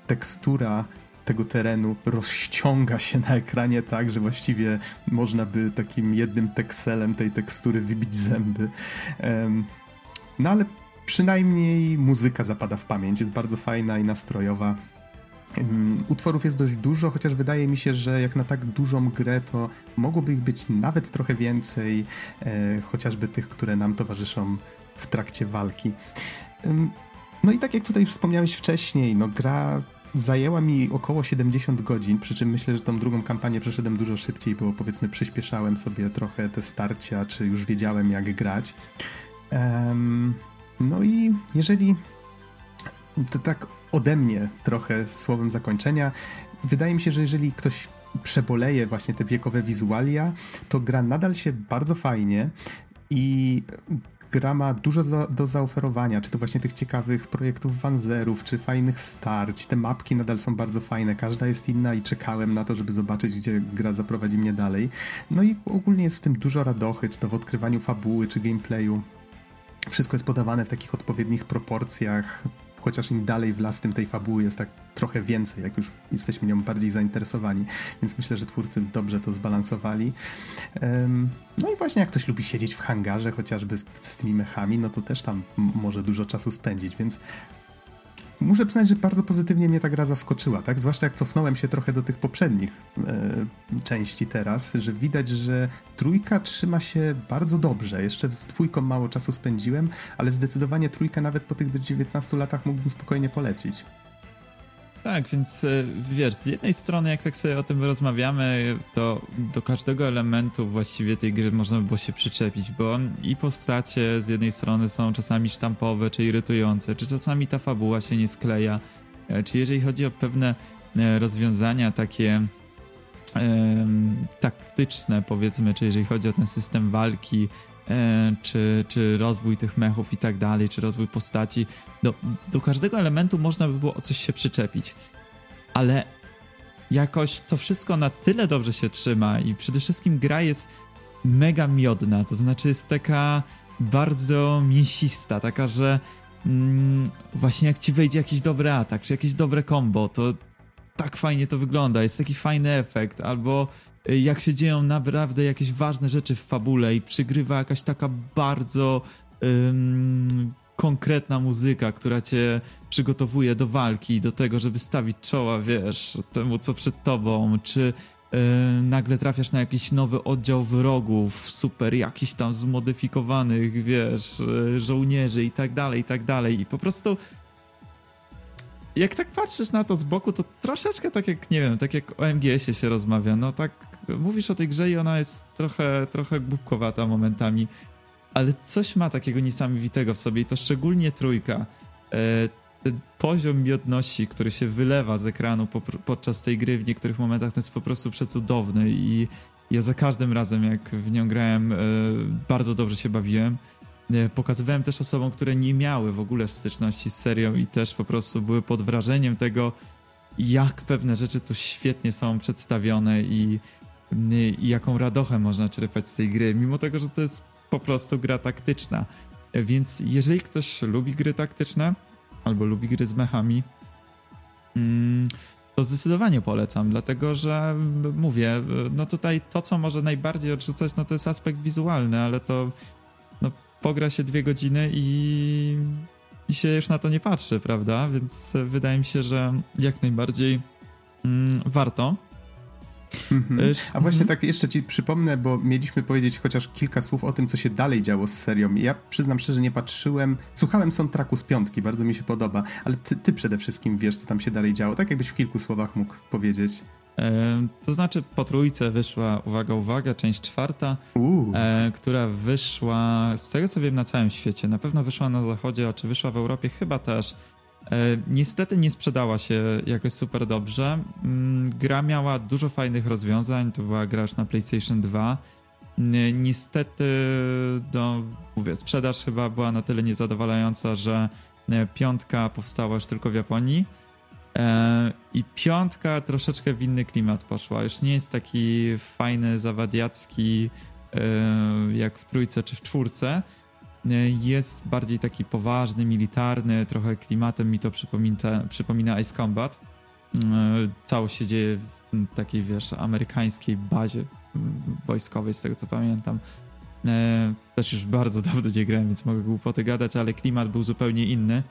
tekstura tego terenu rozciąga się na ekranie tak, że właściwie można by takim jednym tekselem tej tekstury wybić zęby. no ale przynajmniej muzyka zapada w pamięć, jest bardzo fajna i nastrojowa. Utworów jest dość dużo, chociaż wydaje mi się, że jak na tak dużą grę, to mogłoby ich być nawet trochę więcej, e, chociażby tych, które nam towarzyszą w trakcie walki. No i tak jak tutaj już wspomniałeś wcześniej, no gra zajęła mi około 70 godzin, przy czym myślę, że tą drugą kampanię przeszedłem dużo szybciej, bo powiedzmy przyspieszałem sobie trochę te starcia, czy już wiedziałem jak grać. No i jeżeli to tak ode mnie trochę słowem zakończenia. Wydaje mi się, że jeżeli ktoś przeboleje właśnie te wiekowe wizualia, to gra nadal się bardzo fajnie i gra ma dużo do, do zaoferowania, czy to właśnie tych ciekawych projektów wanzerów, czy fajnych starć. Te mapki nadal są bardzo fajne, każda jest inna i czekałem na to, żeby zobaczyć, gdzie gra zaprowadzi mnie dalej. No i ogólnie jest w tym dużo radochy, czy to w odkrywaniu fabuły, czy gameplayu. Wszystko jest podawane w takich odpowiednich proporcjach, chociaż im dalej w las, tym tej fabuły jest tak trochę więcej, jak już jesteśmy nią bardziej zainteresowani. Więc myślę, że twórcy dobrze to zbalansowali. No i właśnie jak ktoś lubi siedzieć w hangarze, chociażby z, z tymi mechami, no to też tam może dużo czasu spędzić, więc muszę przyznać, że bardzo pozytywnie mnie ta gra zaskoczyła, tak? Zwłaszcza jak cofnąłem się trochę do tych poprzednich e, części teraz, że widać, że trójka trzyma się bardzo dobrze. Jeszcze z dwójką mało czasu spędziłem, ale zdecydowanie trójkę nawet po tych 19 latach mógłbym spokojnie polecić. Tak, więc e, wiesz, z jednej strony jak tak sobie o tym rozmawiamy, to do każdego elementu właściwie tej gry można by było się przyczepić, bo i postacie z jednej strony są czasami sztampowe czy irytujące, czy czasami ta fabuła się nie skleja, e, czy jeżeli chodzi o pewne e, rozwiązania takie taktyczne powiedzmy, czy jeżeli chodzi o ten system walki, czy, czy rozwój tych mechów i tak dalej, czy rozwój postaci. Do, do każdego elementu można by było o coś się przyczepić. Ale jakoś to wszystko na tyle dobrze się trzyma i przede wszystkim gra jest mega miodna, to znaczy jest taka bardzo mięsista, taka, że mm, właśnie jak ci wejdzie jakiś dobry atak, czy jakieś dobre combo, to tak fajnie to wygląda, jest taki fajny efekt, albo jak się dzieją naprawdę jakieś ważne rzeczy w fabule i przygrywa jakaś taka bardzo ym, konkretna muzyka, która cię przygotowuje do walki, do tego, żeby stawić czoła, wiesz, temu co przed tobą, czy Yy, nagle trafiasz na jakiś nowy oddział wrogów, super jakiś tam zmodyfikowanych, wiesz, yy, żołnierzy i tak dalej, i tak dalej. I po prostu jak tak patrzysz na to z boku, to troszeczkę tak jak, nie wiem, tak jak o MGS-ie się rozmawia, no tak mówisz o tej grze i ona jest trochę, trochę głupkowata momentami, ale coś ma takiego niesamowitego w sobie i to szczególnie trójka. Yy, ten poziom miodności, który się wylewa z ekranu po, podczas tej gry w niektórych momentach, to jest po prostu przecudowny i ja za każdym razem, jak w nią grałem, e, bardzo dobrze się bawiłem. E, pokazywałem też osobom, które nie miały w ogóle styczności z serią i też po prostu były pod wrażeniem tego, jak pewne rzeczy tu świetnie są przedstawione i, i jaką radochę można czerpać z tej gry, mimo tego, że to jest po prostu gra taktyczna. Więc jeżeli ktoś lubi gry taktyczne, albo lubi gry z mechami, mm, to zdecydowanie polecam, dlatego że mówię, no tutaj to, co może najbardziej odrzucać, no to jest aspekt wizualny, ale to no, pogra się dwie godziny i, i się już na to nie patrzy, prawda? Więc wydaje mi się, że jak najbardziej mm, warto. Mhm. Y, A właśnie tak jeszcze ci przypomnę, bo mieliśmy powiedzieć chociaż kilka słów o tym, co się dalej działo z serią. Ja przyznam szczerze, nie patrzyłem, słuchałem soundtracku z piątki, bardzo mi się podoba, ale ty, ty przede wszystkim wiesz, co tam się dalej działo, tak jakbyś w kilku słowach mógł powiedzieć. E, to znaczy po trójce wyszła, uwaga, uwaga, część czwarta, e, która wyszła, z tego co wiem, na całym świecie. Na pewno wyszła na zachodzie, a czy wyszła w Europie? Chyba też. E, niestety nie sprzedała się jakoś super dobrze. Mm, gra miała dużo fajnych rozwiązań, to była gra już na PlayStation 2. Niestety, no, mówię, sprzedaż chyba była na tyle niezadowalająca, że e, piątka powstała już tylko w Japonii. E, I piątka troszeczkę w inny klimat poszła. Już nie jest taki fajny, zawadiacki jak w trójce czy w czwórce jest bardziej taki poważny, militarny, trochę klimatem mi to przypomina, przypomina Ice Combat. E, całość się dzieje w takiej, wiesz, amerykańskiej bazie wojskowej, z tego co pamiętam. E, też już bardzo dawno nie grałem, więc mogę głupoty gadać, ale klimat był zupełnie inny.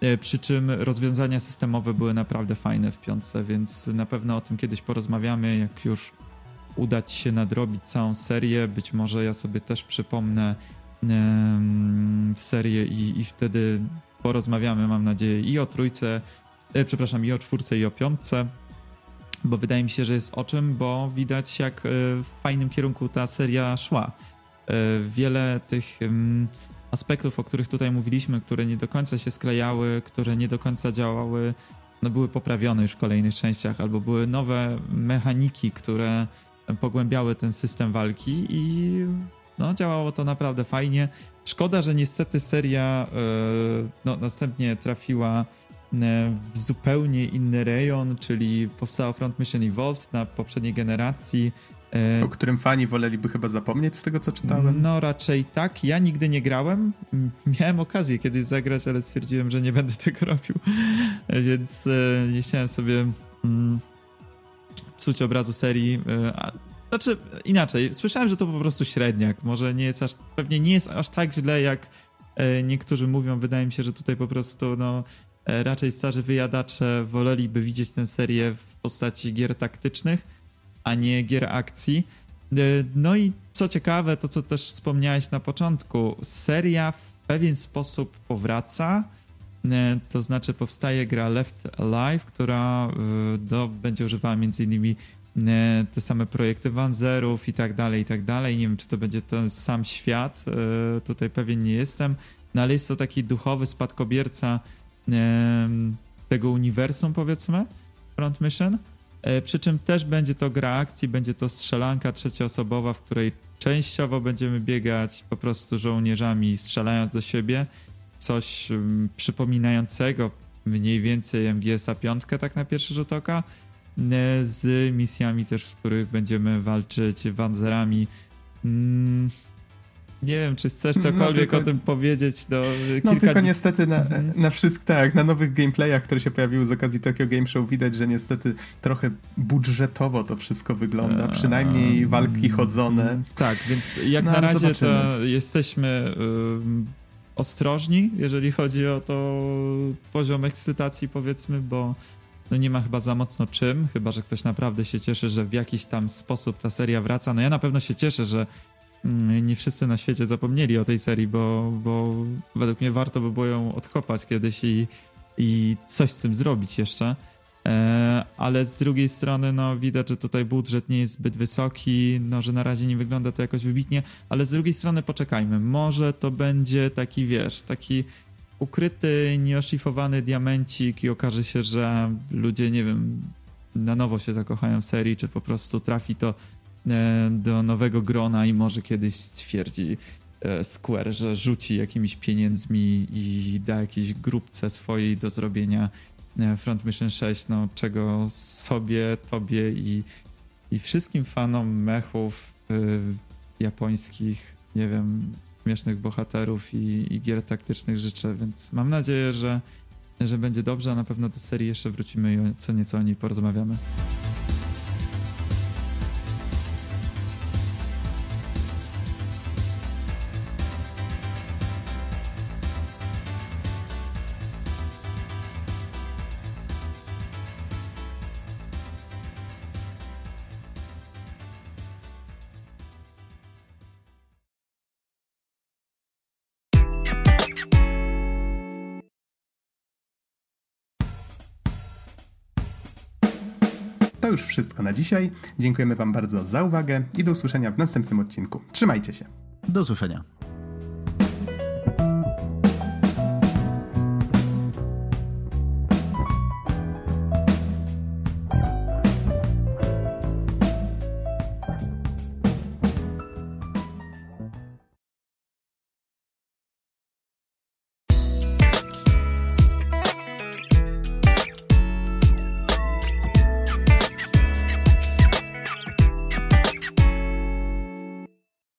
E, przy czym rozwiązania systemowe były naprawdę fajne w piątce, więc na pewno o tym kiedyś porozmawiamy, jak już udać się nadrobić całą serię. Być może ja sobie też przypomnę serię i, i wtedy porozmawiamy, mam nadzieję, i o trójce, e, przepraszam, i o czwórce, i o piątce, bo wydaje mi się, że jest o czym, bo widać jak e, w fajnym kierunku ta seria szła. E, wiele tych aspektów, o których tutaj mówiliśmy, które nie do końca się sklejały, które nie do końca działały, no były poprawione już w kolejnych częściach, albo były nowe mechaniki, które pogłębiały ten system walki i no, działało to naprawdę fajnie. Szkoda, że niestety seria yy, no, następnie trafiła e, w zupełnie inny rejon, czyli powstała Front Mission Evolved na poprzedniej generacji. E, o którym fani woleliby chyba zapomnieć z tego, co czytałem? No raczej tak. Ja nigdy nie grałem. Miałem okazję kiedyś zagrać, ale stwierdziłem, że nie będę tego robił. Więc nie chciałem sobie mm, psuć obrazu serii. Znaczy, inaczej, słyszałem, że to po prostu średniak. Może nie jest aż, pewnie nie jest aż tak źle, jak e, niektórzy mówią. Wydaje mi się, że tutaj po prostu, no, e, raczej starzy wyjadacze woleliby widzieć tę serię w postaci gier taktycznych, a nie gier akcji. E, no i co ciekawe, to co też wspomniałeś na początku, seria w pewien sposób powraca. To znaczy powstaje gra Left Alive, która do, będzie używała m.in. E, te same projekty Wanzerów i tak dalej, i tak dalej. Nie wiem, czy to będzie ten sam świat, e, tutaj pewien nie jestem, no ale jest to taki duchowy spadkobierca e, tego uniwersum, powiedzmy, Front Mission. Przy czym też będzie to gra akcji, będzie to strzelanka trzecioosobowa, w której częściowo będziemy biegać po prostu żołnierzami, strzelając do siebie. Coś przypominającego mniej więcej MGS-a 5 tak na pierwszy rzut oka z misjami też, w których będziemy walczyć wanzerami. Mm, nie wiem, czy chcesz no cokolwiek no, tylko, o tym powiedzieć do No tylko niestety na, mhm. na wszystkich, tak, na nowych gameplayach, które się pojawiły z okazji Tokyo Game Show widać, że niestety trochę budżetowo to wszystko wygląda, eee, przynajmniej walki chodzone. Tak, więc jak no, na razie zobaczymy. to jesteśmy ostrożni, jeżeli chodzi o to poziom ekscytacji powiedzmy, bo no nie ma chyba za mocno czym, chyba że ktoś naprawdę się cieszy, że w jakiś tam sposób ta seria wraca. No ja na pewno się cieszę, że mm, nie wszyscy na świecie zapomnieli o tej serii, bo, bo według mnie warto by było ją odkopać kiedyś i, i coś z tym zrobić jeszcze. E, ale z drugiej strony, no widać, że tutaj budżet nie jest zbyt wysoki, no że na razie nie wygląda to jakoś wybitnie, ale z drugiej strony poczekajmy. Może to będzie taki, wiesz, taki ukryty, nieoszlifowany diamencik i okaże się, że ludzie, nie wiem, na nowo się zakochają w serii, czy po prostu trafi to e, do nowego grona i może kiedyś stwierdzi e, Square, że rzuci jakimiś pieniędzmi i da jakiejś grupce swojej do zrobienia e, Front Mission 6, no czego sobie, tobie i, i wszystkim fanom mechów japońskich, nie wiem, śmiesznych bohaterów i, i gier taktycznych życzę, więc mam nadzieję, że, że będzie dobrze, a na pewno do serii jeszcze wrócimy i co nieco o niej porozmawiamy. Już wszystko na dzisiaj. Dziękujemy Wam bardzo za uwagę i do usłyszenia w następnym odcinku. Trzymajcie się. Do usłyszenia.